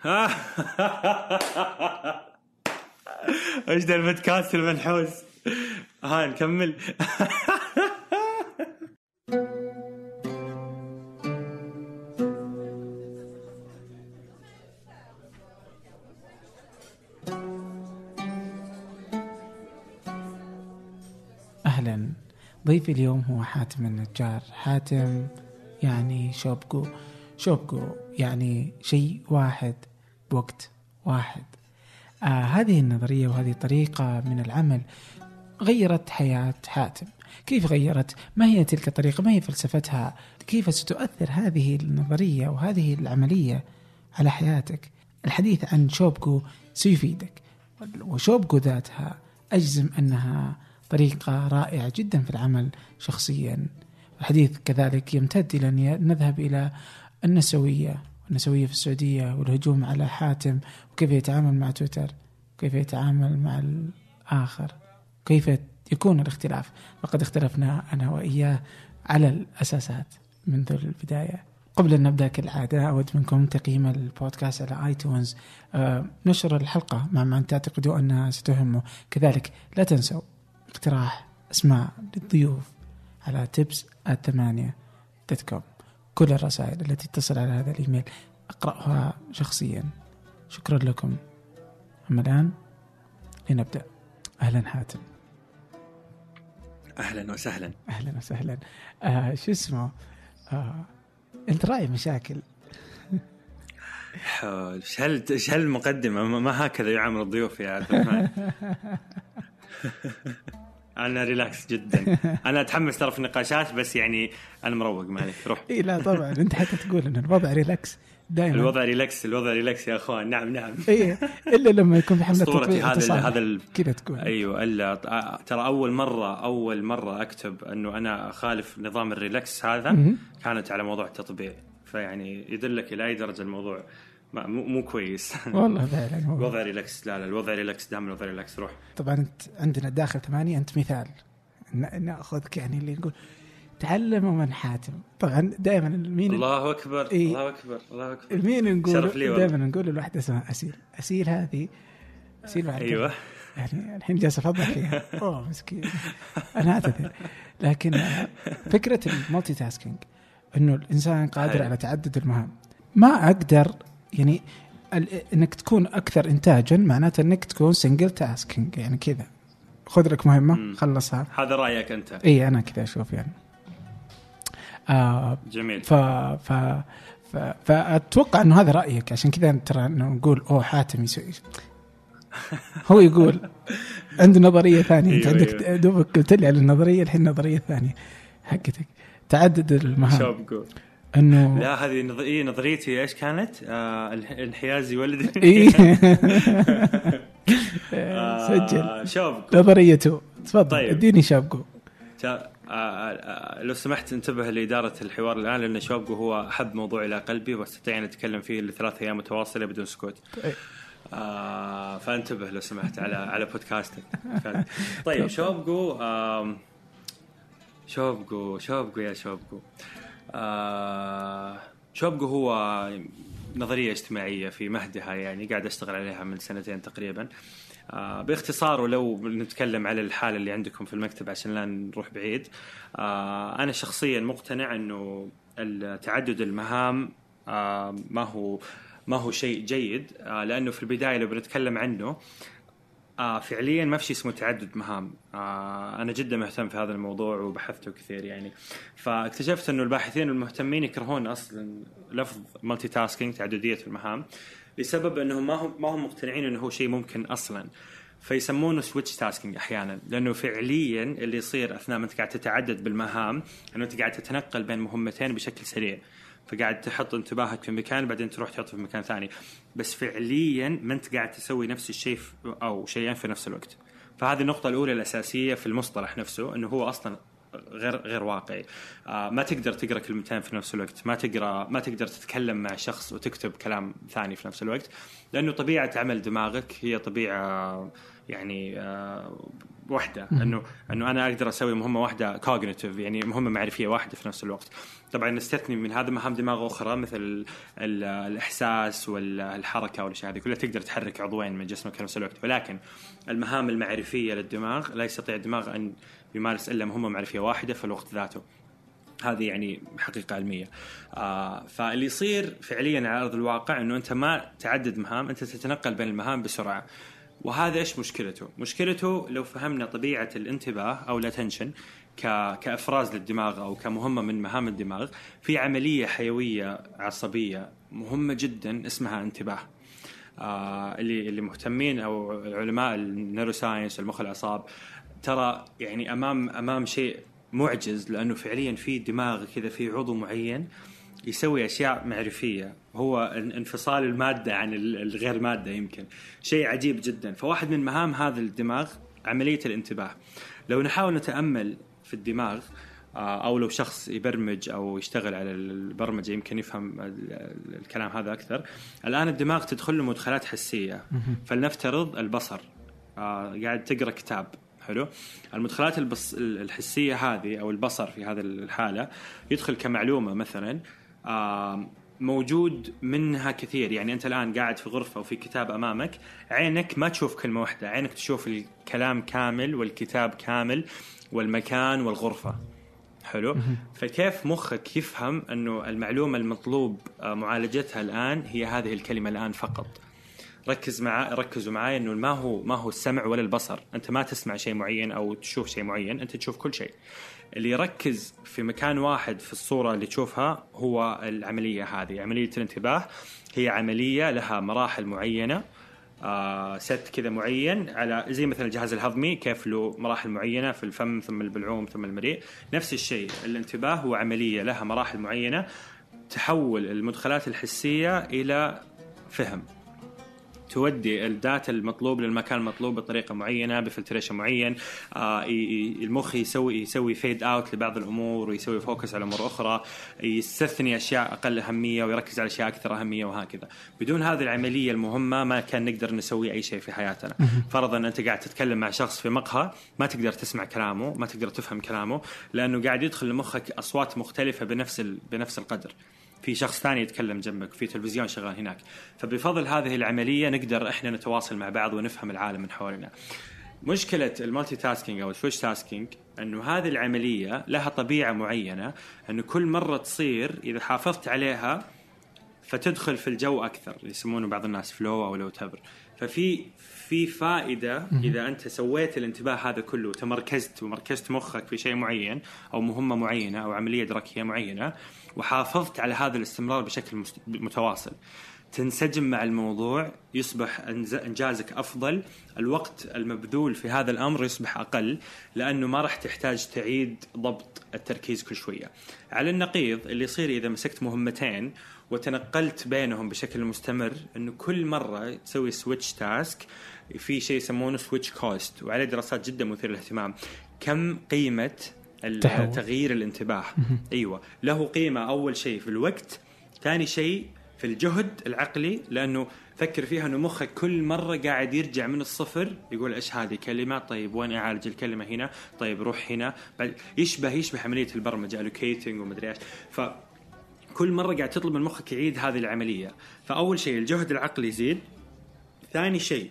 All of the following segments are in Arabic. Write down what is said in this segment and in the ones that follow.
إيش ذا البودكاست المنحوس ها نكمل. أهلا. ضيفي اليوم هو حاتم النجار. حاتم يعني شوبكو. شوبكو يعني شيء واحد. بوقت واحد آه هذه النظرية وهذه الطريقة من العمل غيرت حياة حاتم كيف غيرت؟ ما هي تلك الطريقة؟ ما هي فلسفتها؟ كيف ستؤثر هذه النظرية وهذه العملية على حياتك؟ الحديث عن شوبكو سيفيدك وشوبكو ذاتها أجزم أنها طريقة رائعة جدا في العمل شخصيا الحديث كذلك يمتد إلى أن نذهب إلى النسوية النسوية في السعودية والهجوم على حاتم وكيف يتعامل مع تويتر؟ كيف يتعامل مع الآخر؟ كيف يكون الاختلاف؟ لقد اختلفنا أنا وإياه على الأساسات منذ البداية. قبل أن نبدأ كالعادة أود منكم تقييم البودكاست على آيتونز. آه، نشر الحلقة مع من تعتقدوا أنها ستهمه كذلك لا تنسوا اقتراح أسماء للضيوف على تبس الثمانية دوت كوم كل الرسائل التي تصل على هذا الإيميل. أقرأها شخصيا. شكرا لكم. أما الآن لنبدأ. أهلا حاتم. أهلا وسهلا. أهلا وسهلا. آه شو اسمه؟ آه أنت رأي مشاكل. حول. إيش هال إيش هالمقدمه ما هكذا يعامل الضيوف يا عبد الرحمن. أنا relax جدا. أنا أتحمس ترى في النقاشات بس يعني أنا مروق ما عليك روح. إي لا طبعا. أنت حتى تقول إن الوضع relax دائما الوضع relax الوضع relax يا أخوان. نعم نعم. إي إلا لما يكون في حملة تطبيق هذا. هذا ال- كذا تقول. أيوه إلا ترى أول مرة أول مرة أكتب إنه أنا اخالف نظام ال relax هذا. كانت على موضوع التطبيع فيعني يدلك إلى أي درجة الموضوع. مو, مو كويس والله فعلا. الوضع relax لا لا الوضع relax دائما الوضع relax روح طبعا أنت عندنا داخل ثمانية أنت مثال نأخذك يعني اللي نقول تعلم من حاتم طبعا دائما مين الله أكبر إيه. الله أكبر الله أكبر مين نقول. دائما نقول الواحده اسمها أسيل أسيل هذه أسيل بعد أيوه. يعني الحين جالس افضح فيها أوه مسكين أنا أعتذر لكن فكرة ال multitasking إنه الإنسان قادر. على تعدد المهام ما أقدر يعني انك تكون أكثر انتاجا معناته انك تكون single tasking يعني كذا. خذ لك مهمة. خلصها. هذا رأيك أنت. إي أنا كذا أشوف يعني. آه جميل. ف ف ف فأتوقع إنه هذا رأيك. عشان كذا ترى نقول أوه حاتم يسوي هو يقول عنده نظرية ثانية. أنت أيوة، عندك أيوة. دوبك قلت لي على النظرية الحين النظريه الثانية حقتك. تعدد المهام. أنه لا هذه نظ... إيه نظريتي. إيش كانت؟ آه انحيازي ولدي إيه. آه، سجل. شوبكو نظريته. تفضل. طيب. اديني شابكو آه، آه، لو سمحت انتبه لإدارة الحوار الآن لأن شوبكو هو أحب موضوع إلى قلبي واستطيع أن أتكلم فيه لثلاث أيام متواصلة بدون سكوت. طيب. آه فانتبه لو سمحت على على بودكاستك. طيب شوبكو شوبكو شوبكو يا شوبكو آه شوبكو هو نظرية اجتماعية في مهدها يعني قاعد أشتغل عليها من سنتين تقريبا. آه باختصار ولو نتكلم على الحالة اللي عندكم في المكتب عشان لا نروح بعيد. آه أنا شخصيا مقتنع أنه تعدد المهام آه ما هو ما هو شيء جيد لأنه في البداية لو بنتكلم عنه آه فعليا ما في شيء اسمه تعدد مهام. آه أنا جدا مهتم في هذا الموضوع وبحثته كثير يعني. فاكتشفت أنه الباحثين المهتمين يكرهون أصلا لفظ multitasking تعددية المهام لسبب انهم ما هم ما هم مقتنعين أنه هو شيء ممكن أصلا. فيسمونه switch tasking أحيانا لأنه فعليا اللي يصير أثناء ما أنت قاعد تتعدد بالمهام أنه أنت قاعد تتنقل بين مهمتين بشكل سريع. فقاعد تحط انتباهك في مكان بعدين تروح تحطه في مكان ثاني. بس فعليا ما أنت قاعد تسوي نفس الشيء أو شيئين في نفس الوقت. فهذه النقطة الأولى الأساسية في المصطلح نفسه أنه هو أصلا غير غير واقعي. آه ما تقدر تقرأ كلمتين في نفس الوقت ما تقرأ ما تقدر تتكلم مع شخص وتكتب كلام ثاني في نفس الوقت. لأنه طبيعة عمل دماغك هي طبيعة يعني آه واحدة إنه إنه أنا أقدر أسوي مهمة واحدة كوجنيتيف يعني مهمة معرفية واحدة في نفس الوقت. طبعا نستثني من هذا مهام دماغ أخرى مثل ال ال الإحساس والحركة والأشياء هذه كلها تقدر تحرك عضوين من جسمك في نفس الوقت. ولكن المهام المعرفية للدماغ لا يستطيع الدماغ أن يمارس إلا مهمة معرفية واحدة في الوقت ذاته. هذه يعني حقيقة علمية. آه فاللي يصير فعليا على أرض الواقع إنه أنت ما تعدد مهام، أنت تتنقل بين المهام بسرعة. وهذا إيش مشكلته؟ مشكلته لو فهمنا طبيعة الانتباه أو ال attention كإفراز للدماغ أو كمهمة من مهام الدماغ في عملية حيوية عصبية مهمة جدا اسمها انتباه. آه اللي اللي مهتمين أو علماء ال neuroscience المخ الأعصاب ترى يعني أمام أمام شيء معجز لأنه فعليا في دماغ كذا في عضو معين يسوي أشياء معرفية هو انفصال المادة عن الغير مادة يمكن. شيء عجيب جدا. فواحد من مهام هذا الدماغ عملية الانتباه. لو نحاول نتأمل في الدماغ آه، أو لو شخص يبرمج أو يشتغل على البرمجة يمكن يفهم الكلام هذا أكثر. الآن الدماغ تدخل له مدخلات حسية. فلنفترض البصر. آه، قاعد تقرأ كتاب. حلو. المدخلات البص الحسية هذه أو البصر في هذه الحالة يدخل كمعلومة مثلا. موجود منها كثير. يعني أنت الآن قاعد في غرفة وفي كتاب أمامك عينك ما تشوف كلمة واحدة. عينك تشوف الكلام كامل والكتاب كامل والمكان والغرفة. حلو؟ فكيف مخك يفهم إنه المعلومة المطلوب آه، معالجتها الآن هي هذه الكلمة الآن فقط؟ ركز مع ركزوا معي إنه ما هو ما هو السمع ولا البصر. أنت ما تسمع شيء معين أو تشوف شيء معين أنت تشوف كل شيء. اللي يركز في مكان واحد في الصورة اللي تشوفها هو العملية هذه عملية الانتباه. هي عملية لها مراحل معينة آه ست كذا معين على زي مثلا الجهاز الهضمي كيف له مراحل معينة في الفم ثم البلعوم ثم المريء. نفس الشيء الانتباه هو عملية لها مراحل معينة تحول المدخلات الحسية إلى فهم. تودي ال data المطلوب للمكان المطلوب بطريقة معينة ب filtration معين آه المخ يسوي يسوي fade out لبعض الأمور ويسوي focus على أمور أخرى يستثني أشياء أقل أهمية ويركز على أشياء أكثر أهمية وهكذا. بدون هذه العملية المهمة ما كان نقدر نسوي أي شيء في حياتنا. فرضا أنت قاعد تتكلم مع شخص في مقهى ما تقدر تسمع كلامه ما تقدر تفهم كلامه لأنه قاعد يدخل لمخك أصوات مختلفة بنفس بنفس القدر. في شخص ثاني يتكلم جنبك في تلفزيون شغال هناك. فبفضل هذه العملية نقدر إحنا نتواصل مع بعض ونفهم العالم من حولنا. مشكلة ال multitasking أو ال switch tasking أنه هذه العملية لها طبيعة معينة أنه كل مرة تصير إذا حافظت عليها فتدخل في الجو أكثر يسمونه بعض الناس flow أو أو لو تبي ففي في فائدة إذا أنت سويت الانتباه هذا كله وتمركزت ومركزت مخك في شيء معين أو مهمة معينة أو عملية إدراكية معينة وحافظت على هذا الاستمرار بشكل متواصل. تنسجم مع الموضوع يصبح إنجازك أفضل الوقت المبذول في هذا الأمر يصبح أقل لأنه ما راح تحتاج تعيد ضبط التركيز كل شوية. على النقيض اللي يصير إذا مسكت مهمتين وتنقلت بينهم بشكل مستمر إنه كل مرة تسوي switch task في شيء يسمونه switch cost وعليه دراسات جدا مثيرة للاهتمام. كم قيمة تغيير الانتباه؟ أيوه. له قيمة أول شيء في الوقت ثاني شيء في الجهد العقلي لأنه فكر فيها إنه مخك كل مرة قاعد يرجع من الصفر يقول إيش هذه كلمة؟ طيب وين أعالج الكلمة هنا؟ طيب روح هنا. بعد يشبه يشبه عملية البرمجة الوكيتنج ومدري إيش. ف كل مرة قاعد تطلب من مخك يعيد هذه العملية. فأول شيء الجهد العقلي يزيد. ثاني شيء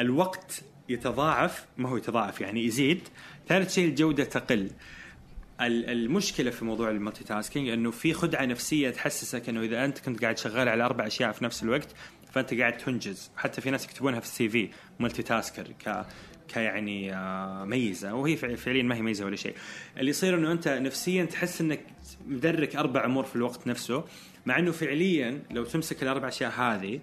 الوقت يتضاعف ما هو يتضاعف يعني يزيد. ثالث شيء الجودة تقل. المشكلة في موضوع ال multitasking إنه في خدعة نفسية تحسسك إنه إذا أنت كنت قاعد شغال على أربع أشياء في نفس الوقت فأنت قاعد تنجز. حتى في ناس يكتبونها في ال CV multitasker ك يعني آه، ميزة. وهي فعليا ما هي ميزة ولا شيء. اللي يصير إنه أنت نفسيا تحس إنك مدرك أربع أمور في الوقت نفسه مع إنه فعليا لو تمسك الأربع أشياء هذه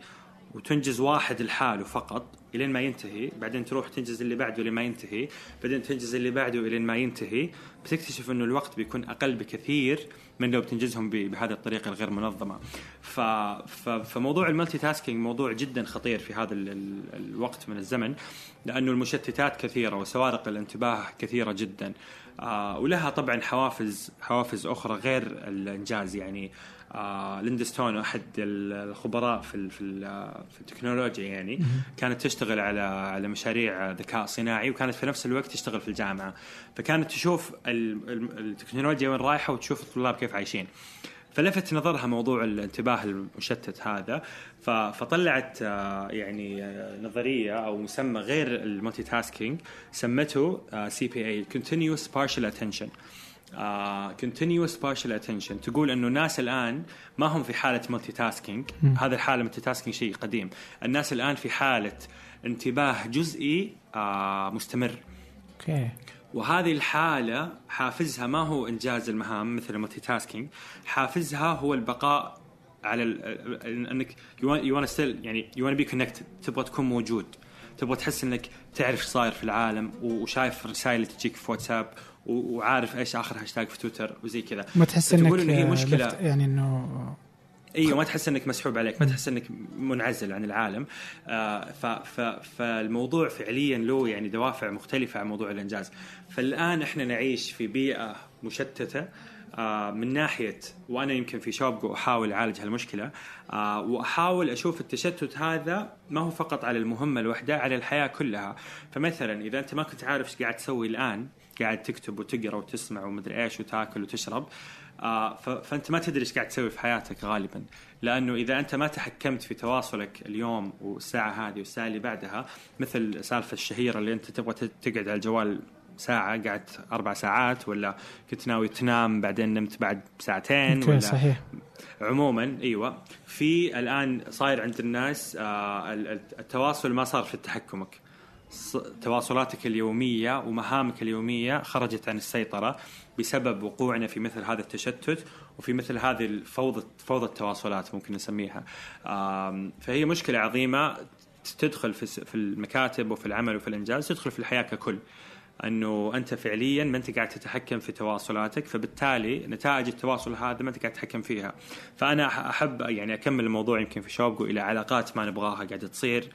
وتنجز واحد لحاله فقط إلين ما ينتهي بعدين تروح تنجز اللي بعده لين ما ينتهي بعدين تنجز اللي بعده إلين ما ينتهي. بتكتشف إنه الوقت بيكون أقل بكثير من لو بتنجزهم بهذه الطريقة الغير منظمة. ف... ف... فموضوع ال multitasking موضوع جدا خطير في هذا. ال... الوقت من الزمن لأنه المشتتات كثيرة وسوارق الانتباه كثيرة جدا. آه ولها طبعا حوافز حوافز أخرى غير الإنجاز. يعني آه ليندا ستون أحد الخبراء في في في التكنولوجيا يعني كانت تشتغل على على مشاريع ذكاء صناعي وكانت في نفس الوقت تشتغل في الجامعة. فكانت تشوف ال- ال- التكنولوجيا وين رايحة وتشوف الطلاب كيف عايشين. فلفت نظرها موضوع الانتباه المشتت هذا فطلعت آه، يعني آه، نظرية أو مسمى غير ال multitasking سمته CPA continuous partial attention. Continuous partial attention. تقول أنه الناس الآن ما هم في حالة multitasking هذا الحالة multitasking شيء قديم. الناس الآن في حالة انتباه جزئي آه مستمر. Okay. وهذه الحالة حافزها ما هو إنجاز المهام مثل ال multitasking حافزها هو البقاء على إنك you wanna still يعني you wanna be connected تبغى تكون موجود. تبغى تحس إنك تعرف إيش صاير في العالم وشايف الرسائل اللي تجيك في واتساب وعارف إيش آخر هاشتاج في تويتر وزي كذا. ما تحس إنك إن هي. لفت- يعني إنه إيوه ما تحس إنك مسحوب عليك ما تحس إنك منعزل عن العالم. آه ف ف فالموضوع فعليا له يعني دوافع مختلفة عن موضوع الإنجاز. فالآن إحنا نعيش في بيئة مشتتة آه من ناحية وأنا يمكن في شوبجو أحاول أعالج هالمشكلة آه وأحاول أشوف التشتت هذا ما هو فقط على المهمة الواحده على الحياة كلها. فمثلا إذا أنت ما كنت عارف إيش قاعد تسوي الآن قاعد تكتب وتقرأ وتسمع ومدري إيش وتاكل وتشرب. آه فأنت ما تدري إيش قاعد تسوي في حياتك غالبا. لأنه إذا أنت ما تحكمت في تواصلك اليوم والساعة هذه والساعة اللي بعدها مثل السالفه الشهيرة اللي أنت تبغى تقعد على الجوال ساعة قعدت أربع ساعات ولا كنت ناوي تنام بعدين نمت بعد ساعتين ولا صحيح. عموما أيوه. في الآن صاير عند الناس آه ال- ال- التواصل ما صار في تحكمك تواصلاتك اليومية ومهامك اليومية خرجت عن السيطرة بسبب وقوعنا في مثل هذا التشتت وفي مثل هذه الفوضى فوضى التواصلات ممكن نسميها. فهي مشكلة عظيمة تدخل في المكاتب وفي العمل وفي الإنجاز تدخل في الحياة ككل. أنه أنت فعليا ما أنت قاعد تتحكم في تواصلاتك فبالتالي نتائج التواصل هذا ما أنت قاعد تتحكم فيها. فأنا أحب يعني أكمل الموضوع يمكن في شوقه إلى علاقات ما نبغاها قاعدة تصير.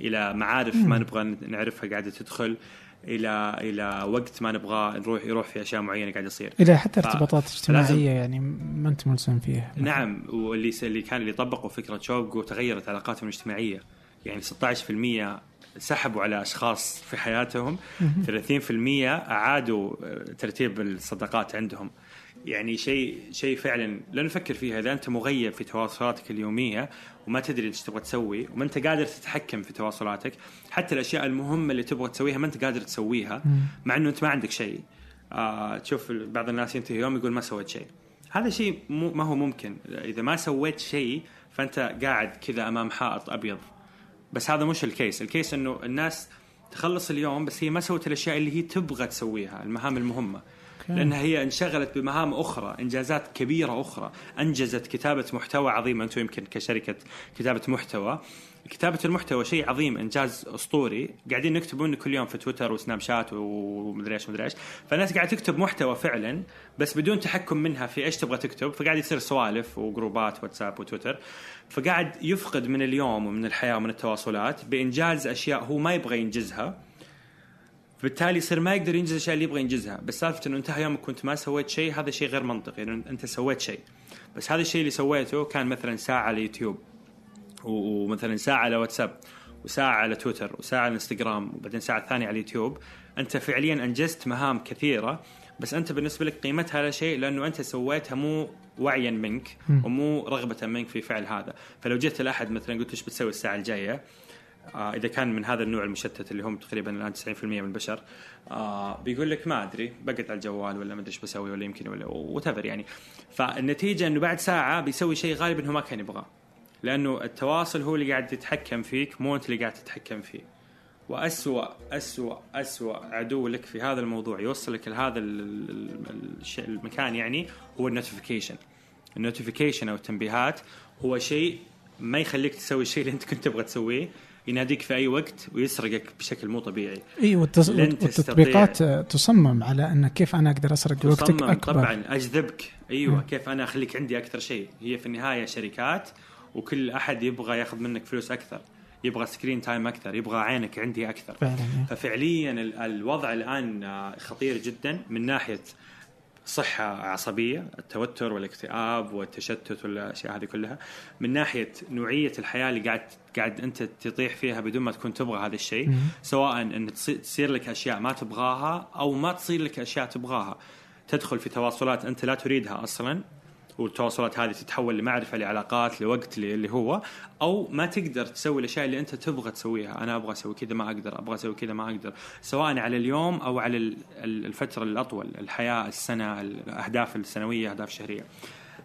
إلى معارف ما نبغى نعرفها قاعدة تدخل إلى إلى وقت ما نبغاه نروح يروح في أشياء معينة قاعدة تصير إلى حتى ف- ارتباطات فلازم- اجتماعية يعني ما انت ملزم فيها. نعم واللي س- اللي كان اللي طبقوا فكرة شوقه تغيرت علاقاتهم الاجتماعية. يعني 16% سحبوا على أشخاص في حياتهم 30% أعادوا آه، ترتيب الصداقات عندهم. يعني شيء شيء فعلا لا نفكر فيها إذا أنت مغيب في تواصلاتك اليومية وما تدري إيش تبغى تسوي وما أنت قادر تتحكم في تواصلاتك حتى الأشياء المهمة اللي تبغى تسويها ما أنت قادر تسويها مع إنه أنت ما عندك شيء. آه تشوف بعض الناس ينتهي يوم يقول ما سويت شيء. هذا شيء مو ما هو ممكن. إذا ما سويت شيء فأنت قاعد كذا أمام حائط أبيض. بس هذا مش ال case. ال case إنه الناس تخلص اليوم بس هي ما سوت الأشياء اللي هي تبغى تسويها المهام المهمة. لأنها هي انشغلت بمهام أخرى إنجازات كبيرة أخرى. أنجزت كتابة محتوى عظيم أنتم يمكن كشركة كتابة محتوى. كتابة المحتوى شيء عظيم إنجاز أسطوري. قاعدين نكتبه منه كل يوم في تويتر وسناب شات ومدري إيش ومدري إيش. فالناس قاعدة تكتب محتوى فعلا بس بدون تحكم منها في إيش تبغى تكتب. فقاعد يصير سوالف و groups ات واتساب وتويتر. فقاعد يفقد من اليوم ومن الحياة ومن التواصلات بإنجاز أشياء هو ما يبغى ينجزها. بالتالي يصير ما يقدر ينجز الاشياء اللي يبغى ينجزها. بس سالفة إنه انتهى يومك كنت ما سويت شيء هذا شيء غير منطقي. لأنه أنت سويت شيء. بس هذا الشيء اللي سويته كان مثلا ساعة على يوتيوب ومثلا ساعة على واتساب وساعة على تويتر وساعة على إنستغرام وبعدين ساعة ثانية على اليوتيوب أنت فعليا أنجزت مهام كثيرة بس أنت بالنسبة لك قيمتها لا شيء لأنه أنت سويتها مو وعيا منك ومو رغبة منك في فعل هذا. فلو جيت لأحد مثلا قلت إيش بتسوي الساعة الجاية؟ إذا كان من هذا النوع المشتت اللي هم تقريبا الآن 90% من البشر آه بيقول لك ما أدري بقعد على الجوال ولا ما أدري إيش بسوي ولا يمكن ولا what يعني. فالنتيجة إنه بعد ساعة بيسوي شيء غالبا هو ما كان يبغاه لأنه التواصل هو اللي قاعد يتحكم فيك مو أنت اللي قاعد تتحكم فيه. وأسوأ أسوأ أسوأ عدو لك في هذا الموضوع يوصلك لهذا المكان يعني هو ال notification ال notification أو التنبيهات هو شيء ما يخليك تسوي الشيء اللي أنت كنت تبغى تسويه. يناديك في أي وقت ويسرقك بشكل مو طبيعي. إي والتص... والتطبيقات تصمم على أن كيف أنا أقدر أسرق وقتك أكبر. طبعا أجذبك. أيوه مم. كيف أنا أخليك عندي أكثر شيء. هي في النهاية شركات وكل أحد يبغى يأخذ منك فلوس أكثر يبغى screen time أكثر يبغى عينك عندي أكثر. فعلا. ففعليا ال- الوضع الآن خطير جدا من ناحية صحة عصبية التوتر والاكتئاب والتشتت والأشياء هذه كلها من ناحية نوعية الحياة اللي قاعد قاعد أنت تطيح فيها بدون ما تكون تبغى هذا الشيء. سواء تصي- تصير لك أشياء ما تبغاها أو ما تصير لك أشياء تبغاها. تدخل في تواصلات أنت لا تريدها أصلا والتواصلات هذه تتحول لمعرفة لعلاقات لوقت اللي هو أو ما تقدر تسوي الأشياء اللي أنت تبغى تسويها. أنا أبغى أسوي كذا ما أقدر أبغى أسوي كذا ما أقدر. سواء على اليوم أو على ال- ال- الفترة الأطول الحياة السنة الأهداف السنوية أهداف الشهرية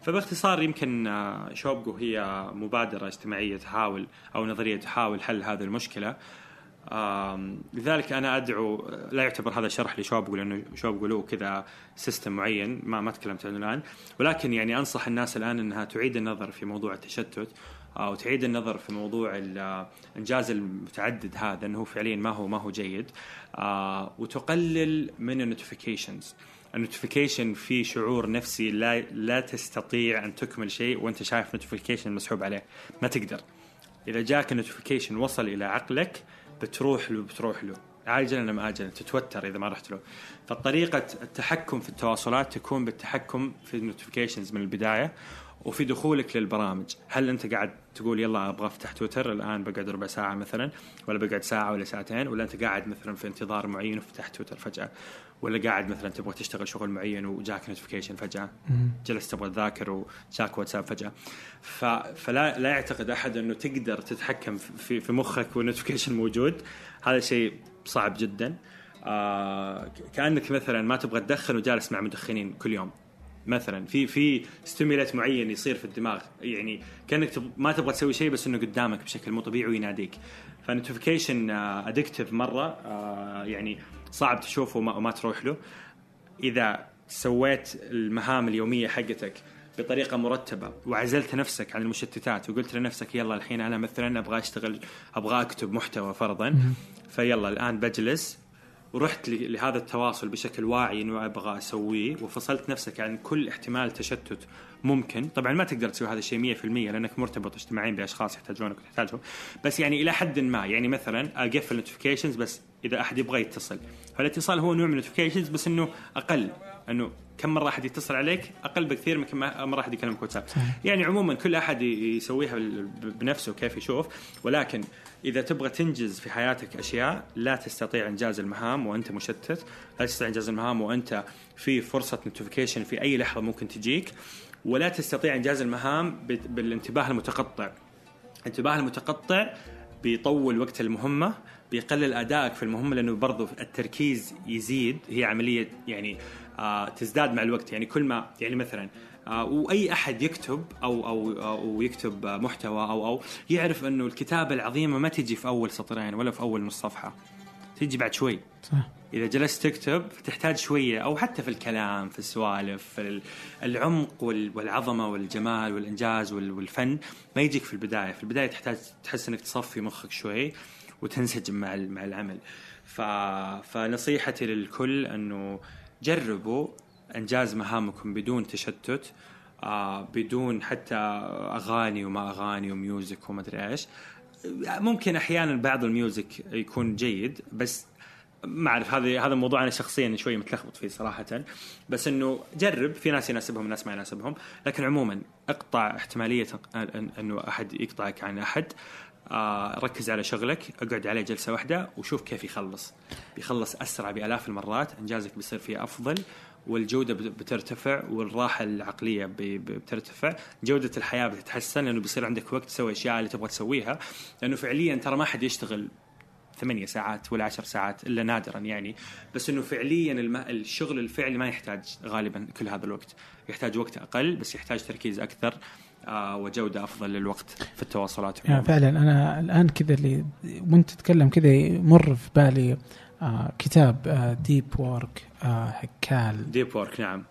فباختصار يمكن آه، شوبجو هي مبادرة اجتماعية تحاول أو نظرية تحاول حل هذه المشكلة. لذلك أنا أدعو لا يعتبر هذا شرح لشوبجو لأنه شوبجو له كذا system معين ما ما تكلمت عنه الآن. ولكن يعني أنصح الناس الآن إنها تعيد النظر في موضوع التشتت أو تعيد النظر في موضوع الانجاز المتعدد هذا إنه فعليا ما هو ما هو جيد. آه، وتقلل من ال notifications ال notification في شعور نفسي لا لا تستطيع أن تكمل شيء وأنت شايف notification مسحوب عليه. ما تقدر. إذا جاك ال notification وصل إلى عقلك بتروح له بتروح له. عاجلا أم اجلا تتوتر إذا ما رحت له. فطريقة التحكم في التواصلات تكون بالتحكم في ال notifications من البداية وفي دخولك للبرامج. هل أنت قاعد تقول يلا أبغى أفتح تويتر الآن بقعد ربع ساعة مثلا ولا بقعد ساعة ولا ساعتين ولا أنت قاعد مثلا في انتظار معين وفتحت تويتر فجأة. ولا قاعد مثلا تبغى تشتغل شغل معين وجاك notification فجأة. جلست تبغى تذاكر وجاك واتساب فجأة. ف... فلا لا يعتقد أحد أنه تقدر تتحكم في في مخك وال notification موجود. هذا شيء صعب جدا. آه كأنك مثلا ما تبغى تدخن وجالس مع مدخنين كل يوم. مثلا في في stimulate معين يصير في الدماغ. يعني كأنك تب... ما تبغى تسوي شيء بس إنه قدامك بشكل مو طبيعي ويناديك. فال notification addictive مرة. آه يعني صعب تشوفه وما, تروح له. إذا سويت المهام اليومية حقتك بطريقة مرتبة وعزلت نفسك عن المشتتات وقلت لنفسك يلا الحين أنا مثلا أبغى أشتغل أبغى أكتب محتوى فرضا فيلا الآن بجلس ورحت لهذا التواصل بشكل واعي إنه أبغى أسويه وفصلت نفسك عن كل احتمال تشتت ممكن. طبعا ما تقدر تسوي هذا الشيء 100% لأنك مرتبط اجتماعيا بأشخاص يحتاجونك وتحتاجهم. بس يعني إلى حد ما يعني مثلا أقفل ال notifications بس إذا أحد يبغى يتصل. فالاتصال هو نوع من ال notifications بس إنه أقل إنه كم مرة أحد يتصل عليك أقل بكثير من كم مرة أحد يكلمك واتساب. يعني عموما كل أحد يسويها بنفسه كيف يشوف ولكن إذا تبغى تنجز في حياتك أشياء لا تستطيع إنجاز المهام وأنت مشتت. لا تستطيع إنجاز المهام وأنت في فرصة notification في أي لحظة ممكن تجيك. ولا تستطيع إنجاز المهام بالانتباه المتقطع. الانتباه المتقطع بيطول وقت المهمة بيقلل أدائك في المهمة لأنه برضو التركيز يزيد. هي عملية يعني آه تزداد مع الوقت. يعني كل ما يعني مثلا وأي أحد يكتب أو أو أو يكتب آه، محتوى أو أو يعرف إنه الكتابة العظيمة ما تجي في أول سطرين ولا في أول نص صفحه تجي بعد شوي. صح. إذا جلست تكتب تحتاج شوية أو حتى في الكلام في السوالف في ال- العمق وال- والعظمة والجمال والإنجاز وال- والفن ما يجيك في البداية. في البداية تحتاج تحس إنك تصفي مخك شوي وتنسجم مع مع العمل. ف... فنصيحتي للكل إنه جربوا إنجاز مهامكم بدون تشتت آه بدون حتى أغاني وما أغاني و music وما أدري إيش. ممكن أحيانا بعض ال music يكون جيد بس ما أعرف هذا هذا موضوع أنا شخصيا شوي متلخبط فيه صراحة. بس إنه جرب في ناس يناسبهم ناس ما يناسبهم. لكن عموما اقطع احتمالية إنه أحد يقطعك عن أحد. آه ركز على شغلك اقعد عليه جلسة واحدة وشوف كيف يخلص. بيخلص أسرع بألاف المرات. إنجازك بيصير فيه أفضل. والجودة بت- بترتفع والراحة العقلية بترتفع. جودة الحياة بتتحسن لأنه بيصير عندك وقت تسوي الاشياء اللي تبغى تسويها. لأنه فعليا ترى ما حد يشتغل ثمانية ساعات ولا عشر ساعات إلا نادرا يعني. بس أنه فعليا. الشغل الفعلي ما يحتاج غالبا كل هذا الوقت. يحتاج وقت أقل بس يحتاج تركيز أكثر آه وجودة أفضل للوقت في التواصلات. يعني فعلا أنا الآن كذا اللي وأنت تتكلم كذا يمر في بالي آه كتاب Deep Work آه Deep Work نعم.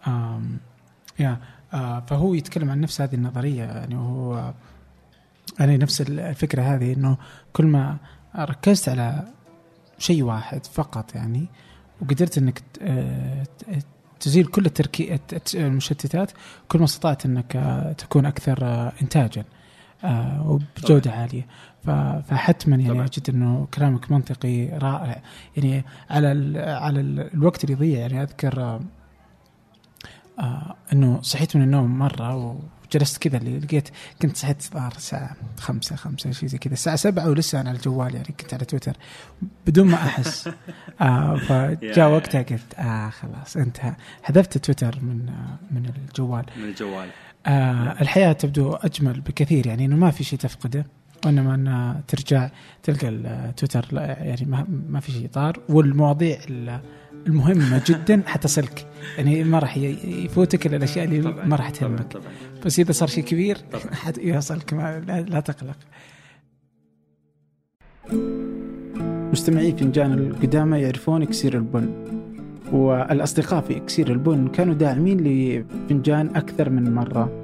يا آه فهو يتكلم عن نفس هذه النظرية يعني هو يعني نفس الفكرة هذه إنه كل ما ركزت على شيء واحد فقط يعني وقدرت إنك آه، تزيل كل التركي الت- المشتتات كل ما استطعت إنك آه، تكون أكثر آه، انتاجا آه وبجودة عالية. فحتما يعني طبعاً. أجد إنه كلامك منطقي رائع. يعني على ال على ال الوقت اللي يضيع يعني أذكر آه آه إنه صحيت من النوم مرة وجلست كذا اللي لقيت كنت صحيت الظاهر الساعة خمسة خمسة شيء زي كذا. الساعة سبعة ولسه أنا على الجوال يعني كنت على تويتر بدون ما أحس. آه فجاء وقتها قلت آه خلاص انتهى. حذفت تويتر من آه من الجوال. من الجوال. آه الحياة تبدو أجمل بكثير يعني إنه ما في شيء تفقده. وإنما أن ترجع تلقى التويتر يعني ما, ما في شيء طار. والمواضيع ال- المهمة جدا حتصلك يعني ما راح يفوتك إلا الأشياء اللي طبعا ما راح طبعا تهمك. طبعا بس إذا صار شيء كبير طبعاً. يوصلك ما لا, لا تقلق. مستمعي فنجان القدامى يعرفون إكسير البن. والأصدقاء في إكسير البن كانوا داعمين لفنجان أكثر من مرة.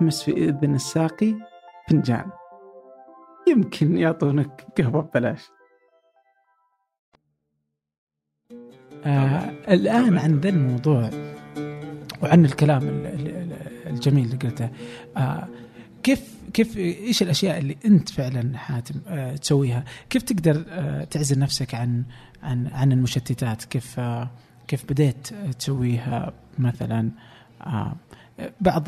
اهمس في إذن الساقي فنجان يمكن يعطونك قهوة ببلاش آه الآن. عن ذا الموضوع وعن الكلام ال- ال- ال- الجميل اللي قلته آه كيف كيف إيش الأشياء اللي أنت فعلا حاتم آه تسويها؟ كيف تقدر آه تعزل نفسك عن عن عن المشتتات؟ كيف آه كيف بديت تسويها مثلا آه بعض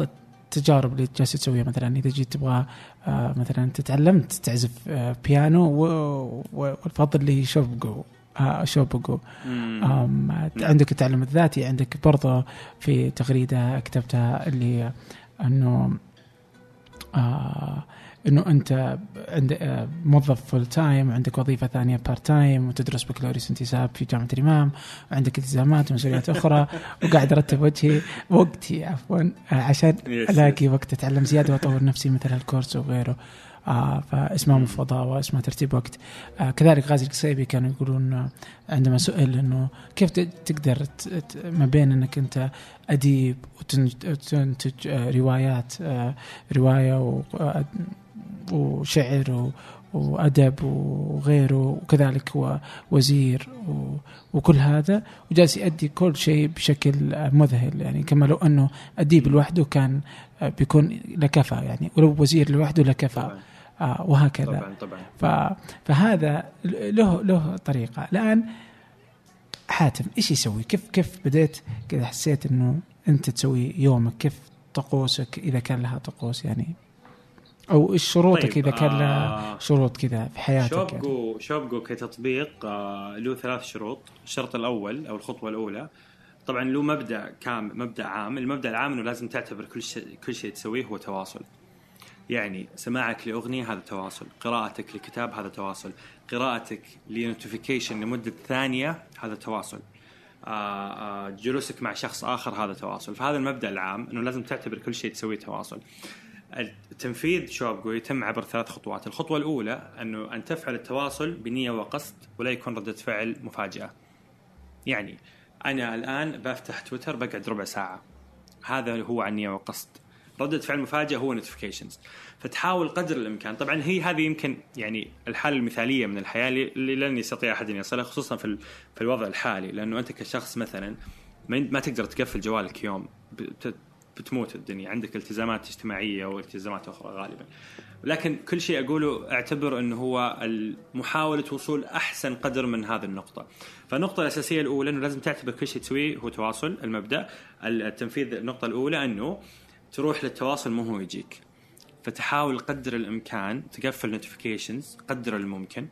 التجارب اللي جالس تسويها. مثلا إذا جيت تبغى آه مثلا انت تعلمت تعزف آه بيانو و- والفضل اللي شوبجو آه شوبجو. أم عندك التعلم الذاتي عندك برضه في تغريدة كتبتها اللي إنه آه إنه أنت عند آه، موظف full time وعندك وظيفة ثانية part time وتدرس بكالوريوس انتساب في جامعة الإمام وعندك التزامات ومسؤوليات أخرى وقاعد أرتب وجهي وقتي عفوا آه، عشان ألاقي وقت أتعلم زيادة وأطور نفسي مثل الكورس وغيره. آه فاسمها مفضله واسمها ترتيب وقت. آه كذلك غازي القصيبي كانوا يقولون آه، عندما سئل إنه كيف تقدر ما بين إنك أنت أديب وتنتج آه، روايات رواية وشعر و- وأدب وغيره وكذلك هو وزير وكل هذا. وجالس يؤدي كل شيء بشكل مذهل يعني كما لو أنه أديب لوحده كان آه، بيكون لكفى يعني ولو وزير لوحده لكفى آه وهكذا. طبعا طبعا. فهذا له له طريقة. الآن حاتم إيش يسوي؟ كيف كيف بديت كذا حسيت إنه أنت تسوي يومك كيف طقوسك إذا كان لها طقوس؟ يعني أو إيش شروطك طيب، اذا كان آه، شروط كذا في حياتك يعني. شوبجو شوبجو كتطبيق آه، له ثلاث شروط. الشرط الأول أو الخطوة الأولى طبعا له مبدأ كام مبدأ عام. المبدأ العام إنه لازم تعتبر كل شيء كل شيء تسويه هو تواصل. يعني سماعك لأغنية هذا تواصل. قراءتك لكتاب هذا تواصل. قراءتك لنوتيفيكيشن لمدة ثانية هذا تواصل. آه، آه، جلوسك مع شخص آخر هذا تواصل. فهذا المبدأ العام إنه لازم تعتبر كل شيء تسويه تواصل. التنفيذ شوبجو يتم عبر ثلاث خطوات. الخطوة الأولى أنه أن تفعل التواصل بنية وقصد ولا يكون ردة فعل مفاجئة يعني أنا الآن بفتح تويتر بقعد ربع ساعة. هذا هو عن نية وقصد. ردة فعل مفاجئة هو نوتيفيكيشنز فتحاول قدر الإمكان. طبعا هي هذه يمكن يعني الحالة المثالية من الحياة اللي لن يستطيع أحد أن يصلها خصوصا في في الوضع الحالي. لأنه أنت كشخص مثلا ما تقدر تقفل جوالك يوم. بتموت الدنيا عندك التزامات اجتماعية والتزامات أخرى غالبا. لكن كل شيء أقوله أعتبر أنه هو محاولة وصول أحسن قدر من هذه النقطة. فالنقطة الأساسية الأولى أنه لازم تعتبر كل شيء تسويه هو تواصل المبدأ. التنفيذ النقطة الأولى أنه تروح للتواصل مو هو يجيك. فتحاول قدر الإمكان تقفل notifications قدر الممكن.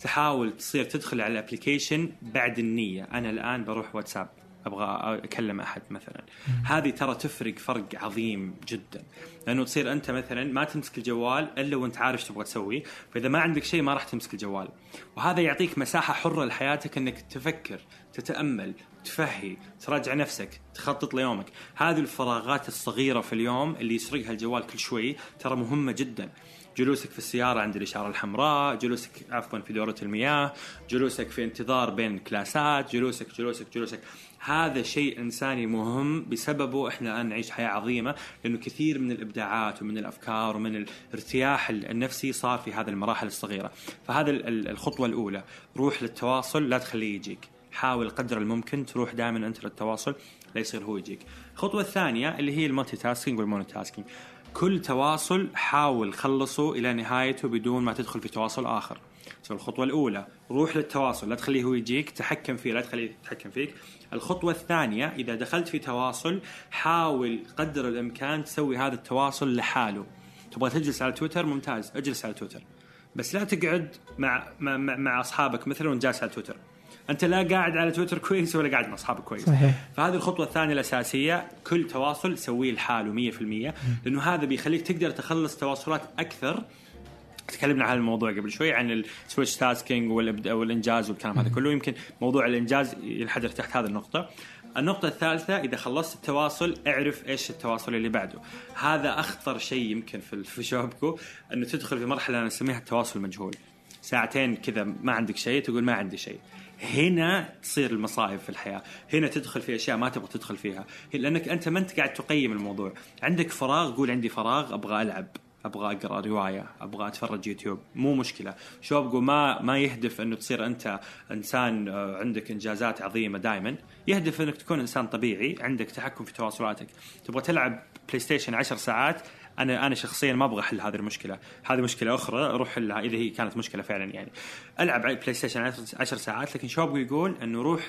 تحاول تصير تدخل على ال application بعد النية. أنا الآن بروح واتساب. أبغى أكلم أحد مثلا. هذه ترى تفرق فرق عظيم جدا. لأنه تصير أنت مثلا ما تمسك الجوال إلا وأنت عارف إيش تبغى تسوي فإذا ما عندك شيء ما راح تمسك الجوال. وهذا يعطيك مساحة حرة لحياتك إنك تفكر تتأمل تفهي تراجع نفسك تخطط ليومك. هذه الفراغات الصغيرة في اليوم اللي يسرقها الجوال كل شوي ترى مهمة جدا. جلوسك في السيارة عند الإشارة الحمراء جلوسك عفوا في دورة المياه جلوسك في انتظار بين كلاسات جلوسك جلوسك جلوسك. هذا شيء إنساني مهم بسببه إحنا الآن نعيش حياة عظيمة لأنه كثير من الإبداعات ومن الأفكار ومن الارتياح النفسي صار في هذه المراحل الصغيرة فهذا الخطوة الأولى روح للتواصل لا تخليه يجيك حاول قدر الممكن تروح دائما أنت للتواصل لا يصير هو يجيك. الخطوة الثانية اللي هي ال multitasking وال monotasking. كل تواصل حاول خلصه إلى نهايته بدون ما تدخل في تواصل آخر. الخطوة الأولى روح للتواصل لا تخليه هو يجيك تحكم فيه لا تخليه يتحكم فيك. الخطوة الثانية إذا دخلت في تواصل حاول قدر الإمكان تسوي هذا التواصل لحاله. تبغى تجلس على تويتر ممتاز اجلس على تويتر. بس لا تقعد مع مع, مع أصحابك مثلا وانت جالس على تويتر. أنت لا قاعد على تويتر كويس ولا قاعد مع أصحابك كويس صحيح. فهذه الخطوة الثانية الأساسية كل تواصل سويه لحاله 100% لأنه هذا بيخليك تقدر تخلص تواصلات أكثر تكلمنا عن الموضوع قبل شوي عن ال switch tasking والإنجاز والكلام هذا كله. يمكن موضوع الإنجاز ينحدر تحت هذه النقطة. النقطة الثالثة إذا خلصت التواصل اعرف إيش التواصل اللي بعده. هذا أخطر شيء يمكن في في شوبكو أنه تدخل في مرحلة أنا أسميها التواصل المجهول. ساعتين كذا ما عندك شيء تقول ما عندي شيء. هنا تصير المصائب في الحياة، هنا تدخل في أشياء ما تبغى تدخل فيها، لأنك أنت ما أنت قاعد تقيم الموضوع، عندك فراغ قول عندي فراغ أبغى ألعب، أبغى أقرأ رواية، أبغى أتفرج يوتيوب، مو مشكلة، شوبجو ما ما يهدف إنه تصير أنت إنسان آه، عندك إنجازات عظيمة دائما، يهدف إنك تكون إنسان طبيعي، عندك تحكم في تواصلاتك، تبغى تلعب PlayStation 10 ساعات؟ أنا أنا شخصيا ما أبغى أحل هذه المشكلة، هذه مشكلة أخرى روح حلها إذا هي كانت مشكلة فعلا يعني. ألعب PlayStation 10 ساعات لكن شوبجو يقول؟ إنه روح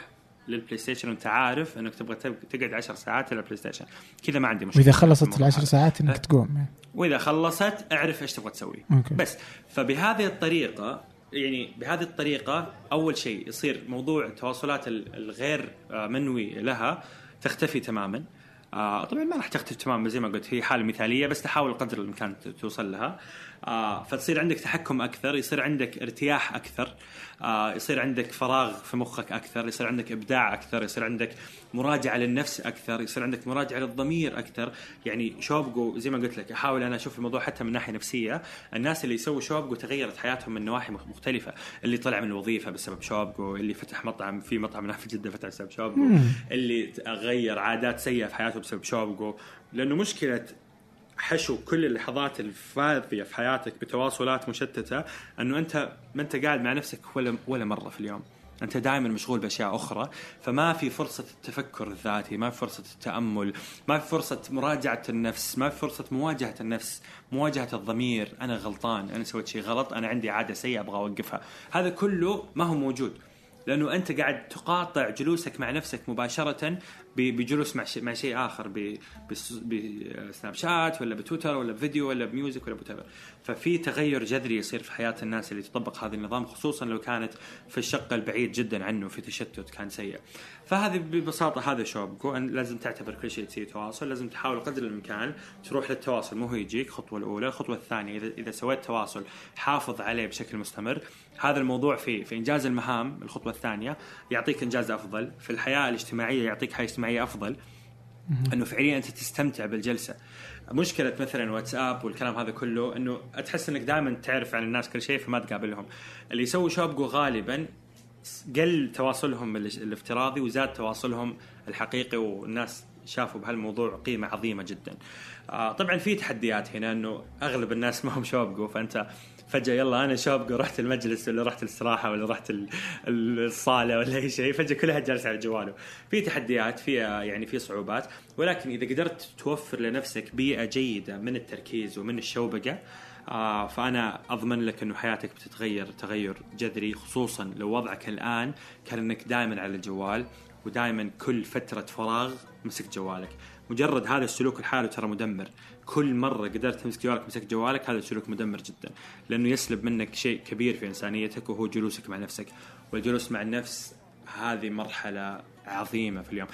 لل PlayStation وانت عارف انك تبغى تقعد 10 ساعات على ال PlayStation كذا ما عندي مشكلة. وإذا خلصت العشر ساعات إنك تقوم يعني. وإذا خلصت أعرف إيش تبغى تسوي. okay. بس فبهذه الطريقة يعني بهذه الطريقة أول شيء يصير موضوع التواصلات ال- الغير آه، منوي لها تختفي تماما. آه طبعا ما راح تختفي تماما زي ما قلت هي حالة مثالية بس تحاول قدر الإمكان توصل لها. آه فتصير عندك تحكم أكثر يصير عندك ارتياح أكثر آه يصير عندك فراغ في مخك أكثر يصير عندك إبداع أكثر يصير عندك مراجعة للنفس أكثر يصير عندك مراجعة للضمير أكثر. يعني شوبجو زي ما قلت لك أحاول أنا أشوف الموضوع حتى من ناحية نفسية. الناس اللي يسووا شوبجو تغيرت حياتهم من نواحي مخ- مختلفة. اللي طلع من الوظيفة بسبب شوبجو اللي فتح مطعم في مطعم هنا في جدة فتح بسبب شوبجو اللي غير عادات سيئة في حياته بسبب شوبجو لأنه مشكلة حشو كل اللحظات الفاضية في حياتك بتواصلات مشتتة أنه أنت ما أنت قاعد مع نفسك ولا ولا مرة في اليوم. أنت دائما مشغول بأشياء أخرى فما في فرصة التفكر الذاتي ما في فرصة التأمل ما في فرصة مراجعة النفس ما في فرصة مواجهة النفس مواجهة الضمير. أنا غلطان أنا سويت شيء غلط أنا عندي عادة سيئة أبغى أوقفها. هذا كله ما هو موجود لأنه أنت قاعد تقاطع جلوسك مع نفسك مباشرة بجلوس مع شيء مع شيء آخر ب Snapchat ولا بتويتر ولا بفيديو ولا ب music ولا ب whatever ففي تغير جذري يصير في حياة الناس اللي تطبق هذا النظام خصوصا لو كانت في الشق البعيد جدا عنه في تشتت كان سيء. فهذه ببساطة هذا شوبكو أن لازم تعتبر كل شيء تصير تواصل لازم تحاول قدر الإمكان تروح للتواصل. مو هو يجيك الخطوه الأولى الخطوه الثانية. اذا إذا سويت تواصل حافظ عليه بشكل مستمر. هذا الموضوع في في إنجاز المهام الخطوة الثانية يعطيك إنجاز أفضل. في الحياة الاجتماعية يعطيك حياة اجتماعيه أفضل. إنه فعليا أنت تستمتع بالجلسة. مشكلة مثلا واتساب والكلام هذا كله إنه تحس إنك دائما تعرف عن الناس كل شيء فما تقابلهم. اللي يسوي شوبجو غالبا قل تواصلهم ال- الافتراضي وزاد تواصلهم الحقيقي والناس شافوا بهالموضوع قيمة عظيمة جدا. آه طبعا في تحديات هنا إنه أغلب الناس ما هم شوبجو فأنت فجأة يلا أنا شوبجو رحت المجلس ولا رحت الاستراحة ولا رحت ال- الصالة ولا أي شيء فجأة كل واحد جالس على جواله. في تحديات في يعني في صعوبات ولكن إذا قدرت توفر لنفسك بيئة جيدة من التركيز ومن الشوبقة آه فأنا أضمن لك إنه حياتك بتتغير تغير جذري خصوصا لو وضعك الآن كان انك دائما على الجوال ودائما كل فترة فراغ مسكت جوالك مجرد هذا السلوك لحاله ترى مدمر كل مرة قدرت تمسك جوالك مسكت جوالك هذا السلوك مدمر جدا. لأنه يسلب منك شيء كبير في إنسانيتك وهو جلوسك مع نفسك. والجلوس مع النفس هذه مرحلة عظيمة في اليوم.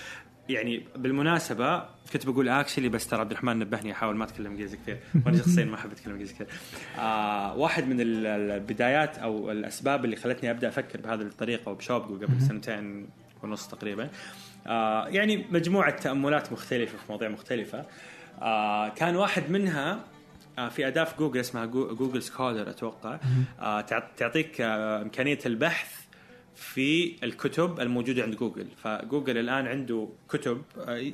يعني بالمناسبة كنت بقول actually بس ترى عبد الرحمن نبهني أحاول ما أتكلم إنجليزي كثير. وأنا شخصيا ما أحب أتكلم إنجليزي كثير. آه واحد من ال- البدايات أو الأسباب اللي خلتني أبدأ أفكر بهذه الطريقة وبشوبجو قبل سنتين ونص تقريبا. آه يعني مجموعة تأملات مختلفة في مواضيع مختلفة. آه كان واحد منها آه في اداه في جوجل اسمها Goo- Google Scholar أتوقع. آه تعط- تعطيك آه إمكانية البحث في الكتب الموجودة عند جوجل. فجوجل الآن عنده كتب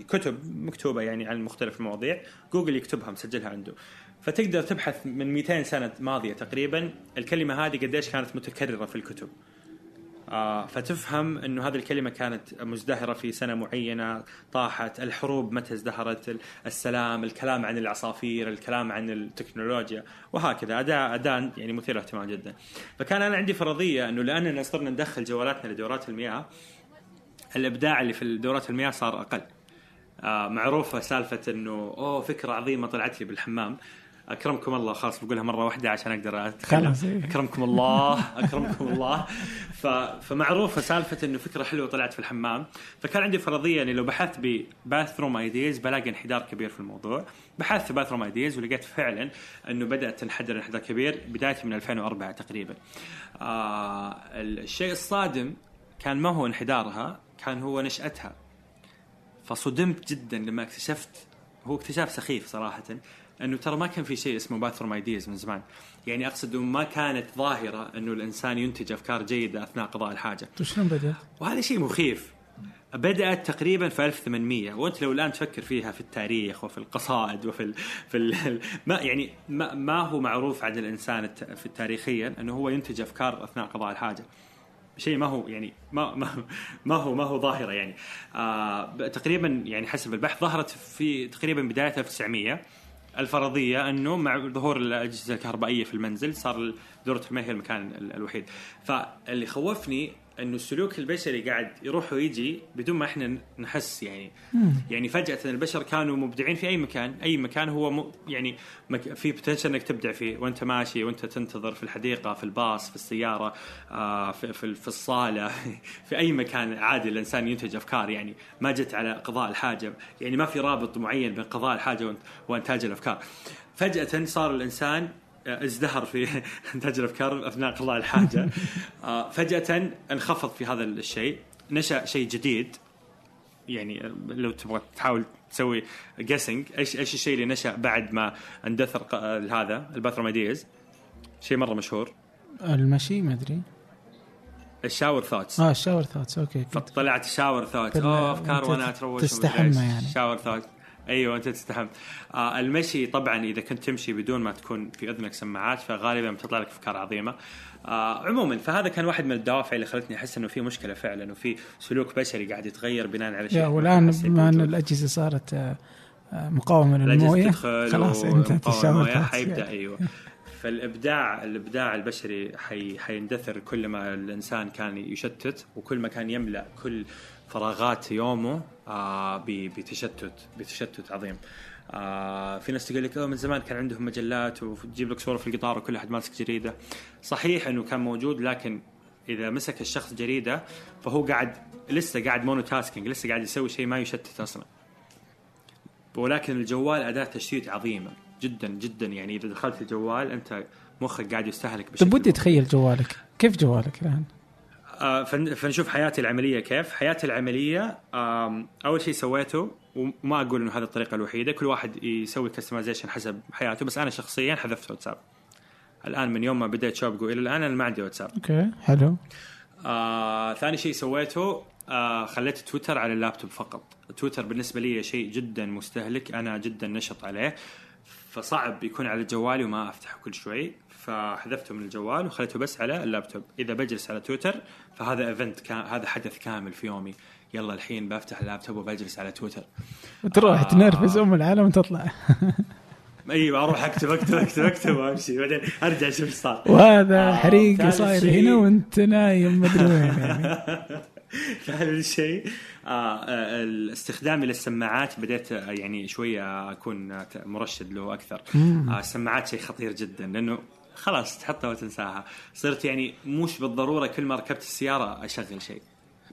كتب مكتوبة يعني عن مختلف المواضيع جوجل يكتبها مسجلها عنده. فتقدر تبحث من 200 سنة ماضية تقريبا الكلمة هذه قديش كانت متكررة في الكتب. فتفهم إنه هذه الكلمة كانت مزدهرة في سنة معينة طاحت الحروب متى ازدهرت؟ ال- السلام الكلام عن العصافير الكلام عن التكنولوجيا وهكذا. اداء اداء يعني مثير للاهتمام جدا. فكان أنا عندي فرضية إنه لأننا صرنا ندخل جوالاتنا لدورات المياه الإبداع اللي في دورات المياه صار أقل. آه معروفة سالفة إنه أوه فكرة عظيمة طلعت لي بالحمام. أكرمكم الله. خلاص بقولها مرة واحدة عشان أقدر أتكلم. إيه. أكرمكم الله. أكرمكم الله. ف... فمعروفة سالفة إنه فكرة حلوة طلعت في الحمام. فكان عندي فرضية إني لو بحثت ب bathroom ideas بلاقي انحدار كبير في الموضوع. بحثت bathroom ideas ولقيت فعلا إنه بدأت تنحدر انحدار كبير بدايه من 2004 تقريبا. آه الشيء الصادم كان ما هو انحدارها كان هو نشأتها. فصدمت جدا لما اكتشفت هو اكتشاف سخيف صراحة. أنه ترى ما كان في شيء اسمه bathroom ideas من زمان. يعني أقصد ما كانت ظاهرة أنه الإنسان ينتج أفكار جيدة أثناء قضاء الحاجة. شلون بدأت؟ وهذا شيء مخيف. بدأت تقريبا في 1800 وأنت لو الآن تفكر فيها في التاريخ وفي القصائد وفي ال... في ال... ما يعني ما, ما هو معروف عن الإنسان الت... في التاريخيا أنه هو ينتج أفكار أثناء قضاء الحاجة. شيء ما هو يعني ما ما ما هو ما هو ظاهرة يعني. آه تقريبا يعني حسب البحث ظهرت في تقريبا بداية 1900 الفرضية أنه مع ظهور الأجهزة الكهربائية في المنزل صار دورة المياه هي المكان ال- الوحيد. فاللي خوفني إنه السلوك البشري قاعد يروح ويجي بدون ما إحنا نحس يعني. يعني فجأة البشر كانوا مبدعين في أي مكان أي مكان هو م يعني مك في بوتنشل إنك تبدع فيه. وأنت ماشي وأنت تنتظر في الحديقة في الباص في السيارة آه في, في, في الصالة في أي مكان عادي الإنسان ينتج أفكار يعني. ما جت على قضاء الحاجة يعني ما في رابط معين بين قضاء الحاجة وإنتاج الأفكار. فجأة صار الإنسان ازدهر في انتاج الافكار أثناء قضاء الحاجة. آه، فجأة انخفض في هذا الشيء نشأ شيء جديد. يعني لو تبغى تحاول تسوي guessing إيش إيش الشيء اللي نشأ بعد ما اندثر هذا ال bathroom ideas شيء مرة مشهور. المشي ما أدري. الشاور ثوتس آه ال shower thoughts okay فطلعت shower thought بال- أوه أفكار وأنا أتروش. تستحمى يعني. shower thought أيوه أنت تستحم آه المشي طبعا إذا كنت تمشي بدون ما تكون في أذنك سماعات فغالبا بتطلع لك أفكار عظيمة آه عموما فهذا كان واحد من الدوافع اللي خلتني أحس إنه في مشكلة فعلا وفي سلوك بشري قاعد يتغير بناء على شيء والآن بما إن. الأجهزة صارت آه، مقاومة للموية خلاص أنت ثوتس حيبدأ. أيوه فالإبداع الإبداع البشري حي حيندثر كل ما الإنسان كان يشتت وكل ما كان يملأ كل فراغات يومه آه بتشتت بتشتت عظيم. آه في ناس تقول لك "أوه، من زمان كان عندهم مجلات وتجيب لك صورة في القطار وكل أحد ماسك جريدة. صحيح إنه كان موجود لكن إذا مسك الشخص جريدة فهو قاعد لسه قاعد mono tasking لسه قاعد يسوي شيء ما يشتت أصلا. ولكن الجوال أداة تشتيت عظيمة جدا جدا. يعني إذا دخلت الجوال أنت مخك قاعد يستهلك بشكل طيب ودي اتخيل جوالك. كيف جوالك الآن؟ آه فن- فنشوف حياتي العملية كيف. حياتي العملية أول شيء سويته وما أقول إنه هذه الطريقة الوحيدة كل واحد يسوي customization حسب حياته بس أنا شخصيا حذفت واتساب. الآن من يوم ما بديت شوبجو إلى الآن أنا ما عندي WhatsApp. okay حلو. آه ثاني شيء سويته آه خليت تويتر على اللابتوب فقط. تويتر بالنسبة لي شيء جدا مستهلك أنا جدا نشط عليه. فصعب يكون على جوالي وما أفتحه كل شوي. فحذفته من الجوال وخليته بس على اللابتوب. إذا بجلس على تويتر فهذا event كا هذا حدث كامل في يومي. يلا الحين بفتح اللابتوب وبجلس على تويتر. وتروح آه. تنرفز أم العالم وتطلع. أيوه أروح أكتب أكتب أكتب أكتب وأمشي. بعدين أرجع أشوف إيش صار. وهذا آه، صاير هنا وأنت نايم مدري وين يعني. ثالث شيء. آه آه، الاستخدامي للسماعات بديت آه، يعني شوية أكون مرشد له أكثر. السماعات شيء خطير جدا لأنه خلاص تحطها وتنساها. صرت يعني مش بالضرورة كل ما ركبت السيارة أشغل شيء.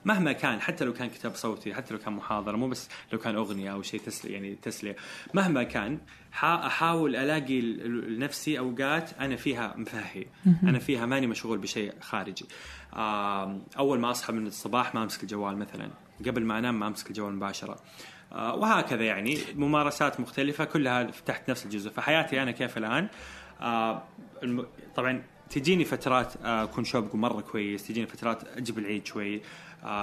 مهما كان حتى لو كان كتاب صوتي حتى لو كان محاضرة مو بس لو كان أغنية أو شيء تسلي يعني تسلية. مهما كان حا- أحاول ألاقي لنفسي أوقات أنا فيها مفهي أنا فيها ماني مشغول بشيء خارجي. أول ما أصحى من الصباح ما أمسك الجوال مثلا. قبل ما أنام ما أمسك الجوال مباشرة. آه، وهكذا يعني ممارسات مختلفة كلها تحت نفس الجزء. فحياتي أنا كيف الآن؟ آه، طبعا تجيني فترات آه، أكون شوب مرة كويس تجيني فترات أجيب العيد شوي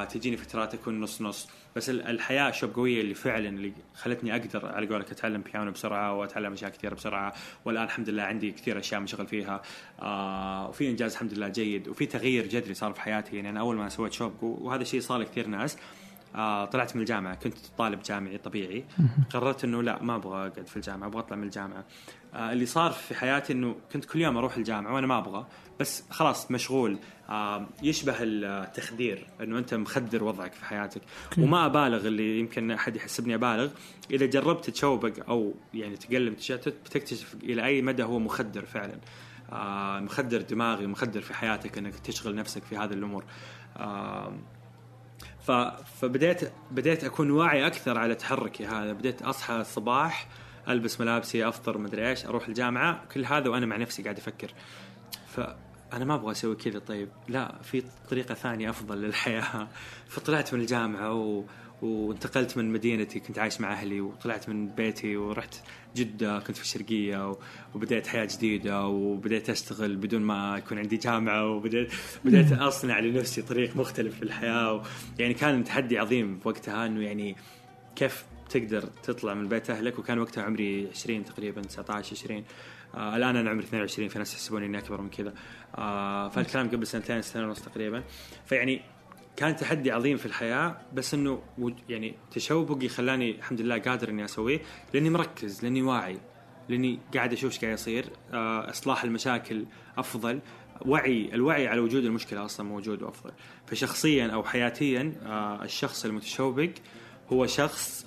تجيني فترات أكون نص نص. بس ال- الحياة شوب قوية اللي فعلا اللي خلتني أقدر على قولك أتعلم بيانو بسرعة وأتعلم أشياء كثيرة بسرعة. والآن الحمد لله عندي كثير أشياء مشغل فيها. وفي إنجاز الحمد لله جيد وفي تغيير جذري صار في حياتي. يعني أنا أول ما سويت شوب وهذا الشيء صار لكثير ناس. طلعت من الجامعة كنت طالب جامعي طبيعي. قررت إنه لا ما أبغى أقعد في الجامعة أبغى أطلع من الجامعة. آه اللي صار في حياتي إنه كنت كل يوم أروح الجامعة وأنا ما أبغى بس خلاص مشغول. آه يشبه التخدير إنه أنت مخدر وضعك في حياتك. وما أبالغ اللي يمكن أحد يحسبني أبالغ. إذا جربت تشوبق أو يعني تقلم تشتت بتكتشف إلى أي مدى هو مخدر فعلا. آه مخدر دماغي مخدر في حياتك إنك تشغل نفسك في هذه الأمور. آه. فبديت بديت أكون واعي أكثر على تحركي هذا. بديت أصحى الصباح ألبس ملابسي أفطر مدري إيش أروح الجامعة كل هذا وأنا مع نفسي قاعد أفكر. فانا ما أبغى أسوي كذا طيب. لا في طريقة ثانية أفضل للحياة. فطلعت من الجامعة و... وانتقلت من مدينتي كنت عايش مع أهلي وطلعت من بيتي ورحت جدة كنت في الشرقية. وبديت حياة جديدة وبديت أشتغل بدون ما يكون عندي جامعة وبديت بديت أصنع لنفسي طريق مختلف في الحياة و... يعني كان تحدي عظيم في وقتها إنه يعني كيف تقدر تطلع من بيت أهلك؟ وكان وقتها عمري 20 تقريبا 19 20 آه الآن أنا عمري 22 في ناس يحسبوني إني أكبر من كذا. آه فالكلام قبل سنتين سنة ونص تقريبا. فيعني كان تحدي عظيم في الحياة بس إنه يعني تشوقي خلاني الحمد لله قادر إني أسويه لأني مركز لأني واعي لأني قاعد أشوف إيش قاعد يصير آه إصلاح المشاكل أفضل وعي الوعي على وجود المشكلة أصلا موجود وأفضل. فشخصيا أو حياتيا آه الشخص المتشوق هو شخص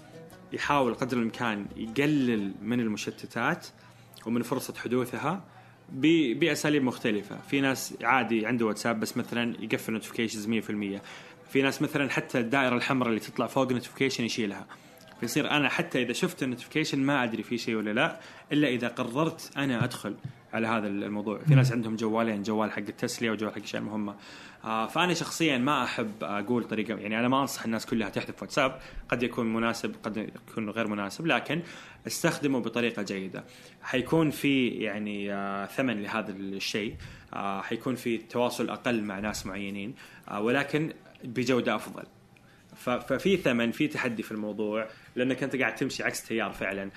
يحاول قدر الإمكان يقلل من المشتتات ومن فرصة حدوثها بأساليب مختلفة، في ناس عادي عنده واتساب بس مثلا يقفل notifications 100%، في ناس مثلا حتى الدائرة الحمراء اللي تطلع فوق notification يشيلها. فيصير أنا حتى إذا شفت ال notification ما أدري في شيء ولا لا إلا إذا قررت أنا أدخل على هذا الموضوع، في ناس عندهم جوالين، جوال حق التسلية وجوال حق الاشياء المهمه. آه فأنا شخصيا ما أحب أقول طريقة يعني أنا ما أنصح الناس كلها تحذف واتساب، قد يكون مناسب قد يكون غير مناسب لكن استخدمه بطريقة جيدة. حيكون في يعني آه ثمن لهذا الشيء، آه حيكون في تواصل أقل مع ناس معينين آه ولكن بجودة أفضل. ففي ثمن في تحدي في الموضوع لأنك أنت قاعد تمشي عكس تيار فعلا.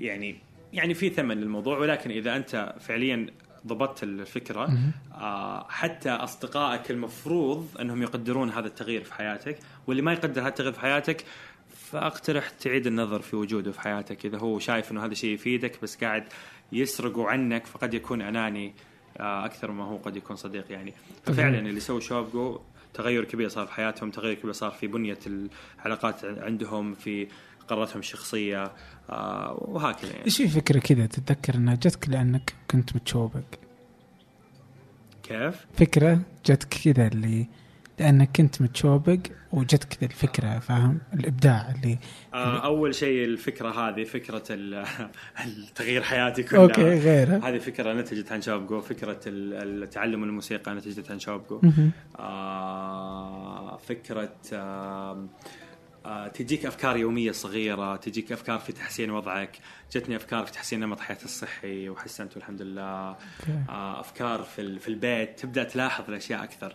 يعني يعني في ثمن للموضوع ولكن إذا أنت فعليا ضبطت الفكرة آه حتى أصدقائك المفروض أنهم يقدرون هذا التغيير في حياتك واللي ما يقدر هذا التغيير في حياتك فأقترح تعيد النظر في وجوده في حياتك. إذا هو شايف إنه هذا الشيء يفيدك بس قاعد يسرقه عنك فقد يكون أناني آه، أكثر ما هو قد يكون صديق يعني. ففعلا اللي سووا شوبجو تغير كبير صار في حياتهم تغير كبير صار في بنية العلاقات عندهم في قراراتهم الشخصية آه، وهكذا يعني. إيش في فكرة كذا؟ تتذكر إنها جتك لأنك كنت متشوبق. كيف؟ فكرة جتك كذا اللي لأنك كنت متشوبق وجتك كذا الفكرة فاهم؟ الإبداع اللي آه، أول شيء الفكرة هذه فكرة التغيير حياتي كلها. أوكي غيره. هذه فكرة نتجت عن شوبجو فكرة التعلم الموسيقى نتجت عن مهم. آه فكرة آه تجيك أفكار يومية صغيرة تجيك أفكار في تحسين وضعك. جتني أفكار في تحسين نمط حياتي الصحي وحسنت والحمد لله. أفكار في البيت تبدأ تلاحظ الأشياء أكثر.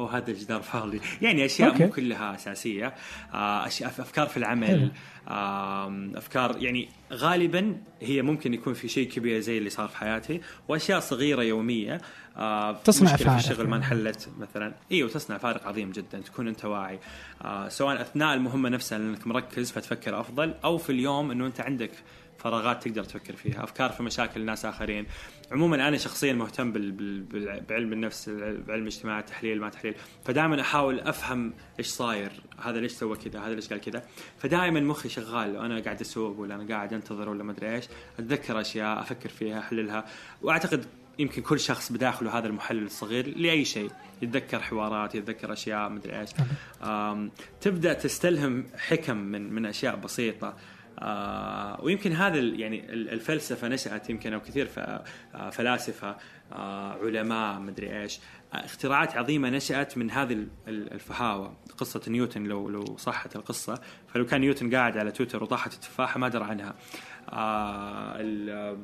أو هذا الجدار فاضي. يعني أشياء أوكي. مو كلها أساسية. آه أشياء أفكار في العمل. أفكار يعني غالبا هي ممكن يكون في شيء كبير زي اللي صار في حياتي. وأشياء صغيرة يومية. آه تصنع مشكلة فارق في الشغل ما يعني. انحلت مثلا. إيوه تصنع فارق عظيم جدا. تكون أنت واعي. آه سواء أثناء المهمة نفسها انك مركز فتفكر أفضل أو في اليوم إنه أنت عندك فراغات تقدر تفكر فيها أفكار في مشاكل ناس آخرين. عموما أنا شخصيا مهتم بال- بال- بال- بعلم النفس بعلم الاجتماع التحليل ما تحليل. فدائما أحاول أفهم إيش صاير هذا ليش سوى كذا هذا ليش قال كذا. فدائما مخي شغال وأنا قاعد أسوق ولا أنا قاعد أنتظر ولا ما أدري إيش. أتذكر أشياء أفكر فيها أحللها. وأعتقد يمكن كل شخص بداخله هذا المحلل الصغير لأي شيء. يتذكر حوارات يتذكر أشياء مدري إيش. آم، تبدأ تستلهم حكم من من أشياء بسيطة. آه ويمكن هذا يعني ال- الفلسفة نشأت يمكن أو كثير آه، فلاسفة آه علماء مدري إيش اختراعات عظيمة نشأت من هذه ال- ال- الفهاوة. قصة نيوتن لو لو صحت القصة فلو كان نيوتن قاعد على تويتر وطاحت التفاحة ما درى عنها. آه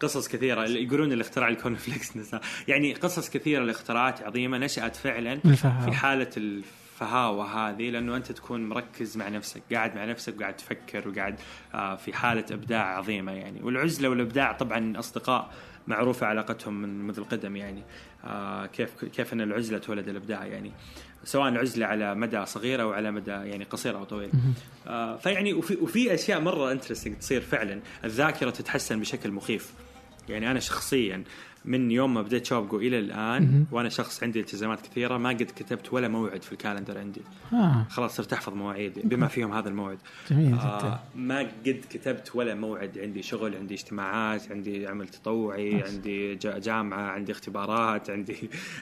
قصص اللي يقولون اللي اخترع الكون فليكس نسا يعني قصص كثيرة لاختراعات عظيمة نشأت فعلا. في حالة الفهاوة هذه لأنه أنت تكون مركز مع نفسك قاعد مع نفسك وقاعد تفكر وقاعد آه، في حالة إبداع عظيمة يعني. والعزلة والإبداع طبعا أصدقاء معروفة علاقتهم من منذ القدم يعني. آه، كيف كيف أن العزلة تولد الإبداع يعني. سواء عزلة على مدى صغير أو على مدى يعني قصير أو طويل آه، فيعني وفي, وفي أشياء مرة interesting تصير فعلا. الذاكرة تتحسن بشكل مخيف. يعني أنا شخصيا من يوم ما بديت شوبجو إلى الآن وأنا شخص عندي التزامات كثيرة ما قد كتبت ولا موعد في ال calendar عندي. آه. خلاص صرت أحفظ مواعيد بما فيهم هذا الموعد. جميل جدا. آه ما قد كتبت ولا موعد عندي شغل عندي اجتماعات عندي عمل تطوعي nice. عندي جا- جامعة عندي اختبارات عندي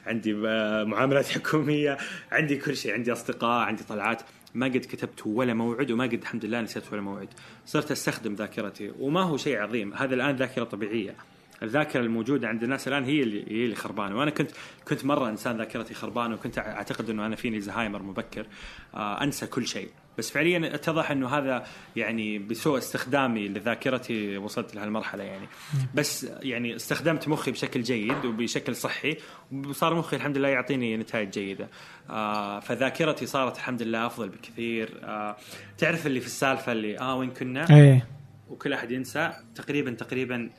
عندي آه، معاملات حكومية عندي كل شيء عندي أصدقاء عندي طلعات. ما قد كتبت ولا موعد وما قد الحمد لله نسيت ولا موعد. صرت أستخدم ذاكرتي وما هو شيء عظيم. هذا الآن ذاكرة طبيعية. الذاكرة الموجودة عند الناس الآن هي اللي هي اللي خربانة. وأنا كنت كنت مرة إنسان ذاكرتي خربانة وكنت أعتقد إنه أنا فيني زهايمر مبكر. آه أنسى كل شيء. بس فعليا اتضح إنه هذا يعني بسوء استخدامي لذاكرتي وصلت لهالمرحلة يعني. بس يعني استخدمت مخي بشكل جيد وبشكل صحي وصار مخي الحمد لله يعطيني نتائج جيدة. آه فذاكرتي صارت الحمد لله أفضل بكثير. آه تعرف اللي في السالفة اللي آه وين كنا؟ إيه. وكل أحد ينسى تقريبا تقريبا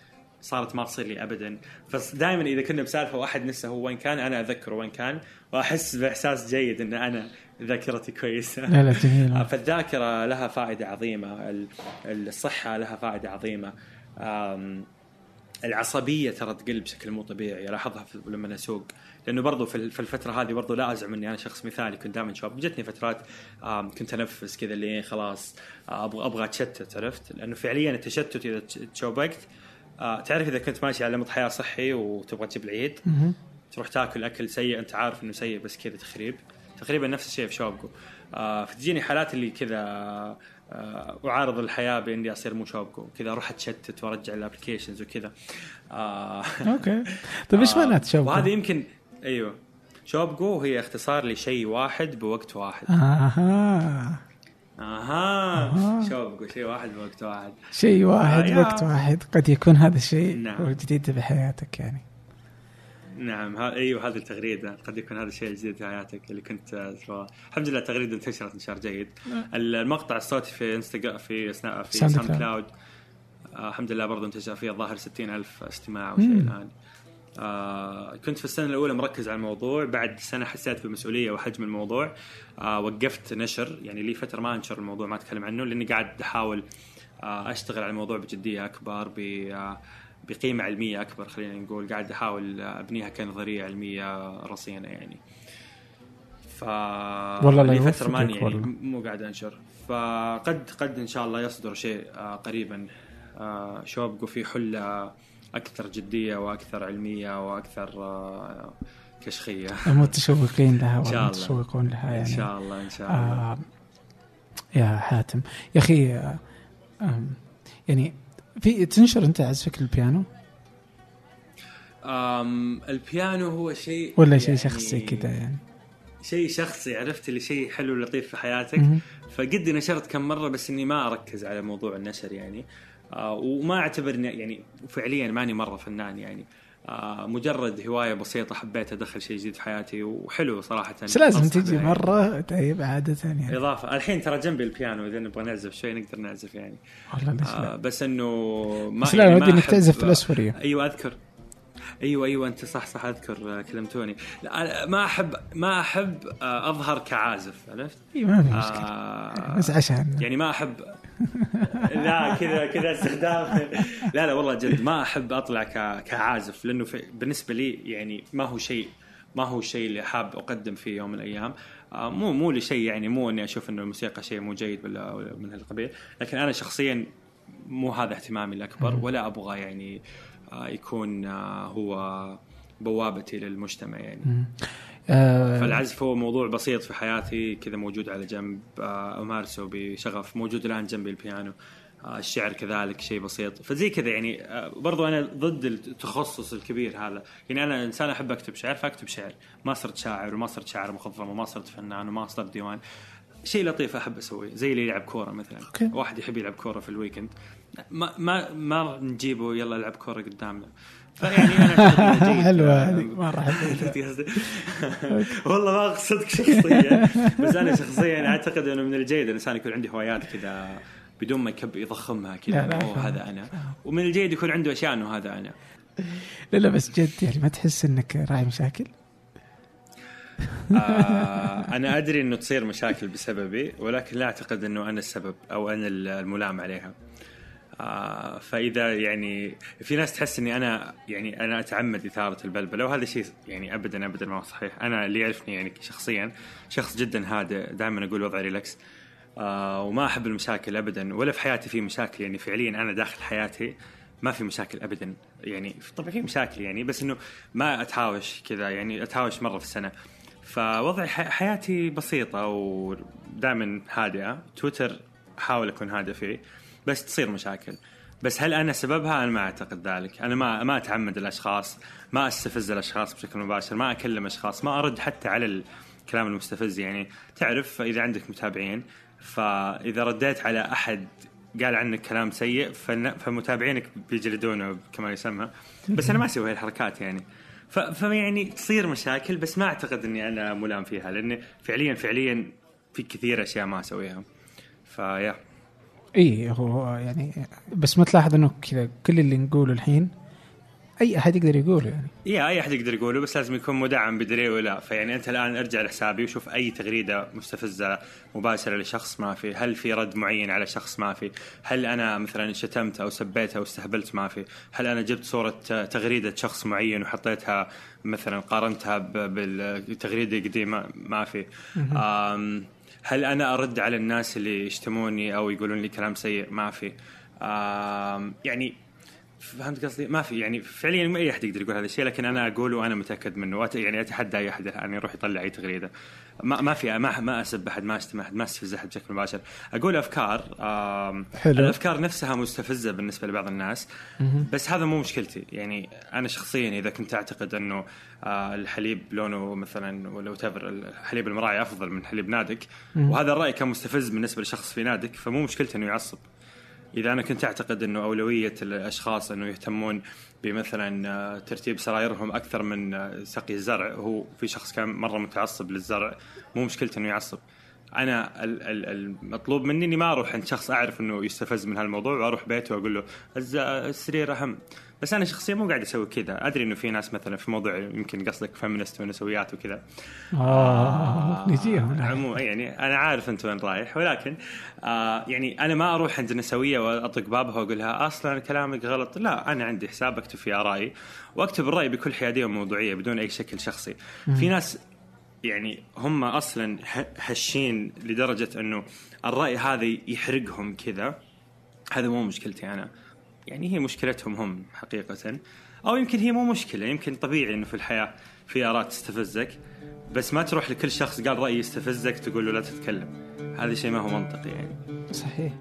صارت ما تصير لي ابدا. فدائما إذا كنا بسالفة واحد نسى هو وين كان أنا أذكره وين كان وأحس بإحساس جيد إن أنا ذاكرتي كويسة. لا لا جميل. فالذاكرة لها فائدة عظيمة ال- الصحة لها فائدة عظيمة. العصبية ترى تقل بشكل مو طبيعي ألاحظها لما أسوق. لأنه برضو في ال- في الفترة هذه برضو لا أزعم إني أنا شخص مثالي كنت دائما شاب جتني فترات كنت أنفس كذا اللي خلاص أبغى أبغى أتشتت عرفت؟ لأنه فعليا التشتت إذا تش- تشوبكت آه، تعرف إذا كنت ماشي على نمط حياة صحي وتبغى تجيب العيد. تروح تاكل أكل سيء أنت عارف إنه سيء بس كذا تخريب. تقريبا نفس الشيء في شوبجو آه فتجيني حالات اللي كذا آه أعارض الحياة بإني أصير مو شوبجو كذا أروح أتشتت وأرجع ال applications وكذا. آه أوكي. طيب إيش معنات شوبجو؟ وهذا يمكن أيوه. شوبجو هي اختصار لشيء واحد بوقت واحد. أها. آها أها. شوبجو شيء واحد بوقت واحد شيء واحد آه، yeah. وقت واحد قد يكون هذا الشيء نعم. هو الجديد بحياتك يعني نعم ها إيوه هذه التغريده قد يكون هذا الشيء الجديد في حياتك اللي كنت آه، الحمد لله التغريده انتشرت انتشار جيد المقطع الصوتي في انستغرام في سنا... في ساوند كلاود. آه الحمد لله برضه انتشر فيه الظاهر 60 ألف استماع أو شيء. الآن آه كنت في السنة الأولى مركز على الموضوع بعد سنة حسيت بمسؤوليه وحجم الموضوع. آه وقفت نشر يعني لي فترة ما أنشر الموضوع ما أتكلم عنه لأني قاعد أحاول آه أشتغل على الموضوع بجدية أكبر ب آه بقيمة علمية أكبر خلينا نقول. قاعد أحاول أبنيها كنظرية علمية رصينة يعني. ف والله لي فترة ماني يعني. مو قاعد أنشر. فقد قد إن شاء الله يصدر شيء آه، قريبا. آه، شوبجو في حلة أكثر جدية وأكثر علمية وأكثر آه، كشخية. المتشوقين لها. والمتشوقون لها إن يعني. شاء الله إن شاء الله. آه يا حاتم. يا أخي آه يعني في تنشر أنت عزفك البيانو؟ آم، البيانو هو شيء ولا شيء يعني شخصي كذا يعني؟ شيء شخصي عرفت اللي شيء حلو لطيف في حياتك. فقد نشرت كم مرة بس إني ما أركز على موضوع النشر يعني. وما أعتبر يعني فعليا ماني مرة فنان يعني. آه مجرد هواية بسيطة حبيت أدخل شيء جديد في حياتي وحلو صراحة. بس لازم تجي بها. مرة طيب عادة يعني. إضافة. الحين ترى جنبي البيانو إذا نبغى نعزف شوي نقدر نعزف يعني. والله ليش آه بس إنه ما بس لا يعني ودي إنك تعزف في الاسوريه أيوه أذكر. أيوه أيوه أنت صح صح أذكر آه، كلمتوني. لا ما أحب ما أحب آه، أظهر كعازف عرفت؟ إي ما في مشكلة. آه بس عشان. يعني ما أحب لا كذا كذا استخدام. لا لا والله جد ما أحب أطلع ك- كعازف لأنه بالنسبة لي يعني ما هو شيء ما هو الشيء اللي حاب أقدم فيه يوم من الأيام. آه، مو مو لشيء يعني مو إني أشوف إنه الموسيقى شيء مو جيد ولا ولا من هالقبيل. لكن أنا شخصيا مو هذا اهتمامي الأكبر ولا أبغى يعني آه، يكون آه، هو بوابتي للمجتمع يعني. آه فالعزف هو موضوع بسيط في حياتي كذا موجود على جنب آه، أمارسه بشغف موجود الآن جنبي البيانو آه، الشعر كذلك شيء بسيط. فزي كذا يعني برضو أنا ضد التخصص الكبير هذا. يعني أنا إنسان أحب أكتب شعر فأكتب شعر. ما صرت شاعر وما صرت شاعر مخضرم وما صرت فنان وما صرت ديوان. شيء لطيف أحب أسويه زي اللي يلعب كورة مثلا. أوكي. واحد يحب يلعب كورة في ال weekend. ما ما ما نجيبه يلا العب كورة قدامنا. فيعني أنا. حلوة هذه. حبيتها والله ما أقصدك شخصيا. بس أنا شخصيا أعتقد إنه من الجيد الإنسان يكون عنده هوايات كذا بدون ما يكب يضخمها كذا. هذا أنا. ومن الجيد يكون عنده أشياء إنه هذا أنا. لا لا بس جد يعني ما تحس إنك راعي مشاكل؟ آه أنا أدري إنه تصير مشاكل بسببي ولكن لا أعتقد إنه أنا السبب أو أنا الملام عليها. آه فإذا يعني في ناس تحس إني أنا يعني أنا أتعمد إثارة البلبلة وهذا شيء يعني ابدا ابدا ما هو صحيح. أنا اللي يعرفني يعني شخصيا شخص جدا هادئ دائما أقول وضعي ريلاكس آه وما أحب المشاكل ابدا ولا في حياتي في مشاكل. يعني فعليا أنا داخل حياتي ما في مشاكل ابدا. يعني طبعا في مشاكل يعني بس إنه ما أتهاوش كذا يعني أتهاوش مرة في السنة. فوضعي ح- حياتي بسيطة ودائما هادئة. تويتر أحاول أكون هادئ فيه. بس تصير مشاكل. بس هل أنا سببها؟ أنا ما أعتقد ذلك، أنا ما ما أتعمد الأشخاص، ما أستفز الأشخاص بشكل مباشر، ما أكلم أشخاص، ما أرد حتى على الكلام المستفز. يعني تعرف إذا عندك متابعين فإذا رديت على أحد قال عنك كلام سيء فمتابعينك بيجلدونه كما يسمى. بس أنا ما أسوي هاي الحركات يعني. فيعني تصير مشاكل بس ما أعتقد إني أنا ملام فيها لاني فعليا فعليا في كثير أشياء ما أسويها. فيا. اي هو يعني بس ما تلاحظ إنه كذا كل اللي نقوله الحين أي أحد يقدر يقوله يعني. يا أي أحد يقدر يقوله بس لازم يكون مدعم بدليل ولا. فيعني أنت الآن ارجع لحسابي وشوف أي تغريدة مستفزة مباشرة لشخص ما في. هل في رد معين على شخص ما في؟ هل أنا مثلا شتمت أو سبيت أو استهبلت ما في؟ هل أنا جبت صورة تغريدة شخص معين وحطيتها مثلا قارنتها بالتغريدة القديمه ما في؟ هل أنا أرد على الناس اللي يشتموني أو يقولون لي كلام سيء؟ ما في. يعني فهمت قصدي؟ ما في. يعني فعليا ما أي أحد يقدر يقول هذا الشيء لكن أنا اقوله وأنا متأكد منه. يعني أتحدى أي أحد الآن يروح يطلع أي تغريدة. ما ما في ما ما أسب أحد ما اشتم احد ما أستفز أحد بشكل مباشر. أقول أفكار حلو. الأفكار نفسها مستفزة بالنسبة لبعض الناس بس هذا مو مشكلتي. يعني أنا شخصيا إذا كنت أعتقد أنه آه، الحليب لونه مثلا ولا تفر الحليب المراعي أفضل من حليب نادك وهذا الرأي كان مستفز بالنسبة لشخص في نادك فمو مشكلته إنه يعصب. إذا أنا كنت أعتقد إنه أولوية الأشخاص إنه يهتمون بمثلا آه، ترتيب سرايرهم أكثر من آه، سقي الزرع. هو في شخص كان مرة متعصب للزرع. مو مشكلته إنه يعصب. أنا ال- ال- المطلوب مني إني ما أروح عند شخص أعرف إنه يستفز من هالموضوع وأروح بيته وأقول له السرير أهم. بس أنا شخصيا مو قاعد أسوي كذا. أدري إنه في ناس مثلا في موضوع يمكن قصدك فيمنست ونسويات وكذا. آه نجيهم. عموما يعني أنا عارف أنت وين رايح ولكن آه يعني أنا ما أروح عند النسويه وأطق بابها واقول لها أصلا كلامك غلط. لا أنا عندي حساب أكتب فيه آرائي وأكتب الرأي بكل حيادية وموضوعية بدون أي شكل شخصي. في ناس يعني هم أصلا هشين لدرجة إنه الرأي هذا يحرقهم كذا. هذا مو مشكلتي أنا. يعني هي مشكلتهم هم حقيقة. أو يمكن هي مو مشكلة يمكن طبيعي إنه في الحياة في آراء تستفزك بس ما تروح لكل شخص قال رأي يستفزك تقول له لا تتكلم. هذا شيء ما هو منطقي يعني. صحيح.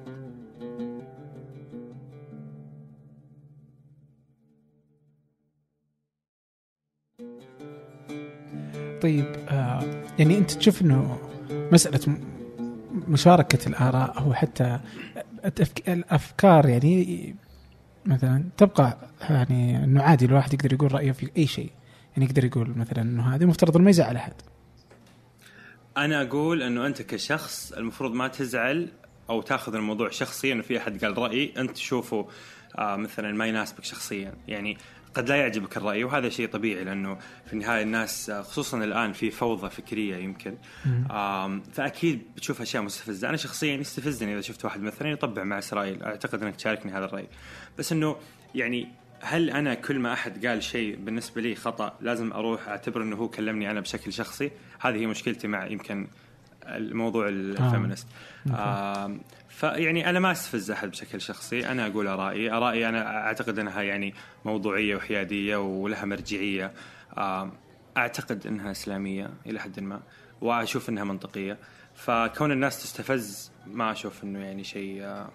طيب آه يعني أنت تشوف إنه مسألة مشاركة الآراء أو حتى الأفكار يعني مثلا تبقى يعني إنه عادي الواحد يقدر يقول رأيه في أي شيء. يعني يقدر يقول مثلا إنه هذا مفترض إنه ما يزعل أحد. أنا أقول إنه أنت كشخص المفروض ما تزعل أو تأخذ الموضوع شخصيا إنه في أحد قال راي أنت تشوفه آه مثلا ما يناسبك شخصيا. يعني قد لا يعجبك الرأي وهذا شيء طبيعي لأنه في النهاية الناس خصوصا الآن في فوضى فكرية يمكن. آم، فأكيد بتشوف أشياء مستفزة. أنا شخصيا يستفزني إذا شفت واحد مثلا يطبع مع إسرائيل. أعتقد أنك تشاركني هذا الرأي. بس إنه يعني هل أنا كل ما أحد قال شيء بالنسبة لي خطأ لازم أروح أعتبر إنه هو كلمني أنا بشكل شخصي؟ هذه هي مشكلتي مع يمكن الموضوع الفيمينست. آه فيعني أنا ما أستفز أحد بشكل شخصي أنا أقول آرائي. آرائي أنا أعتقد إنها يعني موضوعية وحيادية ولها مرجعية. آه أعتقد إنها إسلامية إلى حد ما وأشوف إنها منطقية. فكون الناس تستفز ما أشوف إنه يعني شيء آه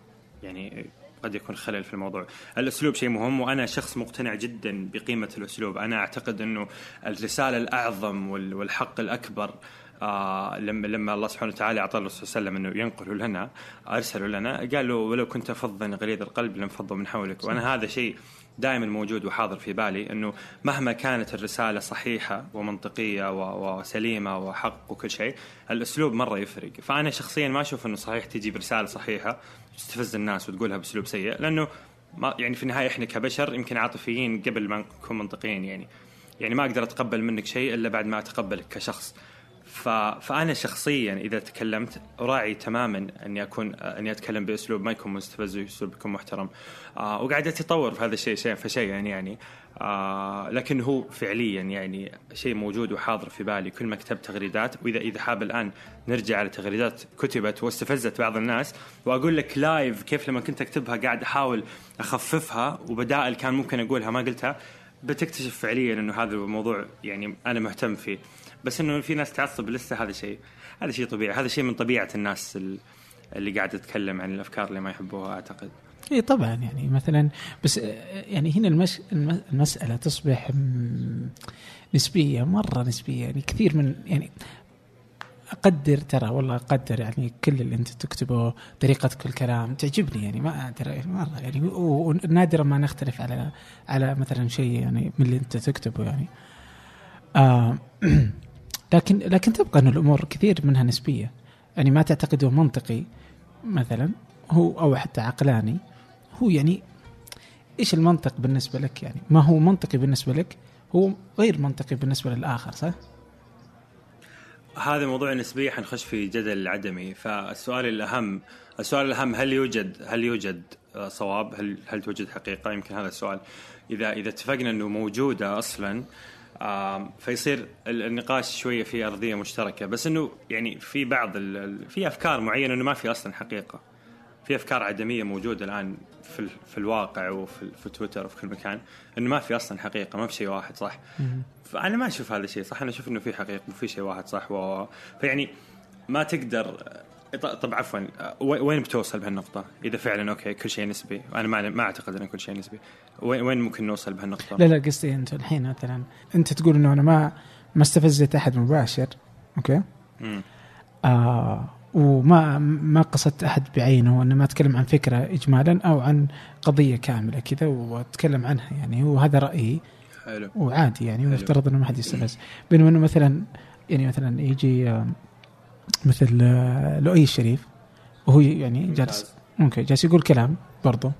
يعني قد يكون خلل في الموضوع. الأسلوب شيء مهم وأنا شخص مقتنع جدا بقيمة الأسلوب. أنا أعتقد إنه الرسالة الأعظم وال- والحق الأكبر آه لما لما الله سبحانه وتعالى أعطى الرسول صلى الله عليه وسلم أنه ينقله لنا أرسله لنا قال له ولو كنت فظا غليظ القلب لانفضوا من حولك. وأنا هذا شيء دائما موجود وحاضر في بالي أنه مهما كانت الرسالة صحيحة ومنطقية وسليمة وحق وكل شيء الأسلوب مرة يفرق. فأنا شخصيا ما أشوف أنه صحيح تجي برساله صحيحة تستفز الناس وتقولها بأسلوب سيء لأنه ما يعني في النهاية إحنا كبشر يمكن عاطفيين قبل ما نكون منطقيين يعني. يعني ما أقدر أتقبل منك شيء إلا بعد ما أتقبلك كشخص. ف... فأنا شخصيا إذا تكلمت اراعي تماما أني اكون أني أتكلم بأسلوب ما يكون مستفز وأسلوب يكون محترم. آه وقاعد أتطور في هذا الشيء شيء فشيئا يعني آه لكن هو فعليا يعني شيء موجود وحاضر في بالي. كل ما كتبت تغريدات واذا إذا حاب الآن نرجع على تغريدات كتبت واستفزت بعض الناس وأقول لك لايف كيف لما كنت أكتبها قاعد أحاول أخففها وبدائل كان ممكن أقولها ما قلتها بتكتشف فعليا إنه هذا الموضوع يعني أنا مهتم فيه. بس إنه في ناس تعصب لسه هذا شيء هذا شيء طبيعي هذا شيء من طبيعة الناس ال- اللي قاعدة تتكلم عن الأفكار اللي ما يحبوها أعتقد. إي طبعا يعني مثلا بس يعني هنا المش... الم- المسألة تصبح نسبية مرة نسبية يعني كثير من يعني أقدر ترى والله أقدر يعني كل اللي أنت تكتبه طريقتك في الكلام تعجبني يعني ما أدري مرة يعني ونادرا ما نختلف على على مثلا شيء يعني من اللي أنت تكتبه يعني. آه لكن لكن تبقى أن الأمور كثير منها نسبية. يعني ما تعتقده منطقي مثلا هو أو حتى عقلاني هو يعني إيش المنطق بالنسبة لك يعني؟ ما هو منطقي بالنسبة لك هو غير منطقي بالنسبة للآخر صح؟ هذا موضوع نسبي حنخش في جدل عدمي. فالسؤال الأهم السؤال الأهم هل يوجد هل يوجد صواب؟ هل هل توجد حقيقة؟ يمكن هذا السؤال. إذا إذا اتفقنا إنه موجودة أصلا فيصير ال- النقاش شوية في أرضية مشتركة. بس إنه يعني في بعض في أفكار معينة إنه ما في أصلا حقيقة. في أفكار عدمية موجودة الآن في في الواقع وفي في تويتر وفي كل مكان إنه ما في أصلا حقيقة ما في شيء واحد صح؟ فأنا ما أشوف هذا الشيء صح؟ أنا أشوف إنه في حقيقة وفي شيء واحد صح؟ و... فيعني ما تقدر طب عفوا وين وين بتوصل بهالنقطة؟ إذا فعلا أوكي كل شيء نسبي، أنا ما ما أعتقد أن كل شيء نسبي، وين وين ممكن نوصل بهالنقطة؟ لا لا قصدي أنت الحين مثلا أنت تقول إنه أنا ما ما استفزت أحد مباشر أوكي؟ مم. آه وما ما قصدت أحد بعينه وانما أتكلم عن فكرة اجمالا أو عن قضية كاملة كذا وأتكلم عنها يعني وهذا رأيي حلو وعادي يعني. ويفترض إنه ما حد يستفز بينما إنه مثلا يعني مثلا يجي آه، مثل آه، لؤي الشريف وهو يعني جالس. أوكي جالس يقول كلام برضو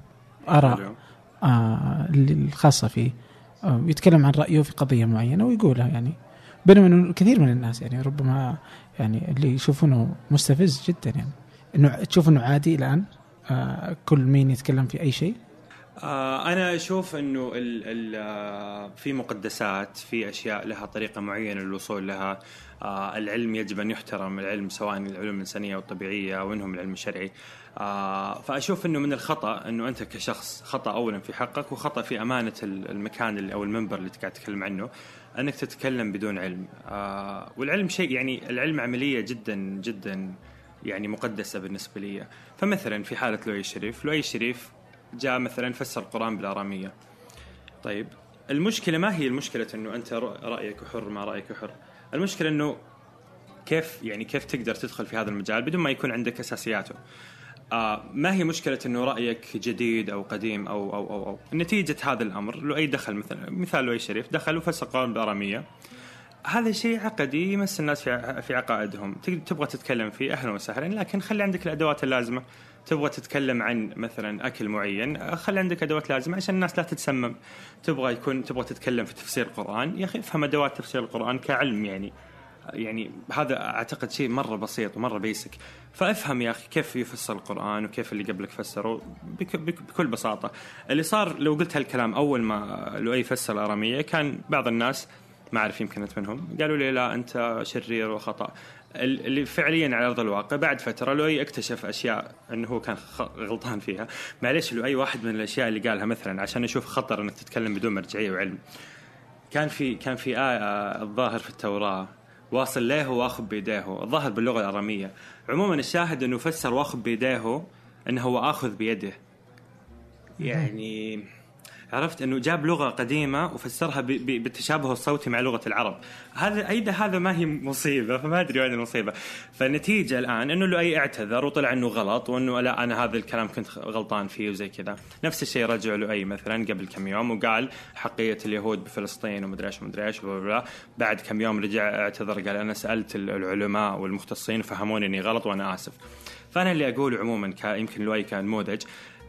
آراء حلو. آه اللي- الخاصة فيه آه يتكلم عن رأيه في قضية معينة ويقولها يعني بينما إنه كثير من الناس يعني ربما يعني اللي يشوفونه مستفز جدا يعني إنه تشوف إنه عادي الآن آه كل مين يتكلم في أي شيء آه أنا أشوف إنه ال ال في مقدسات في أشياء لها طريقة معينة للوصول لها آه العلم يجب أن يحترم العلم سواء العلوم الإنسانية أو الطبيعية أو إنهم العلم الشرعي. آه فأشوف إنه من الخطأ إنه أنت كشخص خطأ أولا في حقك وخطأ في أمانة ال- المكان أو المنبر اللي قاعد تتكلم عنه أنك تتكلم بدون علم. آه والعلم شيء يعني العلم عملية جدا جدا يعني مقدسة بالنسبة لي. فمثلا في حالة لؤي الشريف لؤي الشريف جاء مثلا فسر القرآن بالآرامية. طيب المشكلة ما هي المشكلة إنه أنت رأ- رأيك حر ما رأيك حر المشكلة إنه كيف يعني كيف تقدر تدخل في هذا المجال بدون ما يكون عندك أساسياته. آه ما هي مشكلة إنه رأيك جديد أو قديم أو أو أو, أو. نتيجة هذا الأمر لؤي دخل مثلا مثال لؤي الشريف دخل وفسر القرآن بالآرامية هذا شيء عقدي يمس الناس في في عقائدهم. تبغى تتكلم فيه أهلا وسهلا لكن خلي عندك الأدوات اللازمة. تبغى تتكلم عن مثلا أكل معين خلي عندك أدوات لازمة عشان الناس لا تتسمم. تبغى يكون تبغى تتكلم في تفسير القرآن. يا أخي افهم أدوات تفسير القرآن كعلم يعني. يعني هذا أعتقد شيء مرة بسيط ومرة بيسك فافهم يا أخي كيف يفسر القرآن وكيف اللي قبلك فسروا بك بك بكل بساطة. اللي صار لو قلت هالكلام أول ما لؤي فسر الأرامية كان بعض الناس ما أعرف يمكن أنت منهم قالوا لي لا أنت شرير وخطأ. اللي فعليا على أرض الواقع بعد فترة لؤي اكتشف أشياء أنه هو كان غلطان فيها. معليش لؤي واحد من الأشياء اللي قالها مثلا عشان أشوف خطر إنك تتكلم بدون مرجعية وعلم. كان في كان في آه، الظاهر في التوراة واصل ليه وأخذ بيديه الظاهر باللغة الأرامية. عموما الشاهد أنه فسر وأخذ بيديه أنه هو آخذ بيده. يعني عرفت؟ إنه جاب لغة قديمة وفسرها بالتشابه الصوتي مع لغة العرب. هذا أيضا هذا ما هي مصيبة. فما أدري وين المصيبة. فالنتيجة الآن إنه لؤي اعتذر وطلع إنه غلط وإنه لا أنا هذا الكلام كنت غلطان فيه وزي كذا. نفس الشيء رجع لؤي مثلا قبل كم يوم وقال حقية اليهود بفلسطين ومدري إيش ومدري إيش. بعد كم يوم رجع اعتذر قال أنا سألت العلماء والمختصين فهموني إني غلط وأنا آسف. فأنا اللي أقول عموما يمكن لؤي كنموذج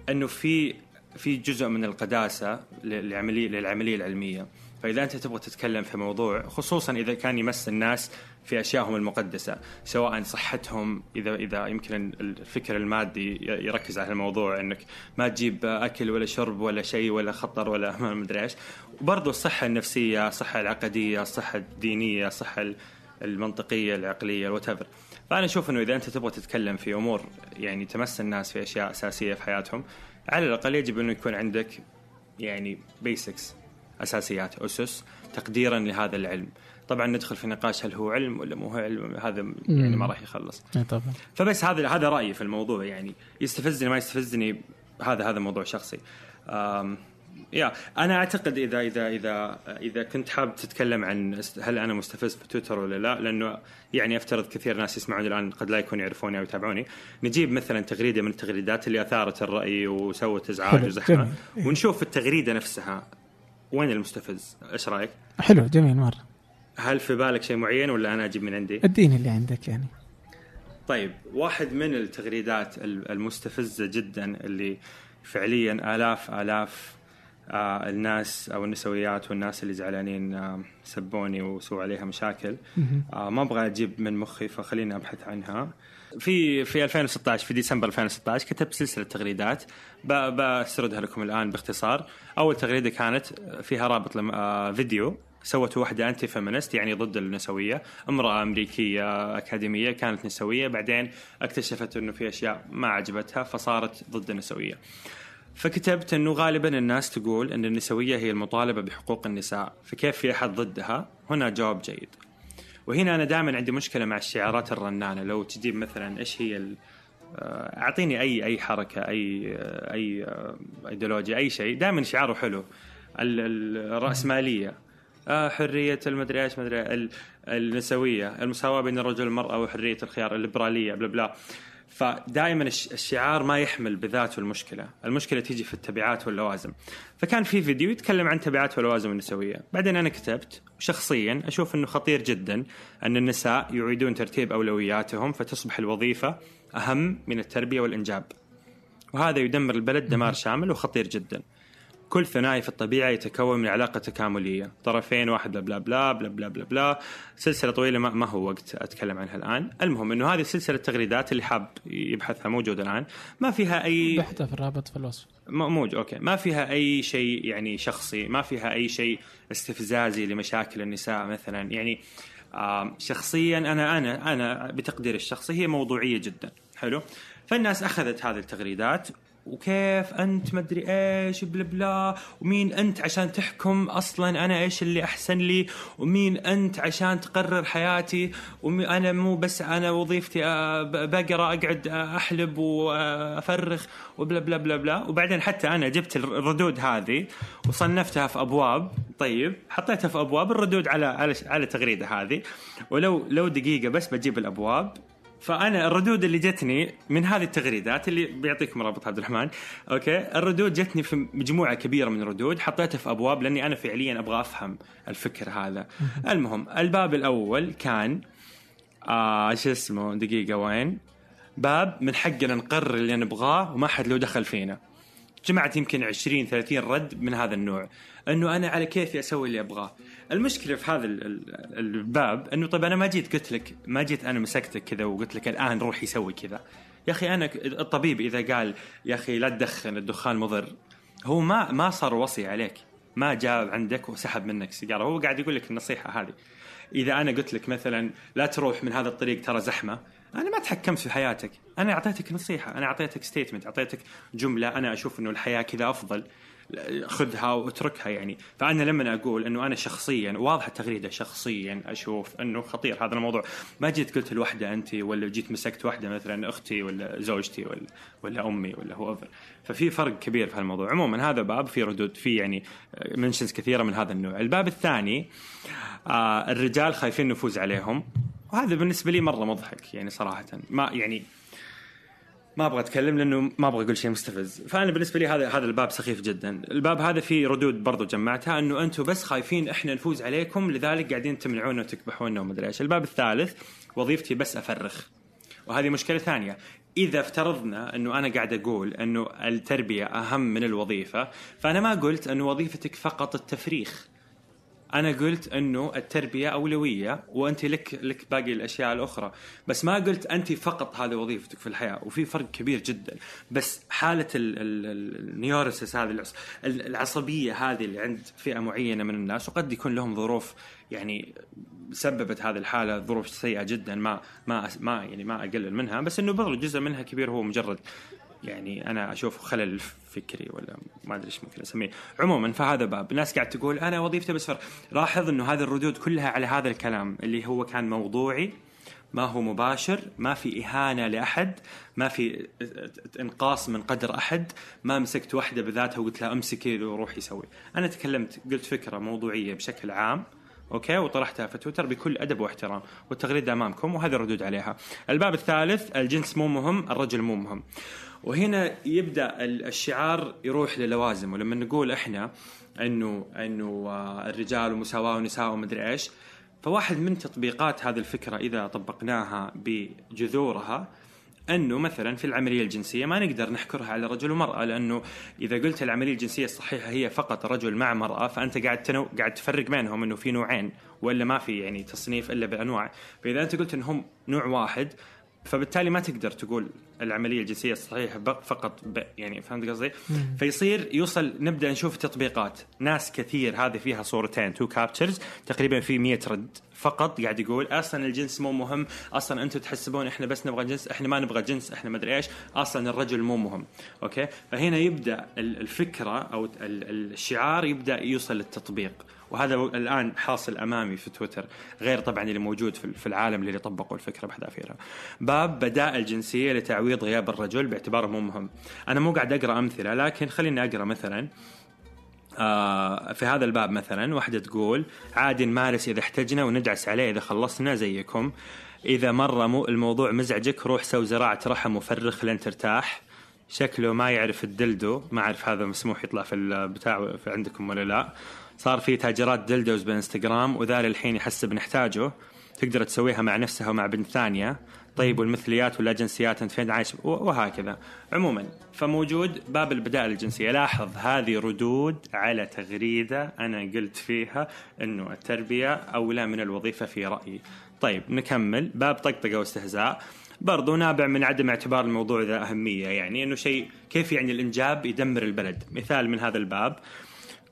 إنه في في جزء من القداسة للعمليه للعملية العلمية. فإذا أنت تبغى تتكلم في موضوع خصوصا إذا كان يمس الناس في اشيائهم المقدسة سواء صحتهم اذا إذا يمكن الفكر المادي يركز على الموضوع إنك ما تجيب أكل ولا شرب ولا شيء ولا خطر ولا ما أدري إيش. وبرضه الصحة النفسية الصحة العقدية الصحة الدينية الصحة المنطقية العقلية وات فأنا أشوف إنه إذا أنت تبغى تتكلم في أمور يعني تمس الناس في أشياء أساسية في حياتهم على الأقل يجب انه يكون عندك يعني basics أساسيات أسس تقديرا لهذا العلم. طبعا ندخل في نقاش هل هو علم ولا مو هو علم هذا يعني ما راح يخلص. اي طبعا. فبس هذا هذا رأيي في الموضوع يعني يستفزني ما يستفزني هذا هذا موضوع شخصي. يا أنا أعتقد إذا إذا إذا إذا كنت حاب تتكلم عن هل أنا مستفز في تويتر ولا لا لأنه يعني أفترض كثير ناس يسمعون الآن قد لا يكونوا يعرفوني أو يتابعوني. نجيب مثلا تغريدة من التغريدات اللي أثارت الرأي وسوت إزعاج وزحمة. إيه. ونشوف التغريدة نفسها. وين المستفز؟ إيش رأيك؟ حلو جميل مرة. هل في بالك شيء معين ولا أنا أجيب من عندي؟ اديني اللي عندك يعني. طيب واحد من التغريدات ال- المستفزة جدا اللي فعليا آلاف آه الناس أو النسويات والناس اللي زعلانين آه سبوني وسووا عليها مشاكل. آه ما أبغى أجيب من مخي فخليني أبحث عنها. في في 2016 في ديسمبر 2016 كتبت سلسلة تغريدات. بسردها لكم الآن باختصار. أول تغريدة كانت فيها رابط لم آه فيديو. سوته واحدة أنتي فيمينست يعني ضد النسوية. امرأة أمريكية أكاديمية كانت نسوية. بعدين اكتشفت أنه في أشياء ما عجبتها فصارت ضد النسوية. فكتبت أنه غالبا الناس تقول أن النسوية هي المطالبة بحقوق النساء فكيف في أحد ضدها؟ هنا جواب جيد. وهنا أنا دائما عندي مشكلة مع الشعارات الرنانة. لو تجيب مثلا إيش هي ال- آه، أعطيني اي أي حركة اي آه، أي آه، أيديولوجيا أي شيء. دائما شعاره حلو. ال- ال- الرأسمالية. حرية المدري إيش مدري ال- النسوية المساواة بين الرجل والمرأة وحرية الخيار الليبرالية بلا بلا. فدائما الش- الشعار ما يحمل بذاته المشكلة، المشكلة تيجي في التبعات واللوازم. فكان في فيديو يتكلم عن تبعات واللوازم النسوية، بعدين أنا كتبت شخصيا أشوف إنه خطير جدا أن النساء يعيدون ترتيب أولوياتهم فتصبح الوظيفة أهم من التربية والإنجاب. وهذا يدمر البلد دمار شامل وخطير جدا. كل ثنائي في الطبيعة يتكون من علاقة تكاملية. طرفين واحد بلا بلا بلا بلا بلا بلا سلسلة طويلة ما, ما هو وقت أتكلم عنها الآن. المهم أنه هذه سلسلة تغريدات اللي حاب يبحثها موجودة الآن. ما فيها أي بحثها في الرابط في الوصف. م- موج أوكي. ما فيها أي شيء يعني شخصي ما فيها أي شيء استفزازي لمشاكل النساء مثلا. يعني شخصيا أنا أنا أنا بتقديري الشخصي هي موضوعية جدا. حلو؟ فالناس أخذت هذه التغريدات وكيف أنت مدري إيش بلا بلا. ومين أنت عشان تحكم أصلا أنا إيش اللي أحسن لي؟ ومين أنت عشان تقرر حياتي؟ وأنا مو بس أنا وظيفتي آه، بقرا أقعد آه، أحلب وأفرخ وبلا بلا بلا بلا. وبعدين حتى أنا جبت الردود هذه وصنفتها في أبواب. طيب حطيتها في أبواب الردود على على على التغريده هذه. ولو لو دقيقة بس بجيب الأبواب. فأنا الردود اللي جتني من هذه التغريدات اللي بيعطيكم رابط عبد الرحمن أوكي؟ الردود جتني في مجموعة كبيرة من الردود حطيتها في أبواب لأني أنا فعليا أبغى أفهم الفكر هذا. المهم الباب الأول كان آه شو اسمه؟ دقيقة وين؟ باب من حقنا نقرر اللي نبغاه وما حد له دخل فينا. جمعت يمكن 20 30 رد من هذا النوع. إنه أنا على كيفي أسوي اللي أبغاه. المشكلة في هذا ال- ال- الباب إنه طيب أنا ما جيت قلت لك ما جيت أنا مسكتك كذا وقلت لك الآن روح يسوي كذا. يا أخي أنا الطبيب إذا قال يا أخي لا تدخن الدخان مضر هو ما ما صار وصي عليك. ما جاء عندك وسحب منك سيجارة. هو قاعد يقول لك النصيحة هذه. إذا أنا قلت لك مثلا لا تروح من هذا الطريق ترى زحمة أنا ما تحكمت في حياتك. أنا أعطيتك نصيحة أنا أعطيتك statement أعطيتك جملة أنا أشوف إنه الحياة كذا أفضل. خذها واتركها يعني. فأنا لما أقول إنه أنا شخصيا واضح التغريده شخصيا أشوف إنه خطير هذا الموضوع. ما جيت قلت لوحدة أنت ولا جيت مسكت واحدة مثلا أختي ولا زوجتي ولا ولا أمي ولا هو ففي فرق كبير في هالموضوع. عموما هذا باب في ردود في يعني mentions كثيرة من هذا النوع. الباب الثاني آه الرجال خايفين نفوز عليهم. وهذا بالنسبة لي مرة مضحك يعني صراحة. ما يعني ما أبغى أتكلم لأنه ما أبغى أقول شيء مستفز. فأنا بالنسبة لي هذا هذا الباب سخيف جدا. الباب هذا فيه ردود برضو جمعتها أنه أنتم بس خايفين إحنا نفوز عليكم لذلك قاعدين تمنعونا وتكبحونا ومدري إيش. الباب الثالث وظيفتي بس أفرخ. وهذه مشكلة ثانية. إذا افترضنا أنه أنا قاعد أقول أنه التربية أهم من الوظيفة فأنا ما قلت انه وظيفتك فقط التفريخ. أنا قلت إنه التربية أولوية وأنت لك لك باقي الأشياء الأخرى. بس ما قلت أنت فقط هذه وظيفتك في الحياة وفي فرق كبير جدا. بس حالة النيورسس هذه العص- العصبية هذه اللي عند فئة معينة من الناس وقد يكون لهم ظروف يعني سببت هذه الحالة ظروف سيئة جدا ما ما ما يعني ما أقلل منها. بس إنه برضو جزء منها كبير هو مجرد يعني أنا أشوف خلل فكري ولا ما أدري إيش ممكن أسميه عموما فهذا باب ناس قاعد تقول أنا وظيفتي بس فرق لاحظ إنه هذه الردود كلها على هذا الكلام اللي هو كان موضوعي ما هو مباشر ما في إهانة لأحد ما في إنقاص من قدر أحد ما مسكت واحدة بذاتها وقلت لها امسكي وروحي سوي أنا تكلمت قلت فكرة موضوعية بشكل عام أوكي وطرحتها في تويتر بكل أدب واحترام والتغريده أمامكم وهذه الردود عليها. الباب الثالث الجنس مو مهم، الرجل مو مهم. وهنا يبدأ ال- الشعار يروح للوازم. ولما نقول إحنا انه إنه آه، الرجال ومساواة والنساء ومدري إيش فواحد من تطبيقات هذه الفكرة إذا طبقناها بجذورها إنه مثلا في العملية الجنسية ما نقدر نحكرها على رجل ومرأة لأنه إذا قلت العملية الجنسية الصحيحة هي فقط رجل مع مرأة فأنت قاعد تنو... قاعد تفرق بينهم إنه في نوعين ولا ما في يعني تصنيف إلا بأنواع. فإذا أنت قلت إنهم نوع واحد فبالتالي ما تقدر تقول العملية الجنسية الصحيحة فقط ب... يعني فهمت قصدي؟ فيصير يوصل نبدأ نشوف تطبيقات. ناس كثير هذه فيها صورتين two captures تقريبا في 100 رد فقط قاعد يقول أصلا الجنس مو مهم أصلا أنتم تحسبون إحنا بس نبغى جنس إحنا ما نبغى جنس إحنا ما ادري إيش أصلا الرجل مو مهم. أوكي؟ فهنا يبدأ ال- الفكرة أو ال- ال- الشعار يبدأ يوصل للتطبيق. وهذا الآن حاصل أمامي في تويتر غير طبعا اللي موجود في العالم اللي طبقوا الفكرة بحذافيرها باب بدائل جنسيه لتعويض غياب الرجل باعتباره مو مهم أنا مو قاعد أقرأ أمثلة لكن خليني أقرأ مثلا آه في هذا الباب مثلا واحدة تقول عادي نمارس إذا احتجنا وندعس عليه إذا خلصنا زيكم. إذا مرة مو الموضوع مزعجك روح سوي زراعة رحم وفرخ لين ترتاح. شكله ما يعرف الدلدو. ما أعرف هذا مسموح يطلع في البتاع في عندكم ولا لا. صار في تاجرات دلدوز بالانستغرام وذا الحين يحسب نحتاجه تقدر تسويها مع نفسها ومع بنت ثانية. طيب والمثليات ولا جنسيات أنت فين عايش؟ وهكذا. عموما فموجود باب البدائل الجنسية. لاحظ هذه ردود على تغريدة أنا قلت فيها إنه التربية أولى من الوظيفة في رأيي. طيب نكمل. باب طقطقة واستهزاء. برضو نابع من عدم اعتبار الموضوع ذا أهمية يعني إنه شيء كيف يعني الإنجاب يدمر البلد. مثال من هذا الباب.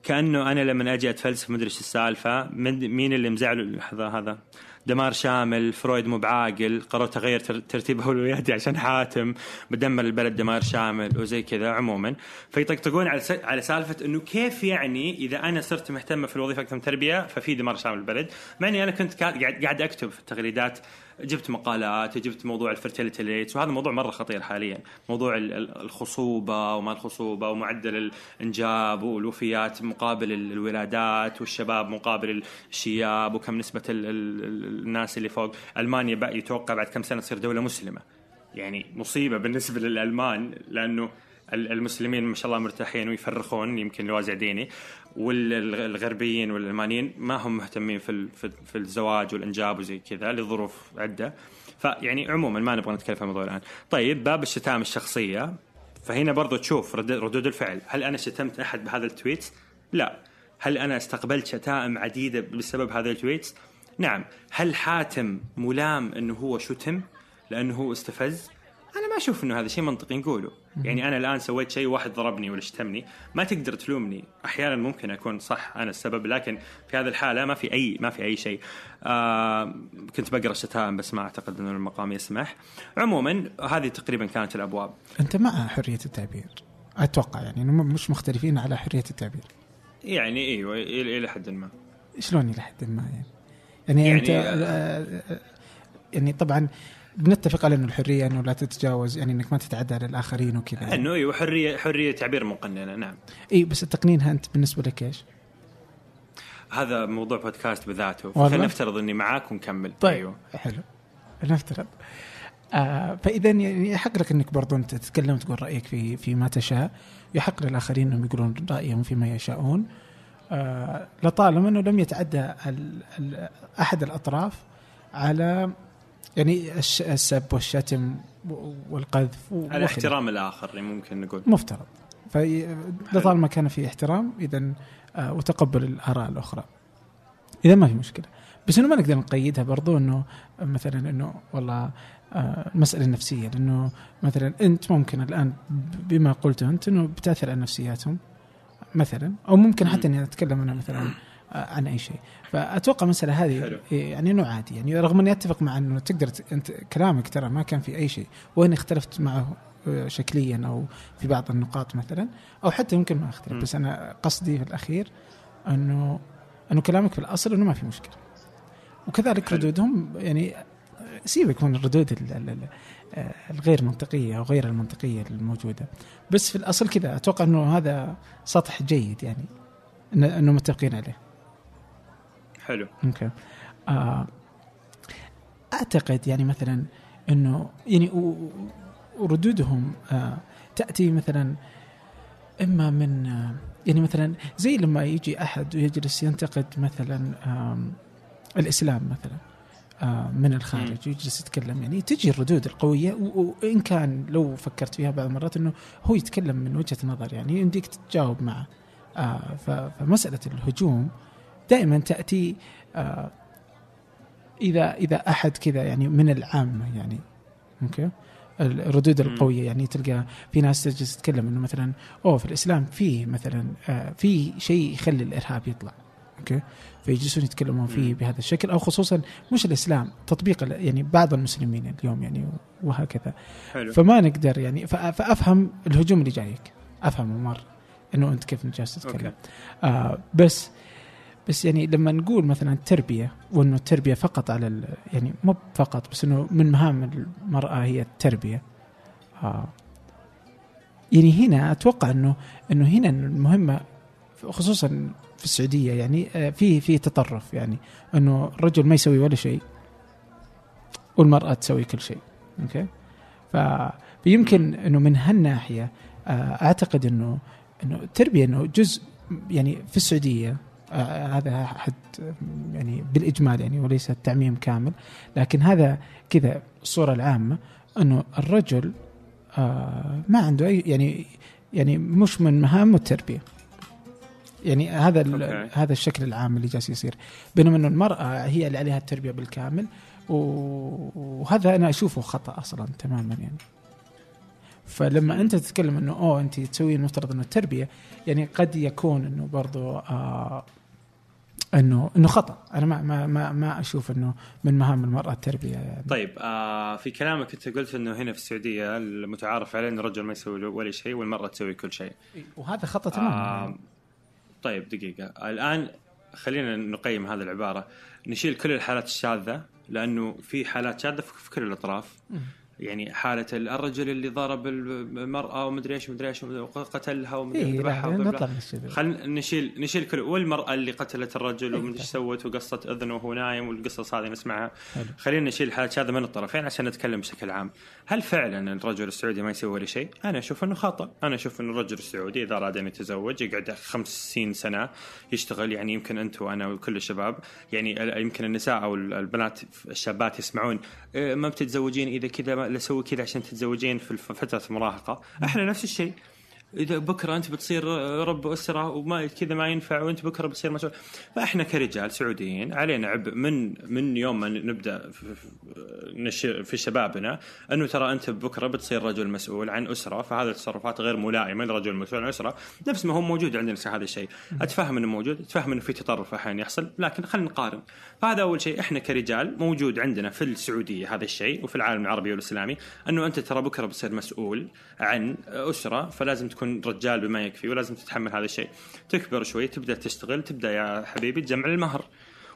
كأنه أنا لما أجي أتفلسف مدري إيش السالفة. مين اللي مزعله لحظة هذا. دمار شامل فرويد مو بعاقل قررت أغير تر- ترتيب اولوياتي عشان حاتم. بدمر البلد دمار شامل وزي كذا عموما. فيطقطقون على على سالفة إنه كيف يعني إذا أنا صرت مهتمه في الوظيفة أكثر من تربية ففي دمار شامل البلد. مع إني أنا كنت قاعد قاعد أكتب في التغريدات جبت مقالات جبت موضوع ال fertility rates وهذا موضوع مرة خطير حاليا. موضوع ال- ال- الخصوبة وما الخصوبة ومعدل الإنجاب والوفيات مقابل ال- الولادات والشباب مقابل الشياب وكم نسبة ال- ال- ال- الناس اللي فوق. ألمانيا يتوقع بعد كم سنة تصير دولة مسلمة. يعني مصيبة بالنسبة للألمان لأنه ال- المسلمين ما شاء الله مرتاحين ويفرخون يمكن لوازع ديني. والغربيين والألمانيين ما هم مهتمين في في الزواج والإنجاب وزي كذا لظروف عدة. فيعني عموما ما نبغى نتكلم في الموضوع الآن. طيب باب الشتائم الشخصية. فهنا برضو تشوف رد- ردود الفعل. هل أنا شتمت أحد بهذا ال tweet؟ لا. هل أنا استقبلت شتائم عديدة بسبب هذا ال tweet؟ نعم. هل حاتم ملام إنه هو شتم لأنه هو استفز؟ أنا ما أشوف إنه هذا شيء منطقي نقوله. يعني أنا الآن سويت شيء واحد ضربني ولا شتمني ما تقدر تلومني. أحيانا ممكن أكون صح أنا السبب لكن في هذه الحالة ما في أي ما في أي شيء. آه كنت بقرأ الشتائم بس ما أعتقد إنه المقام يسمح. عموما هذه تقريبا كانت الأبواب. أنت مع حرية التعبير؟ أتوقع يعني مش مختلفين على حرية التعبير. يعني إيوه إلى إلى حد ما. شلون إلى حد ما يعني؟ يعني, يعني- انت آه، آه، يعني طبعا بنتفق على إنه الحرية إنه لا تتجاوز يعني إنك ما تتعدى على الآخرين وكذا. يعني. إنه أيوه حرية حرية تعبير مقننة نعم. إي بس التقنينها أنت بالنسبة لك إيش؟ هذا موضوع بودكاست بذاته؟ خلينا نفترض إني معاك ونكمل. طيب أيوه. حلو. نفترض. آه فإذا يعني يحق لك إنك برضو أنت تتكلم تقول رأيك في فيما تشاء. يحق للآخرين إنهم يقولون رأيهم فيما يشاءون. آه لطالما إنه لم يتعدى ال ال أحد الأطراف على يعني السب والشتم والقذف على. احترام الآخر يعني ممكن نقول. مفترض. فلطالما كان في احترام اذا آه، وتقبل الآراء الأخرى. إذا ما في مشكلة. بس إنه ما نقدر نقيدها برضو إنه مثلا إنه والله آه، المسألة النفسية. لأنه مثلا أنت ممكن الآن بما قلته أنت إنه بتأثر على نفسياتهم مثلا أو ممكن حتى إني أتكلم أنا مثلا آه، عن أي شيء. فأتوقع المساله هذه حلو. يعني انه عادي يعني رغم أني أتفق مع أنه تقدر انت كلامك ترى ما كان في أي شيء وإن اختلفت معه آه، شكليا أو في بعض النقاط مثلا أو حتى يمكن ما اختلف م. بس أنا قصدي في الأخير انه أنه كلامك في الأصل أنه ما في مشكلة وكذلك حلو. ردودهم يعني سيبك من الردود ال- ال- ال- الغير منطقية أو غير المنطقية الموجودة بس في الأصل كذا أتوقع أنه هذا سطح جيد يعني أنه متفقين عليه حلو. أوكي. آه أعتقد يعني مثلا إنه يعني وردودهم آه تأتي مثلا إما من آه يعني مثلا زي لما يجي أحد ويجلس ينتقد مثلا الإسلام مثلا من الخارج ويجلس يتكلم. يعني تجي الردود القوية و- وإن كان لو فكرت فيها بعض المرات إنه هو يتكلم من وجهة نظر يعني يمديك تتجاوب معه. ف- فمسألة الهجوم دائما تأتي آه إذا إذا أحد كذا يعني من العامه يعني أوكي؟ الردود. القوية يعني تلقى في ناس تجلس تتكلم إنه مثلا أوه في الإسلام في مثلا آه في شيء يخلي الإرهاب يطلع. أوكي؟ فيجلسون يتكلمون فيه. بهذا الشكل. أو خصوصا مش الإسلام تطبيق يعني بعض المسلمين اليوم يعني وهكذا. حلو. فما نقدر يعني فأفهم الهجوم اللي جايك. افهمه مره إنه أنت كيف جالس تتكلم. أوكي. آه بس بس يعني لما نقول مثلا التربيه وإنه التربيه فقط على ال- يعني مو فقط بس إنه من مهام المرأة هي التربية. آه. يعني هنا أتوقع إنه إنه هنا المهمة خصوصا في السعودية يعني آه، في في تطرف. يعني إنه الرجل ما يسوي ولا شيء والمرأة تسوي كل شيء. أوكي؟ فيمكن إنه من هالناحية آه، أعتقد إنه إنه التربيه إنه جزء يعني في السعودية هذا احد يعني بالإجمال يعني وليس التعميم كامل. لكن هذا كذا الصورة العامة إنه الرجل آه، ما عنده أي يعني يعني مش من مهامه التربية. يعني هذا أوكي. هذا الشكل العام اللي جالس يصير. بينما إنه المرأة هي اللي عليها التربية بالكامل وهذا أنا أشوفه خطأ أصلا تماما يعني. فلما أنت تتكلم إنه أوه أنت تسوي المفترض إنه التربيه يعني قد يكون إنه برضو آه إنه إنه خطأ. أنا ما ما ما, ما أشوف إنه من مهام المرأة التربية يعني. طيب آه في كلامك أنت قلت إنه هنا في السعودية المتعارف عليه إن الرجل ما يسوي ولا شيء والمرأة تسوي كل شيء. وهذا خطأ تماما آه يعني. طيب دقيقة. الآن خلينا نقيم هذه العبارة. نشيل كل الحالات الشاذة لأنه في حالات شاذة في كل الأطراف. يعني حالة الرجل اللي ضرب المرأة ومدري إيش ومدري إيش وقتلها ومدري إيه ذبحها نطلع من. خلينا نشيل نشيل كل والمرأة اللي قتلت الرجل إيه، ومدري إيش سوت وقصت أذنه وهو نايم والقصص هذه نسمعها. خلينا نشيل الحالات هذا من الطرفين عشان نتكلم بشكل عام. هل فعلا الرجل السعودي ما يسوي ولا شيء؟ أنا أشوف إنه خطا أنا أشوف إنه الرجل السعودي إذا أراد أن يتزوج يقعد 50 سنة يشتغل. يعني يمكن أنت وأنا وكل الشباب يعني يمكن النساء أو ال- البنات الشابات يسمعون. إيه، ما بتتزوجين إذا كذا لا سوي كذا عشان تتزوجين في فترة المراهقة. إحنا نفس الشيء. إذا بكرة أنت بتصير رب أسرة وما كذا ما ينفع وأنت بكرة بتصير مسؤول. فإحنا كرجال سعوديين علينا عبء من من يوم ما نبدأ في, في- شبابنا أنه ترى أنت بكرة بتصير رجل مسؤول عن أسرة فهذه التصرفات غير ملائمة لرجل مسؤول عن أسرة. نفس ما هو موجود عندنا هذا الشيء. أتفهم أنه موجود أتفهم أنه في تطرف أحيانا يحصل لكن خلينا نقارن. فهذا أول شيء إحنا كرجال موجود عندنا في السعودية هذا الشيء وفي العالم العربي والإسلامي أنه أنت ترى بكرة بتصير مسؤول عن أسرة فلازم تكون رجال بما يكفي ولازم تتحمل هذا الشيء. تكبر شوي تبدأ تشتغل تبدأ يا حبيبي تجمع المهر.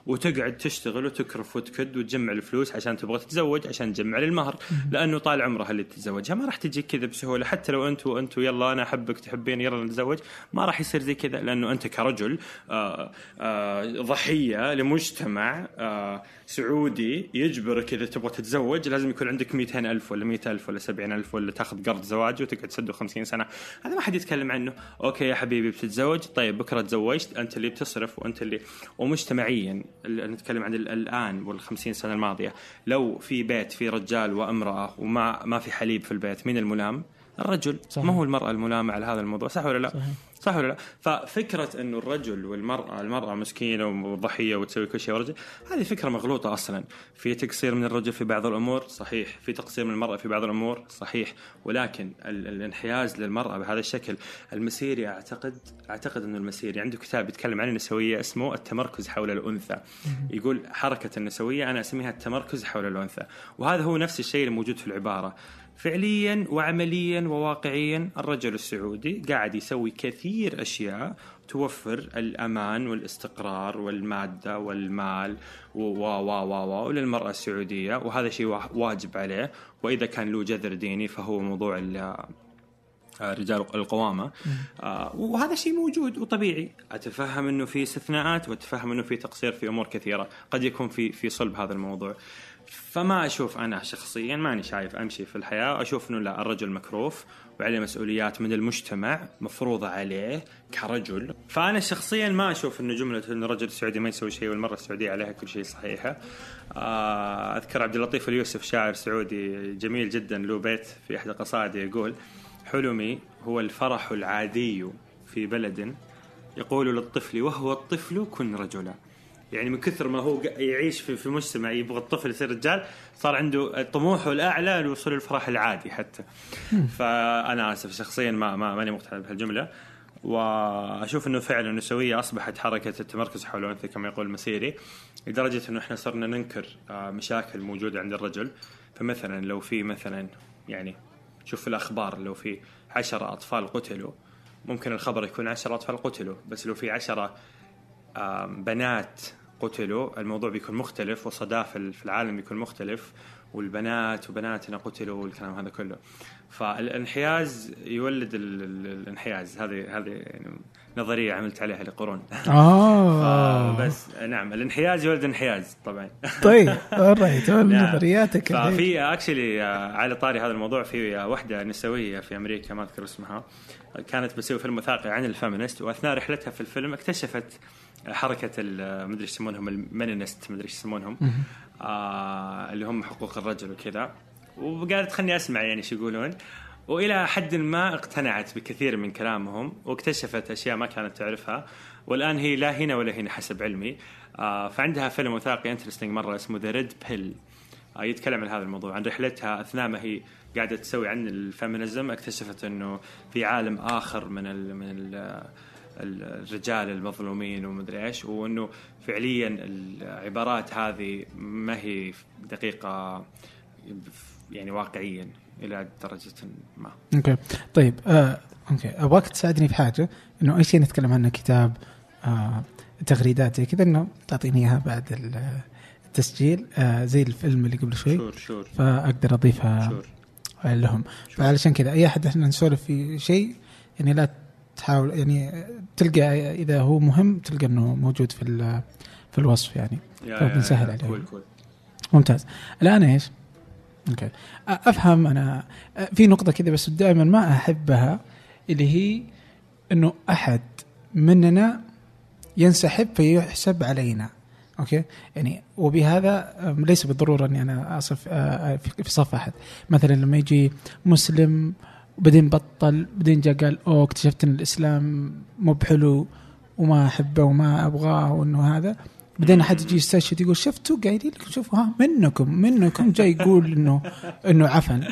وتقعد تشتغل وتكرف وتكد وتجمع الفلوس عشان تبغى تتزوج عشان تجمع للمهر. لأنه طال عمرها اللي تتزوجها ما راح تجيك كذا بسهولة. حتى لو أنت وأنت يلا أنا أحبك تحبين يلا نتزوج. ما راح يصير زي كذا لأنه أنت كرجل آه آه ضحية لمجتمع آه سعودي يجبرك اذا تبغى تتزوج لازم يكون عندك 200 ألف ولا 100 ألف ولا 70 ألف ولا تاخذ قرض زواج وتقعد تسده 50 سنة. هذا ما حد يتكلم عنه. أوكي يا حبيبي بتتزوج؟ طيب بكرة تزوجت أنت اللي بتصرف وأنت اللي ومجتمعيا نتكلم عن ال- الآن وال50 سنة الماضية لو في بيت في رجال وامرأة وما ما في حليب في البيت مين الملام؟ الرجل صحيح. ما هو المرأة الملامه على هذا الموضوع صح ولا لا؟ صحيح. صح ولا لا؟ ففكرة إنه الرجل والمرأة، المرأة مسكينة وضحية وتسوي كل شيء ورجل، هذه فكرة مغلوطة أصلا، في تقصير من الرجل في بعض الأمور صحيح، في تقصير من المرأة في بعض الأمور صحيح، ولكن ال- الانحياز للمرأة بهذا الشكل، المسيري أعتقد أعتقد إنه المسيري عنده كتاب يتكلم عن النسوية اسمه التمركز حول الأنثى. يقول حركة النسوية أنا أسميها التمركز حول الأنثى، وهذا هو نفس الشيء الموجود في العبارة. فعليا وعمليا وواقعيا الرجل السعودي قاعد يسوي كثير أشياء توفر الأمان والاستقرار والمادة والمال و و و و للمرأة السعودية وهذا شيء وا- واجب عليه. وإذا كان له جذر ديني فهو موضوع آه، رجال القوامة. آه وهذا شيء موجود وطبيعي. أتفهم أنه في استثناءات وأتفهم أنه في تقصير في أمور كثيرة. قد يكون في في صلب هذا الموضوع. فما أشوف أنا شخصيا ماني شايف أمشي في الحياة. أشوف أنه لا الرجل مكروف وعليه مسؤوليات من المجتمع مفروضة عليه كرجل. فأنا شخصيا ما أشوف أنه جملة أن الرجل السعودي ما يسوي شيء والمرأة السعودية عليها كل شيء صحيحة. آه أذكر عبد اللطيف اليوسف شاعر سعودي جميل جدا له بيت في إحدى قصائده يقول حلمي هو الفرح العادي في بلد يقول للطفل وهو الطفل كن رجلا. يعني من كثر ما هو يعيش في في مجتمع يبغى الطفل يصير رجال صار عنده طموحه الأعلى للوصول للفرح العادي حتى. فأنا آسف شخصيا ما ما ماني مقتنع بهالجملة. وأشوف إنه فعلا النسويه أصبحت حركة التمركز حول الأنثى كما يقول المسيري لدرجة إنه إحنا صرنا ننكر آه، مشاكل موجودة عند الرجل. فمثلا لو في مثلا يعني شوف في الأخبار لو في عشرة أطفال قتلوا ممكن الخبر يكون عشرة أطفال قتلوا بس لو في عشرة بنات قتلوا الموضوع بيكون مختلف وصداه في ال- في العالم بيكون مختلف والبنات وبناتنا قتلوا والكلام هذا كله. فالانحياز يولد ال- ال- الانحياز. هذه هذه يعني نظرية عملت عليها لقرون. آه. بس نعم الانحياز يولد انحياز طبعا. طيب alright نعم. نظرياتك. ففي actually على طاري هذا الموضوع في واحدة نسوية في أمريكا ما أذكر اسمها كانت بتسوي فيلم وثائقي عن ال feminist وأثناء رحلتها في الفيلم اكتشفت حركة ال- مدري إيش يسمونهم ال meninist مدري إيش يسمونهم. آه اللي هم حقوق الرجل وكذا. وقالت خلني أسمع يعني إيش يقولون. وإلى حد ما اقتنعت بكثير من كلامهم واكتشفت أشياء ما كانت تعرفها. والآن هي لا هنا ولا هنا حسب علمي. آه فعندها فيلم وثائقي interesting مرة اسمه The Red Pill يتكلم عن هذا الموضوع. عن رحلتها أثناء ما هي قاعدة تسوي عن ال feminism اكتشفت إنه في عالم آخر من ال من ال الرجال المظلومين ومدري إيش وإنه فعليا العبارات هذه ما هي دقيقة يعني واقعيا إلى درجة ما. okay. طيب آه، okay. أبغاك تساعدني في حاجة إنه أي شيء نتكلم عنه كتاب آه، تغريدات زي كذا إنه تعطيني إياها بعد ال- التسجيل آه زي الفيلم اللي قبل شوي. sure sure. فأقدر أضيفها sure. لهم. فعلشان كذا أي أحد إحنا نسولف في شيء يعني لا تحاول يعني تلقى إذا هو مهم تلقى إنه موجود في في الوصف يعني. يا- طيب،. cool cool. ممتاز. الآن إيش؟ okay. أفهم أنا. في نقطة كذا بس دائما ما أحبها اللي هي إنه أحد مننا ينسحب فيحسب علينا. أوكي؟ يعني وبهذا ليس بالضرورة إني أنا أصف في في صف أحد. مثلا لما يجي مسلم وبعدين بطل بعدين جاء قال أوه اكتشفت إن الإسلام مو بحلو وما أحبه وما أبغاه وإنه هذا بعدين أحد يجي يستشهد يقول شفتوا قايلين لكم شوفوا ها منكم منكم جاي يقول إنه إنه عفن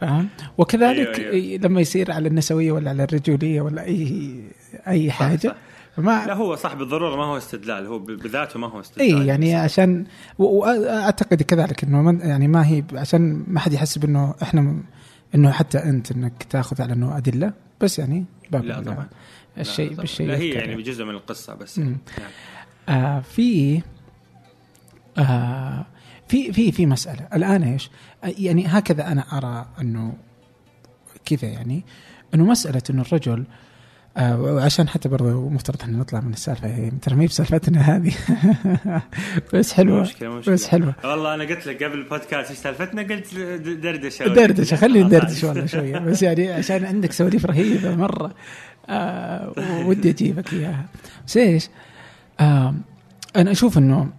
فاهم وكذلك أيوة، أيوة. لما يصير على النسوية ولا على الرجولية ولا أي أي حاجة. فما لا هو صح بالضرورة ما هو استدلال هو بذاته ما هو استدلال اي يعني عشان واعتقد كذلك إنه يعني ما هي عشان ما حد يحسب انه إحنا إنه حتى أنت إنك تأخذ على أنه أدلة بس يعني باب لا طبعا الشيء لا. بالشيء لا هي يذكر يعني جزء من القصة بس. يعني. نعم. آه في آه في في في مسألة الآن إيش؟ يعني هكذا أنا أرى أنه كذا يعني أنه مسألة إنه الرجل آه وعشان حتى برضه مفترض ان نطلع من السالفة هي ترى ما هي بسالفتنا هذه بس حلوة مشكلة مشكلة. بس حلوة والله أنا قلت لك قبل البودكاست إيش سالفتنا قلت دردشة دردشة خلينا. ندردش والله شوية بس يعني عشان عندك سواليف رهيبة مرة آه ودي أجيبك إياها بس إيش؟ آه أنا أشوف إنه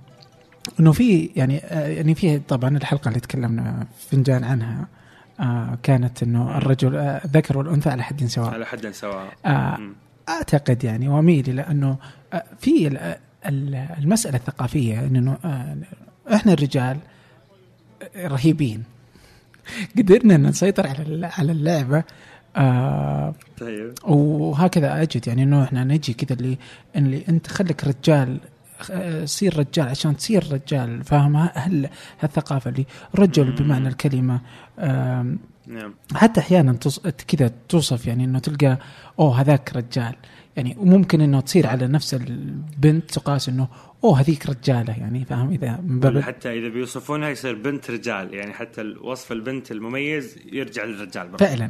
إنه في يعني آه يعني في طبعا الحلقة اللي تكلمنا فنجان عنها آه كانت إنه الرجل آه الذكر والأنثى على حد سواء. على حد سواء. آه. أعتقد يعني وأميل إلى إنه آه، في ال- ال- المسألة الثقافية إنه آه، إحنا الرجال رهيبين. قدرنا ان نسيطر على على اللعبة آه طيب. وهكذا أجد. يعني إنه إحنا نجي كذا اللي اللي أنت خليك رجال صير رجال عشان تصير رجال فاهم هل هالثقافة اللي رجل. بمعنى الكلمة نعم حتى أحيانا. كذا توصف يعني إنه تلقى أوه هذاك رجال يعني وممكن إنه تصير على نفس البنت تقاس إنه أوه هذيك رجالة يعني فاهم؟ إذا من باب حتى إذا بيوصفونها يصير بنت رجال يعني حتى وصف البنت المميز يرجع للرجال برضه. فعلا.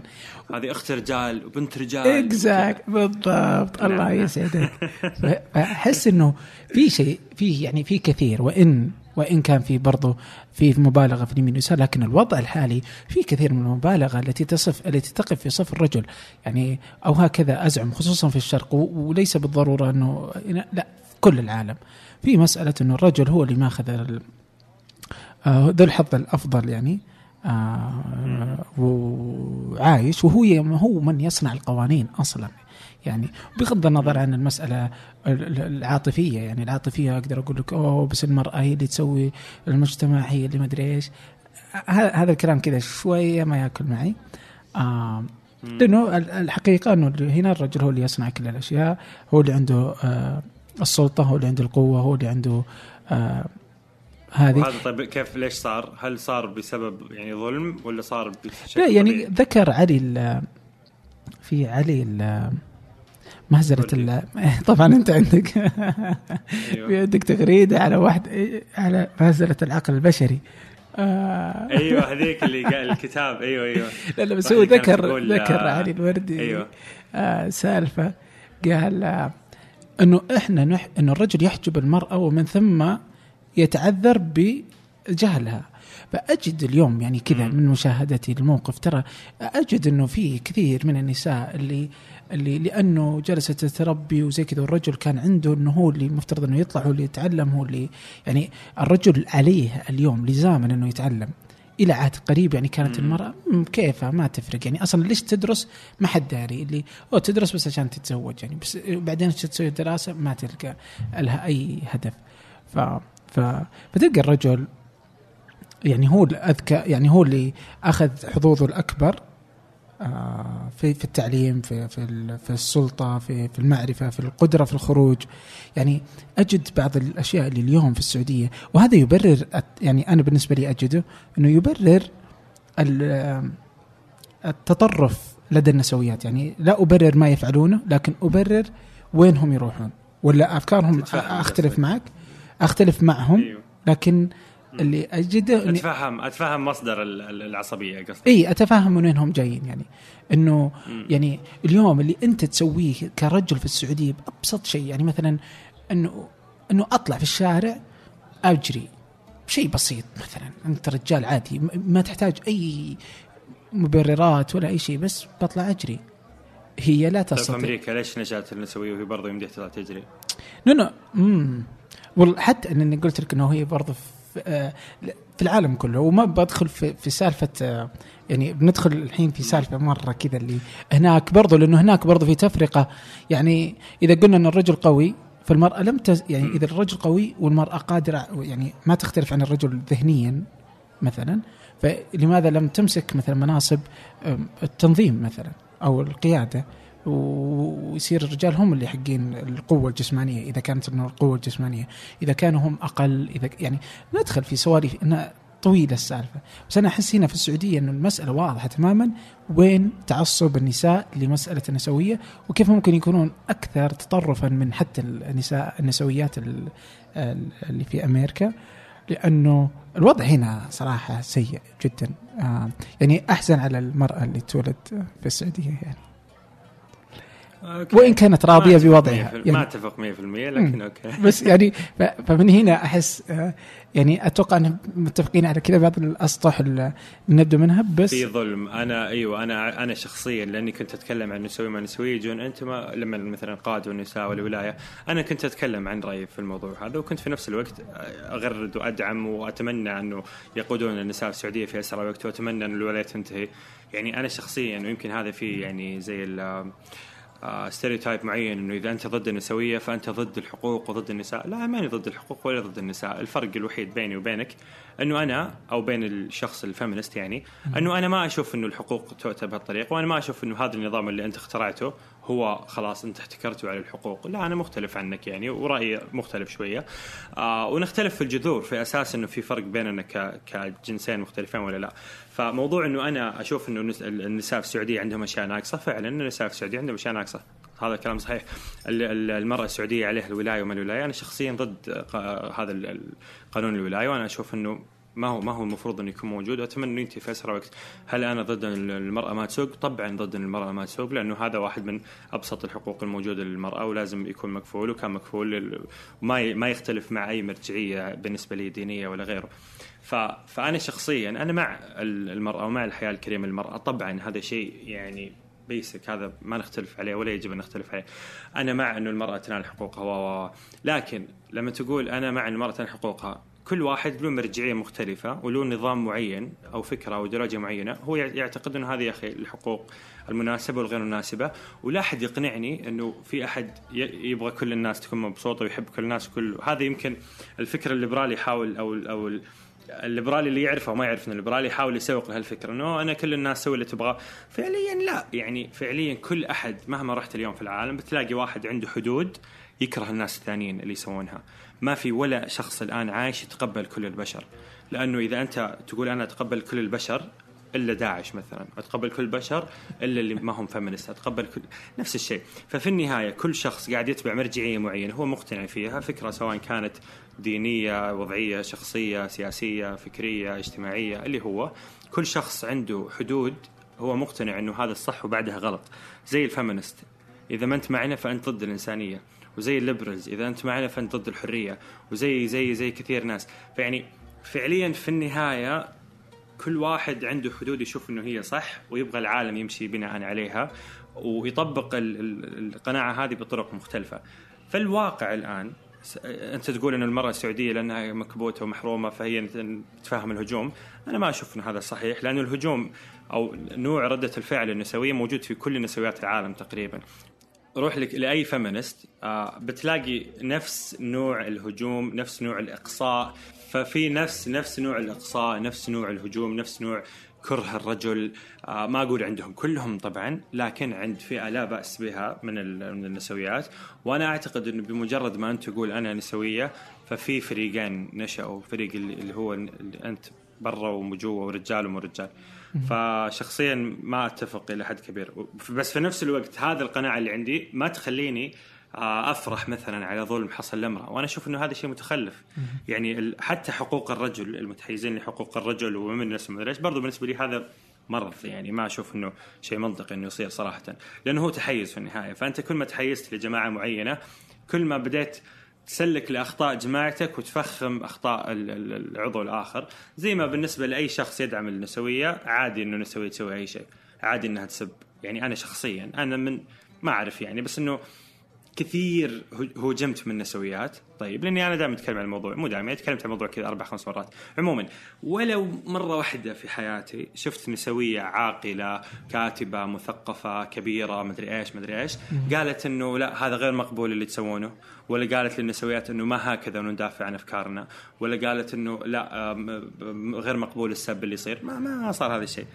هذه أخت رجال وبنت رجال. إكزاكت بالضبط. نعم، الله. يسعدك. فأحس إنه في شيء في يعني في كثير وإن وإن كان في برضه في مبالغة في اليمين واليسار لكن الوضع الحالي في كثير من المبالغة التي تصف التي تقف في صف الرجل. يعني أو هكذا أزعم خصوصا في الشرق وليس بالضرورة أنه لا كل العالم. في مسألة أنه الرجل هو اللي ماخذ آه، ذو الحظ الأفضل يعني آه، وعايش وهو هو من يصنع القوانين أصلا. يعني بغض النظر عن المسألة ال- ال- العاطفية يعني العاطفية أقدر أقول لك أوه بس المرأة هي اللي تسوي المجتمع هي اللي ما أدري إيش هذا الكلام كذا شوية ما يأكل معي آه. لأنه ال- الحقيقة إنه هنا الرجل هو اللي يصنع كل الأشياء هو اللي عنده آه السلطة هو اللي عنده القوة هو اللي عنده آه هذه وهذا طيب كيف ليش صار؟ هل صار بسبب يعني ظلم ولا صار بشكل لا يعني طبيعي؟ ذكر علي في علي مهزلة ال- طبعا أنت عندك. في أيوه عندك تغريدة على واحد على مهزلة العقل البشري. آه. أيوه هذيك اللي قال الكتاب. أيوه أيوه. لا لا بس هو ذكر ذكر آه، علي الوردي. أيوه. آه سالفة قال آه إنه إحنا نح إنه الرجل يحجب المرأة ومن ثم يتعذر بجهلها. فأجد اليوم يعني كذا. من مشاهدتي للموقف ترى أجد إنه في كثير من النساء اللي اللي لأنه جلست تربي وزي كذا والرجل كان عنده إنه هو اللي مفترض إنه يطلع هو اللي يتعلم هو اللي يعني الرجل عليه اليوم لزاما إنه يتعلم. إلى عهد قريب يعني كانت. المرأة كيفها ما تفرق. يعني أصلا ليش تدرس؟ ما حد داري اللي أو تدرس بس عشان تتزوج يعني بس بعدين تسوي؟ الدراسه ما تلقى لها أي هدف. ف ف فتلقى الرجل يعني هو الاذكى يعني هو اللي أخذ حظوظه الأكبر آه، في في التعليم في في في السلطة في في المعرفة في القدرة في الخروج. يعني أجد بعض الأشياء اللي اليوم في السعودية وهذا يبرر يعني أنا بالنسبة لي أجده إنه يبرر ال- التطرف لدى النسويات. يعني لا أبرر ما يفعلونه لكن أبرر وين هم يروحون ولا أفكارهم أختلف. معك؟ أختلف معهم أيوه. لكن اللي أجده اتفهم أتفهم مصدر ال- ال- العصبية قصدي إي أتفهم من وين هم جايين يعني. إنه يعني اليوم اللي أنت تسويه كرجل في السعودية بأبسط شيء يعني مثلا انه إنه أطلع في الشارع أجري شيء بسيط مثلا أنت رجال عادي ما تحتاج أي مبررات ولا أي شيء بس بطلع أجري. هي لا طيب في تستطيع. أمريكا ليش نجات النسويه وهي برضه يمديها تطلع تجري؟ نو نو. امم والله حتى إني قلت لك إنه هي برضه في, آه في العالم كله. وما بدخل في, في سالفة آه يعني بندخل الحين في سالفة مرة كذا اللي هناك برضه لأنه هناك برضه في تفرقة. يعني إذا قلنا إن الرجل قوي فالمرأة لم تز يعني إذا الرجل قوي والمرأة قادرة يعني ما تختلف عن الرجل ذهنيا مثلا فلماذا لم تمسك مثلا مناصب التنظيم مثلا أو القيادة؟ ويصير الرجال هم اللي حقين القوة الجسمانية إذا كانت انه القوة الجسمانية. إذا كانوا هم أقل إذا يعني ندخل في سواليف انها طويلة السالفة. بس أنا أحس هنا في السعودية إنه المسألة واضحة تماما وين تعصب النساء لمسألة النسوية وكيف ممكن يكونون أكثر تطرفا من حتى النساء النسويات ال- ال- اللي في أمريكا. لأنه الوضع هنا صراحة سيء جدا. آه يعني أحزن على المرأة اللي تولد في السعودية يعني. okay. وإن كانت راضية بوضعها. 100% ما يعني أتفق 100% لكن okay. بس يعني فمن هنا أحس آه، يعني أتوقع ان متفقين على كذا بعض الأسطح اللي نبدأ منها بس في ظلم. أنا أيوه أنا أنا شخصيا لأني كنت أتكلم عن نسوي ما نسوي. يجون أنت ما لما مثلا القاده والنساء والولايه أنا كنت أتكلم عن رأيي في الموضوع هذا وكنت في نفس الوقت أغرد وأدعم وأتمنى أنه يقودون النساء في السعودية في أسرع وقت وأتمنى أن الولاية تنتهي. يعني أنا شخصيا ويمكن هذا في يعني زي stereotype معين إنه إذا أنت ضد النسوية فأنت ضد الحقوق وضد النساء، لا ماني ضد الحقوق ولا ضد النساء، الفرق الوحيد بيني وبينك إنه أنا أو بين الشخص ال feminist يعني إنه أنا ما أشوف إنه الحقوق تؤتى بهالطريقه وأنا ما أشوف إنه هذا النظام اللي أنت اخترعته هو خلاص انت احتكرته على الحقوق، لا أنا مختلف عنك يعني ورأيي مختلف شوية. آه ونختلف في الجذور في أساس إنه في فرق بيننا كجنسين مختلفين ولا لا. فموضوع إنه أنا أشوف إنه النس- النساء في السعودية عندهم أشياء ناقصة فعلا النساء في السعودية عندهم أشياء ناقصة هذا كلام صحيح ال- ال- المرأة السعودية عليها الولاية وما الولاية أنا شخصيا ضد هذا قانون الولاية وأنا أشوف أنه ما هو ما هو المفروض إنه يكون موجود واتمنى إنه ينتهي في أسرع وقت. هل أنا ضد المرأة ما تسوق؟ طبعا ضد المرأة ما تسوق لأنه هذا واحد من أبسط الحقوق الموجودة للمرأة ولازم يكون مكفول وكان مكفول وما ما يختلف مع أي مرجعية بالنسبة لي دينية ولا غيره. فأنا شخصيا أنا مع ال- المرأة ومع الحياة الكريمة للمرأة طبعا هذا شيء يعني basic هذا ما نختلف عليه ولا يجب أن نختلف عليه. أنا مع إنه المرأة تنال حقوقها و لكن لما تقول أنا مع المرأة تنال حقوقها كل واحد له مرجعية مختلفة وله نظام معين أو فكرة أو ايديولوجيا معينة. هو يع- يعتقد إنه هذه يا أخي الحقوق المناسبة والغير مناسبة. ولا أحد يقنعني إنه في أحد ي- يبغى كل الناس تكون مبسوطة ويحب كل الناس كل هذا يمكن الفكر الليبرالي يحاول أو ال- الليبرالي اللي يعرفه وما يعرف ان الليبرالي يحاول يسوق لهالفكره إنه أنا كل الناس سوي اللي تبغاه. فعليا لا يعني فعليا كل أحد مهما رحت اليوم في العالم بتلاقي واحد عنده حدود يكره الناس الثانيين اللي يسوونها. ما في ولا شخص الآن عايش يتقبل كل البشر. لأنه إذا أنت تقول أنا أتقبل كل البشر إلا داعش مثلا أتقبل كل البشر إلا اللي ما هم فيمنست أتقبل كل نفس الشيء. ففي النهاية كل شخص قاعد يتبع مرجعية معينة هو مقتنع فيها فكرة سواء كانت دينية وضعية شخصية سياسية فكرية اجتماعية اللي هو كل شخص عنده حدود هو مقتنع إنه هذا الصح وبعدها غلط. زي ال feminist إذا ما أنت معنا فأنت ضد الإنسانية. وزي ال liberals إذا أنت معنا فأنت ضد الحرية وزي زي زي كثير ناس فيعني فعليا في النهاية كل واحد عنده حدود يشوف إنه هي صح ويبغى العالم يمشي بناء عليها ويطبق ال- ال- القناعة هذه بطرق مختلفة. فالواقع الآن أنت تقول ان المرأة السعودية لأنها مكبوتة ومحرومة فهي تفهم الهجوم، أنا ما أشوف إن هذا صحيح لأنه الهجوم أو نوع ردة الفعل النسوية موجود في كل نسويات العالم تقريبا. روح لك لأي فيمنست آه بتلاقي نفس نوع الهجوم نفس نوع الإقصاء. ففي نفس نفس نوع الإقصاء نفس نوع الهجوم نفس نوع كره الرجل. آه ما أقول عندهم كلهم طبعا لكن عند فئة لا بأس بها من من النسويات. وأنا أعتقد إنه بمجرد ما أنت تقول أنا نسوية ففي فريقين نشأوا فريق اللي هو أنت برا وجوا ورجال ومو رجال فشخصيا ما أتفق إلى حد كبير. بس في نفس الوقت هذا القناعة اللي عندي ما تخليني آه، أفرح مثلا على ظلم حصل لامراه وأنا أشوف إنه هذا شيء متخلف. يعني حتى حقوق الرجل المتحيزين لحقوق الرجل ومن الناس ما ليش برضو بالنسبة لي هذا مرض. يعني ما أشوف إنه شيء منطقي إنه يصير صراحة. لأنه هو تحيز في النهاية. فأنت كل ما تحيزت لجماعة معينة كل ما بديت تسلك لأخطاء جماعتك وتفخم أخطاء ال- ال- العضو الآخر. زي ما بالنسبة لأي شخص يدعم النسوية عادي إنه النسوية تسوي أي شيء. عادي إنها تسب. يعني أنا شخصيا أنا من ما أعرف يعني بس إنه كثير هو- هوجمت من النسويات. طيب لأني أنا دائما أتكلم عن الموضوع مو دائما تكلمت عن الموضوع كذا أربع خمس مرات. عموما ولو مرة واحدة في حياتي شفت نسوية عاقلة كاتبة مثقفة كبيرة مدري إيش مدري إيش قالت إنه لا هذا غير مقبول اللي تسوونه. ولا قالت للنسويات إنه ما هكذا وندافع عن أفكارنا. ولا قالت إنه لا آم، غير مقبول السب اللي يصير. ما ما صار هذا الشيء.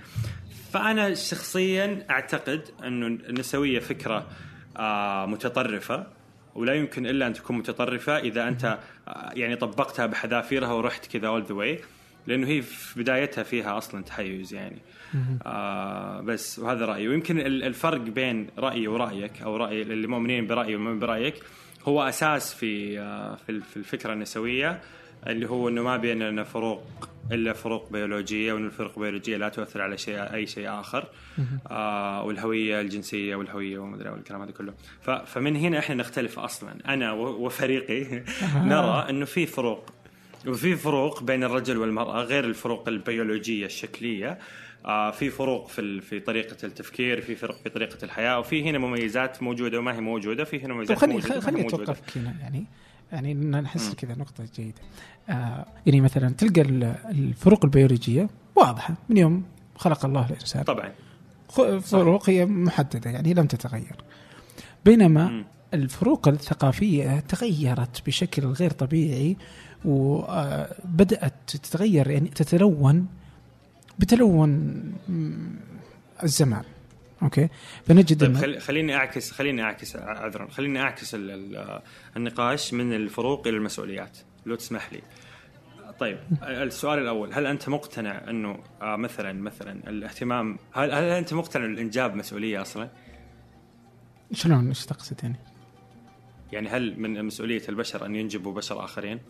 فأنا شخصيا أعتقد إنه النسويه فكرة آه، متطرفة ولا يمكن إلا أن تكون متطرفة إذا أنت آه، يعني طبقتها بحذافيرها ورحت كذا اول ذا واي لأنه هي في بدايتها فيها أصلا تحيز يعني. آه بس وهذا رأيي. ويمكن ال- الفرق بين رأيي ورأيك أو رأي اللي مؤمنين برأيي ومؤمنين برأيك هو أساس في آه في الفكرة النسوية اللي هو إنه ما بيننا فروق إلا فروق بيولوجية وإن الفروق البيولوجيه لا تؤثر على شيء أي شيء آخر. آه والهوية الجنسية والهوية ومدري والكلام هذا كله. فمن هنا إحنا نختلف أصلا. أنا وفريقي نرى إنه في فروق. وفي فروق بين الرجل والمرأة غير الفروق البيولوجية الشكلية. آه في فروق في في طريقة التفكير في فرق في طريقة الحياة وفي هنا مميزات موجودة وما هي موجودة في هنا مميزات موجودة خلي وما خلي هي موجودة. اتوقفك هنا يعني. يعني نحس كذا نقطة جيدة. آه يعني مثلا تلقى ال- الفروق البيولوجية واضحة من يوم خلق الله الإنسان. طبعا فروق هي محددة يعني لم تتغير. بينما. الفروق الثقافية تغيرت بشكل غير طبيعي وبدأت تتغير يعني تتلون بتلون الزمان. أوكي فنجد طيب خل... خليني أعكس خليني أعكس عذرا خليني أعكس ال... ال... النقاش من الفروق إلى المسؤوليات لو تسمح لي طيب السؤال الأول هل أنت مقتنع أنه آه مثلا مثلا الاهتمام هل, هل أنت مقتنع ان الانجاب مسؤولية أصلا؟ شلون إيش تقصد يعني؟ يعني هل من مسؤولية البشر أن ينجبوا بشر آخرين؟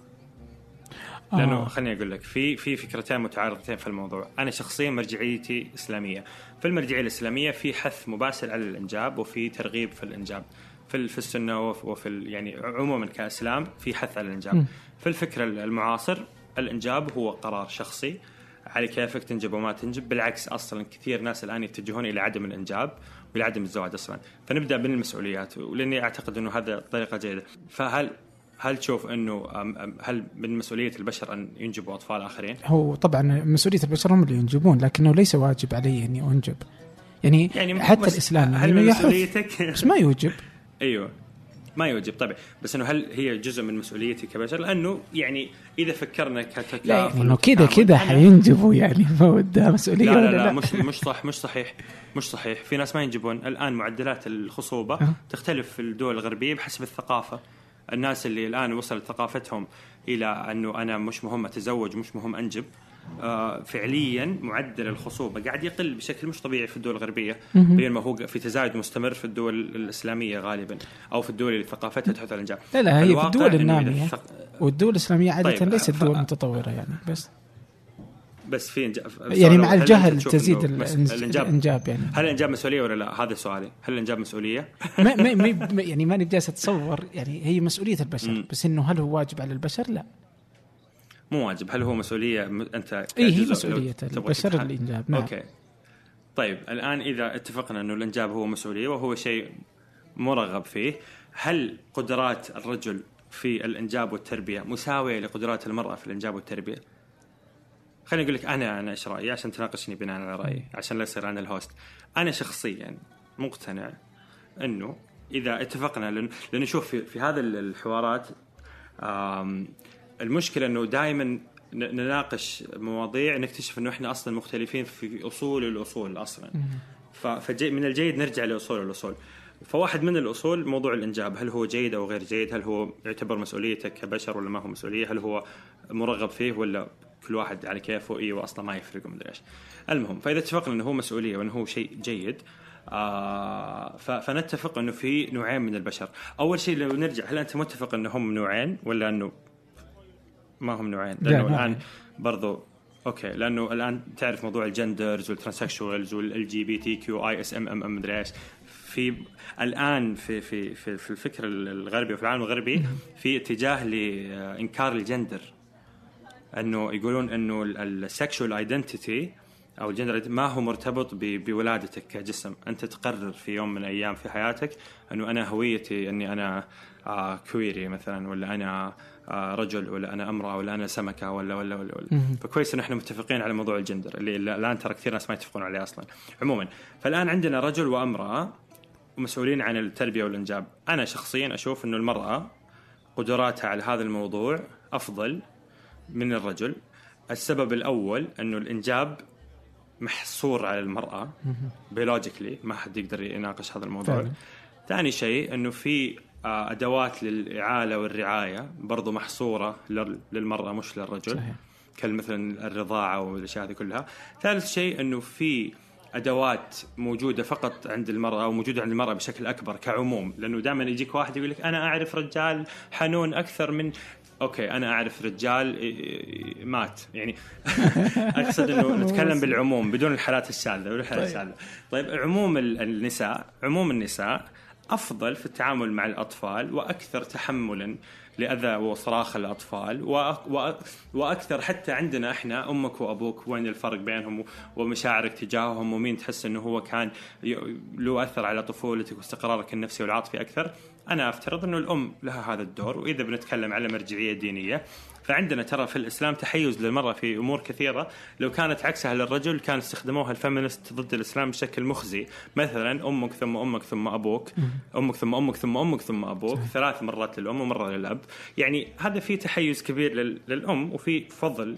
لأنه آه. خليني أقول لك في في فكرتين متعارضتين في الموضوع، أنا شخصيا مرجعيتي إسلامية، في المرجعية الإسلامية في حث مباشر على الإنجاب وفي ترغيب في الإنجاب، في في السنة وفي يعني عموما كإسلام في حث على الإنجاب. م. في الفكر المعاصر الإنجاب هو قرار شخصي على كيفك تنجب وما تنجب، بالعكس أصلا كثير ناس الآن يتجهون إلى عدم الإنجاب والى عدم الزواج أصلا، فنبدأ بالمسؤوليات ولأني أعتقد إنه هذا طريقة جيدة، فهل هل تشوف إنه هل من مسؤولية البشر أن ينجبوا أطفال آخرين؟ هو طبعا مسؤولية البشر هم اللي ينجبون لكنه ليس واجب علي أني أنجب. يعني, يعني حتى الإسلام هل يعني من مسؤوليتك؟ بس ما يوجب أيوه ما يوجب. طبعا بس إنه هل هي جزء من مسؤوليتي كبشر؟ لأنه يعني إذا فكرنا كتكافل لا إنه كذا كذا حينجبوا يعني فودها مسؤولية لا لا ولا لا؟ مش مش صح مش صحيح مش صحيح. في ناس ما ينجبون. الآن معدلات الخصوبة أه. تختلف في الدول الغربية بحسب الثقافة. الناس اللي الآن وصلت ثقافتهم إلى إنه أنا مش مهم أتزوج مش مهم أنجب فعليا معدل الخصوبة قاعد يقل بشكل مش طبيعي في الدول الغربية. بينما هو في تزايد مستمر في الدول الإسلامية غالبا أو في الدول اللي ثقافتها تحث على الانجاب لا لا هي في الدول النامية الثق- والدول الإسلامية عادة طيب، ليست دول متطورة يعني بس بس في إنجاب يعني مع الجهل تزيد الإنجاب الإنجاب يعني هل الإنجاب مسؤولية ولا لا؟ هذا سؤالي، هل الإنجاب مسؤولية؟ ما ما يعني ماني بجالس أتصور يعني هي مسؤولية البشر. بس إنه هل هو واجب على البشر؟ لا مو واجب، هل هو مسؤولية؟ م- أنت اي هي البشر تتحل- الإنجاب. نعم. okay. طيب الآن إذا اتفقنا أنه الإنجاب هو مسؤولية وهو شيء مرغب فيه، هل قدرات الرجل في الإنجاب والتربية مساوية لقدرات المرأة في الإنجاب والتربية؟ خليني أقول لك أنا أنا إيش رأيي؟ عشان تناقشني بناء على رأيي عشان لا يصير أنا ال host. أنا شخصيا مقتنع أنه إذا اتفقنا لأن لأنه شوف في, في هذا الحوارات المشكلة إنه دائما نناقش مواضيع نكتشف إنه إحنا أصلا مختلفين في أصول الأصول أصلا. ف- فجي من الجيد نرجع لأصول الأصول. فواحد من الأصول موضوع الإنجاب. هل هو جيد أو غير جيد؟ هل هو يعتبر مسؤوليتك كبشر ولا ما هو مسؤولية؟ هل هو مرغب فيه ولا كل واحد على كيفه أيوه أصلا ما يفرق ومدري إيش. المهم فإذا اتفقنا إنه هو مسؤولية وإنه هو شيء جيد آه فنتفق إنه في نوعين من البشر. أول شيء لو نرجع هل أنت متفق انه هم نوعين ولا إنه ما هم نوعين لا، لأنه. الآن برضو okay لأنه الآن تعرف موضوع ال genders وال transsexuals وال LGBTQ A S M M M مدري إيش. في الآن في في في, في الفكر الغربي وفي العالم الغربي في اتجاه لإنكار الجندر. إنه يقولون إنه ال sexual identity أو الجندر ما هو مرتبط بولادتك كجسم. أنت تقرر في يوم من الأيام في حياتك إنه أنا هويتي إني أنا آه queer مثلا ولا أنا آه رجل ولا أنا أمرأة ولا أنا سمكة ولا ولا ولا, ولا. فكويس إن إحنا متفقين على موضوع الجندر اللي الآن ترى كثير ناس ما يتفقون عليه أصلا. عموما فالآن عندنا رجل وأمرأة مسؤولين عن التربية والإنجاب. أنا شخصيا أشوف إنه المرأة قدراتها على هذا الموضوع أفضل من الرجل. السبب الأول إنه الإنجاب محصور على المرأة. بيولوجيكلي ما حد يقدر يناقش هذا الموضوع. ثاني شيء إنه في آه، أدوات للإعالة والرعاية برضو محصورة لل- للمرأة مش للرجل. صحيح. كمثلا الرضاعة والأشياء هذه كلها. ثالث شيء إنه في أدوات موجودة فقط عند المرأة أو موجودة عند المرأة بشكل أكبر كعموم. لأنه دائما يجيك واحد يقول لك أنا أعرف رجال حنون أكثر من أوكي أنا أعرف رجال مات. يعني أقصد إنه نتكلم بالعموم بدون الحالات الشاذه والحالات طيب. الشاذه طيب عموم ال- النساء عموم النساء أفضل في التعامل مع الأطفال وأكثر تحملا لأذى وصراخ الأطفال وأكثر حتى عندنا إحنا أمك وأبوك وين الفرق بينهم ومشاعرك تجاههم ومين تحس إنه هو كان له أثر على طفولتك واستقرارك النفسي والعاطفي أكثر؟ أنا أفترض إنه الأم لها هذا الدور وإذا بنتكلم على مرجعية دينية فعندنا ترى في الإسلام تحيز للمرأة في أمور كثيرة. لو كانت عكسها للرجل كان استخدموها الفيمينست ضد الإسلام بشكل مخزي. مثلا أمك ثم أمك ثم أبوك أمك ثم أمك ثم أمك ثم أبوك ثلاث مرات للأم ومرة للأب. يعني هذا في تحيز كبير لل- للأم وفي فضل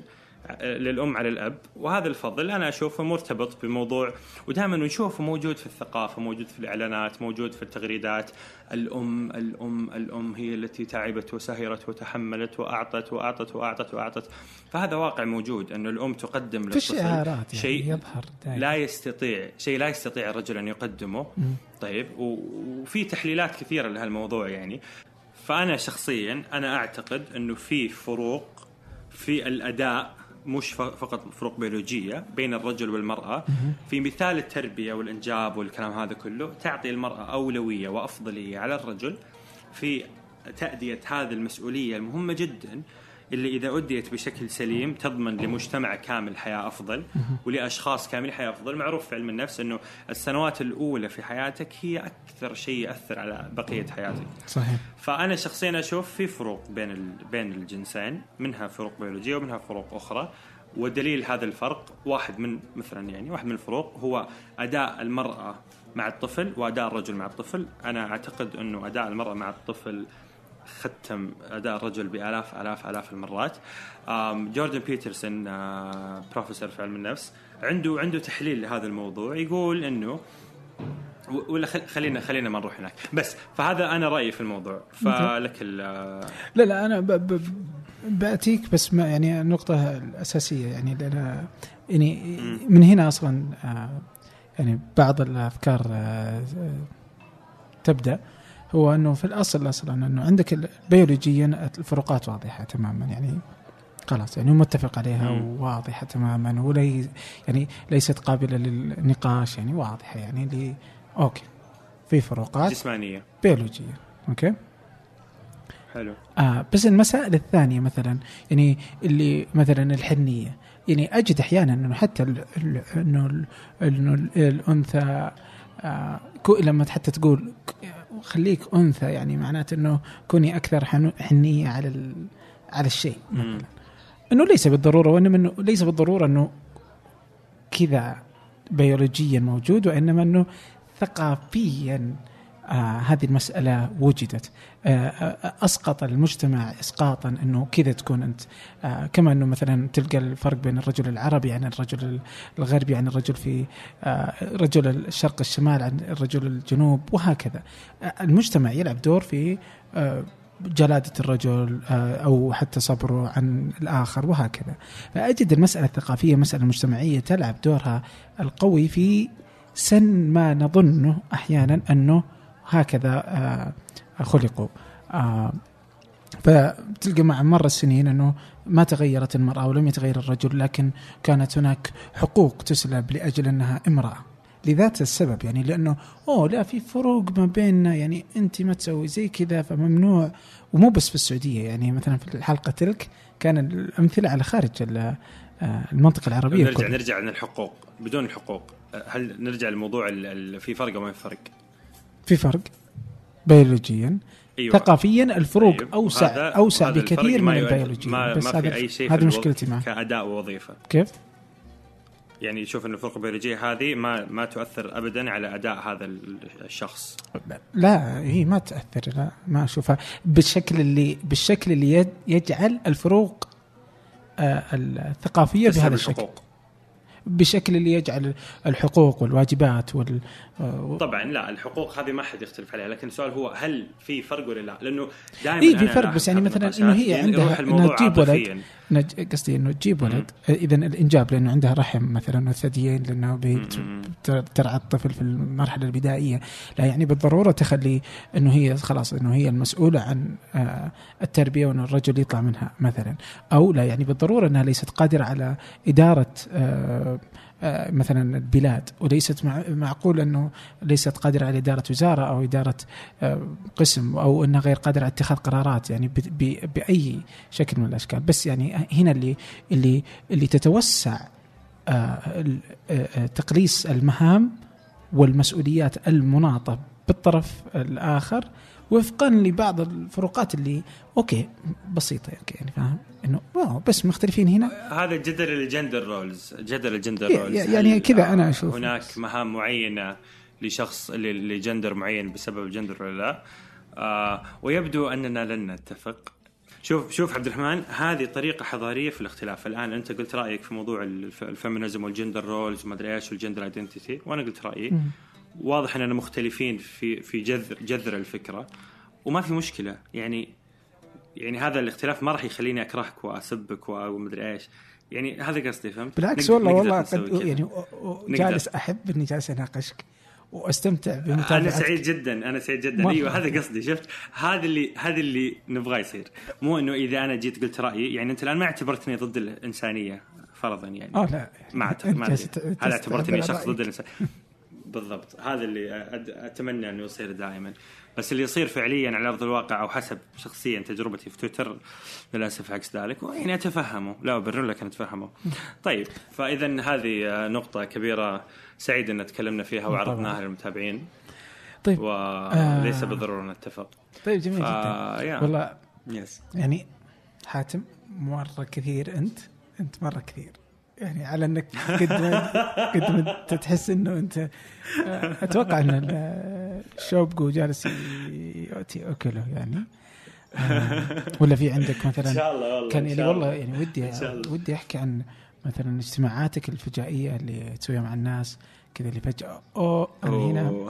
للأم على الأب وهذا الفضل أنا أشوفه مرتبط بموضوع ودائما نشوفه موجود في الثقافة موجود في الإعلانات موجود في التغريدات. الأم الأم الأم هي التي تعبت وسهرت وتحملت وأعطت وأعطت وأعطت وأعطت. فهذا واقع موجود انه الأم تقدم في الشعارات يعني شيء يظهر دائما. لا يستطيع شيء لا يستطيع الرجل أن يقدمه. طيب وفي تحليلات كثيرة لهالموضوع يعني. فأنا شخصيا أنا أعتقد أنه في فروق في الأداء مش فقط فروق بيولوجية بين الرجل والمرأة. في مثال التربية والإنجاب والكلام هذا كله تعطي المرأة أولوية وأفضلية على الرجل في تأدية هذه المسؤولية المهمة جدا. اللي إذا أديت بشكل سليم تضمن لمجتمع كامل حياة أفضل ولأشخاص كاملين حياة أفضل. معروف في علم النفس إنه السنوات الأولى في حياتك هي أكثر شيء يأثر على بقية حياتك. صحيح. فأنا شخصيا أشوف في فروق بين. بين الجنسين منها فروق بيولوجية ومنها فروق أخرى. ودليل هذا الفرق واحد من مثلا يعني واحد من الفروق هو أداء المرأة مع الطفل وأداء الرجل مع الطفل. أنا أعتقد إنه أداء المرأة مع الطفل ختم أداء الرجل بآلاف آلاف آلاف المرات. جوردن بيترسون آه، بروفيسور في علم النفس عنده عنده تحليل لهذا الموضوع يقول إنه ولا خل- خلينا خلينا ما نروح هناك. بس فهذا أنا رأيي في الموضوع. فلك ال- لا لا أنا ب ب بأتيك بس ما يعني النقطة الأساسية يعني لأن يعني من هنا أصلا آه، يعني بعض الأفكار آه، آه، تبدأ. هو أنه في الأصل أصلا أنه عندك بيولوجيا الفروقات واضحة تماما يعني خلاص يعني متفق عليها. وواضحة تماما ولي يعني ليست قابلة للنقاش يعني واضحة يعني لي أوكي. في فروقات جسمانية. بيولوجيه أوكي؟ حلو. آه بس المسائل الثانية مثلا يعني اللي مثلا الحنية يعني أجد أحيانا أنه حتى ال- ال- أنه ال- أنه ال- الأنثى آه لما حتى تقول خليك أنثى يعني معناته أنه كوني أكثر حنو- حنية على ال- على الشيء مم. إنه ليس بالضرورة وإنما إنه ليس بالضرورة إنه كذا بيولوجيا موجود وإنما إنه ثقافيا آه هذه المسألة وجدت. آه آه أسقط المجتمع اسقاطا أنه كذا تكون أنت. آه كما أنه مثلا تلقى الفرق بين الرجل العربي عن الرجل الغربي عن الرجل في آه رجل الشرق الشمال عن الرجل الجنوب وهكذا. آه المجتمع يلعب دور في جلادة الرجل أو حتى صبره عن الآخر وهكذا. فأجد المسألة الثقافية مسألة مجتمعية تلعب دورها القوي في سن ما نظنه أحيانا أنه هكذا آه، خلقوا آه، فتلقى مع مر السنين أنه ما تغيرت المرأة ولم يتغير الرجل لكن كانت هناك حقوق تسلب لأجل أنها امرأة لذات السبب يعني لأنه أوه لا في فروق ما بيننا يعني أنت ما تسوي زي كذا فممنوع ومو بس في السعودية يعني مثلا في الحلقة تلك كان الأمثلة على خارج آه، المنطقة العربية نرجع كلها. نرجع عن الحقوق بدون الحقوق هل نرجع لموضوع في فرق أو ما في فرق؟ في فرق بيولوجيا. أيوه. ثقافيا الفروق طيب، اوسع أوسع بكثير من البيولوجيا. ما, بس ما هذا في أي شيء هذه مشكلتي معه كأداء ووظيفة. كيف؟ يعني يشوف إن الفروق البيولوجية هذه ما ما تؤثر ابدا على أداء هذا ال- الشخص. لا هي ما تاثر لا ما أشوفها. بالشكل اللي بالشكل اللي يجعل الفروق آه، الثقافية بهذا الشكل. الحقوق. بالشكل اللي يجعل الحقوق والواجبات وال طبعا لا الحقوق هذه ما حد يختلف عليها لكن السؤال هو هل في فرق ولا لا؟ لأنه دائما إيه، في فرق، بس يعني مثلاً إنه هي يروح عندها إنها تجيب ولد. قصدي إنه تجيب ولد اذا الإنجاب لأنه عندها رحم مثلا وثديين لأنه بت- مم. تر- ترعى الطفل في المرحلة البدائية. لا يعني بالضرورة تخلي إنه هي خلاص إنه هي المسؤولة عن آه، التربية وإن الرجل يطلع منها مثلا. أو لا يعني بالضرورة إنها ليست قادرة على إدارة آه، آه، مثلا البلاد. وليست مع معقول أنه ليست قادرة على إدارة وزارة أو إدارة آه، قسم أو أنها غير قادرة على اتخاذ قرارات يعني بأي شكل من الأشكال. بس يعني هنا اللي اللي اللي تتوسع آه، آه، آه، تقليص المهام والمسؤوليات المناطة بالطرف الآخر وفقا لبعض الفروقات اللي okay بسيطة okay يعني فاهم؟ أوه، بس مختلفين هنا. هذا جدل ال gender roles جدل ال gender roles. يعني كذا آه، أنا أشوف. هناك مهام معينة لشخص لجندر معين بسبب الجندر ولا لا؟ آه ويبدو أننا لن نتفق. شوف شوف عبد الرحمن هذه طريقة حضارية في الاختلاف. الآن أنت قلت رأيك في موضوع الف- ال feminism وال gender roles وما أدري إيش وال gender identity وأنا قلت رأيي. واضح أننا مختلفين في في جذر جذر الفكرة. وما في مشكلة. يعني يعني هذا الاختلاف ما راح يخليني أكرهك وأسبك ومدري إيش يعني هذا قصدي فهمت بالعكس نقدر- والله والله قد. يعني. جالس أحب إني جالس أناقشك وأستمتع بمتابعتك أنا سعيد جدا أنا سعيد جدا. أيوه هذا قصدي شفت هذا اللي هذا اللي نبغاه يصير مو إنه إذا أنا جيت قلت رأيي يعني أنت الآن ما اعتبرتني ضد الإنسانية فرضا يعني آه لا ما. ت- هل أعتبرتني شخص ضد. الإنسان بالضبط. هذا اللي أتمنى أنه يصير دائما. بس اللي يصير فعليا على أرض الواقع أو حسب شخصيا تجربتي في تويتر للأسف عكس ذلك. يعني أتفهمه. لا أبرر لك أن أتفهمه. طيب فاذا هذه نقطة كبيرة سعيد أن تكلمنا فيها وعرضناها للمتابعين. طيب وليس آه. بالضروره نتفق. طيب جميل ف... جدا. يا. والله يس يعني حاتم مرة كثير أنت أنت مرة كثير. يعني على انك قد ما قد ما تحس انه انت أتوقع إن ال- الشوبجو جالس يؤتي أكله يعني آه، ولا في عندك مثلا إن شاء الله والله كان يعني والله الله. يعني ودي. ودي أحكي عن مثلا اجتماعاتك الفجائية اللي تسويها مع الناس كذا اللي فجأة أوه أنا هنا.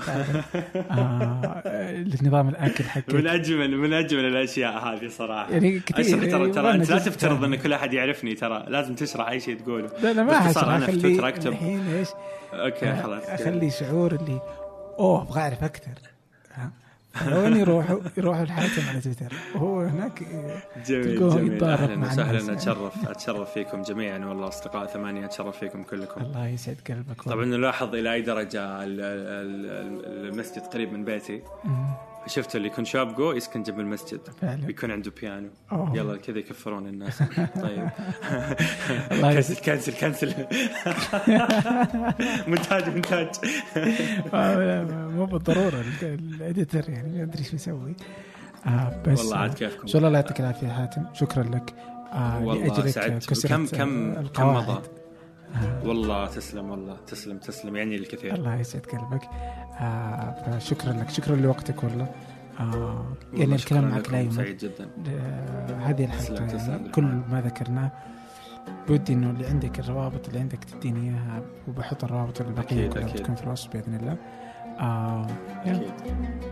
آه النظام الأكل حقك من أجمل من أجمل الأشياء هذه صراحة. يعني كثير اشرح ترى ترى أنت لا تفترض. إن كل أحد يعرفني ترى لازم تشرح أي شيء تقوله. لا لا ما حشرح أنا في تويتر أكتب. الحين إيش؟ okay خلاص أخلي شعور اللي أوه أبغى أعرف أكثر؟ وين يروحوا يروحوا الحاتم على تويتر وهو هناك جميل تلقوه جميل يتضارب أهلا وسهلا. اتشرف أتشرف فيكم جميعا والله أصدقاء ثمانية أتشرف فيكم كلكم الله يسعد قلبك طبعا نلاحظ إلى أي درجة ال- ال- ال- المسجد قريب من بيتي. شفت اللي يكون شابقو يسكن جنب المسجد؟ فعلا. بيكون عنده بيانو أوه. يلا كذا يكفرون الناس. طيب. كنسل كنسل كنسل. مونتاج مونتاج آه، مو بالضرورة. ال- الإديتر يعني ما أدري إيش بيسوي آه بس والله عاد كيفكم. شاء الله لا يعطيك العافية حاتم. شكرا لك. آه والله لأجلك كسرت كم كم كم القواعد. آه. والله تسلم والله تسلم تسلم يعني الكثير. الله يسعد قلبك. آه فشكرا لك شكرا لوقتك والله. آه يعني الكلام معك لا يمل سعيد جدا. آه هذه الحلقة يعني كل ما ذكرناه بودي إنه اللي عندك الروابط اللي عندك تديني إياها وبحط الروابط البقيه كلها تكون في الوصف بإذن الله. آه أكيد. يعني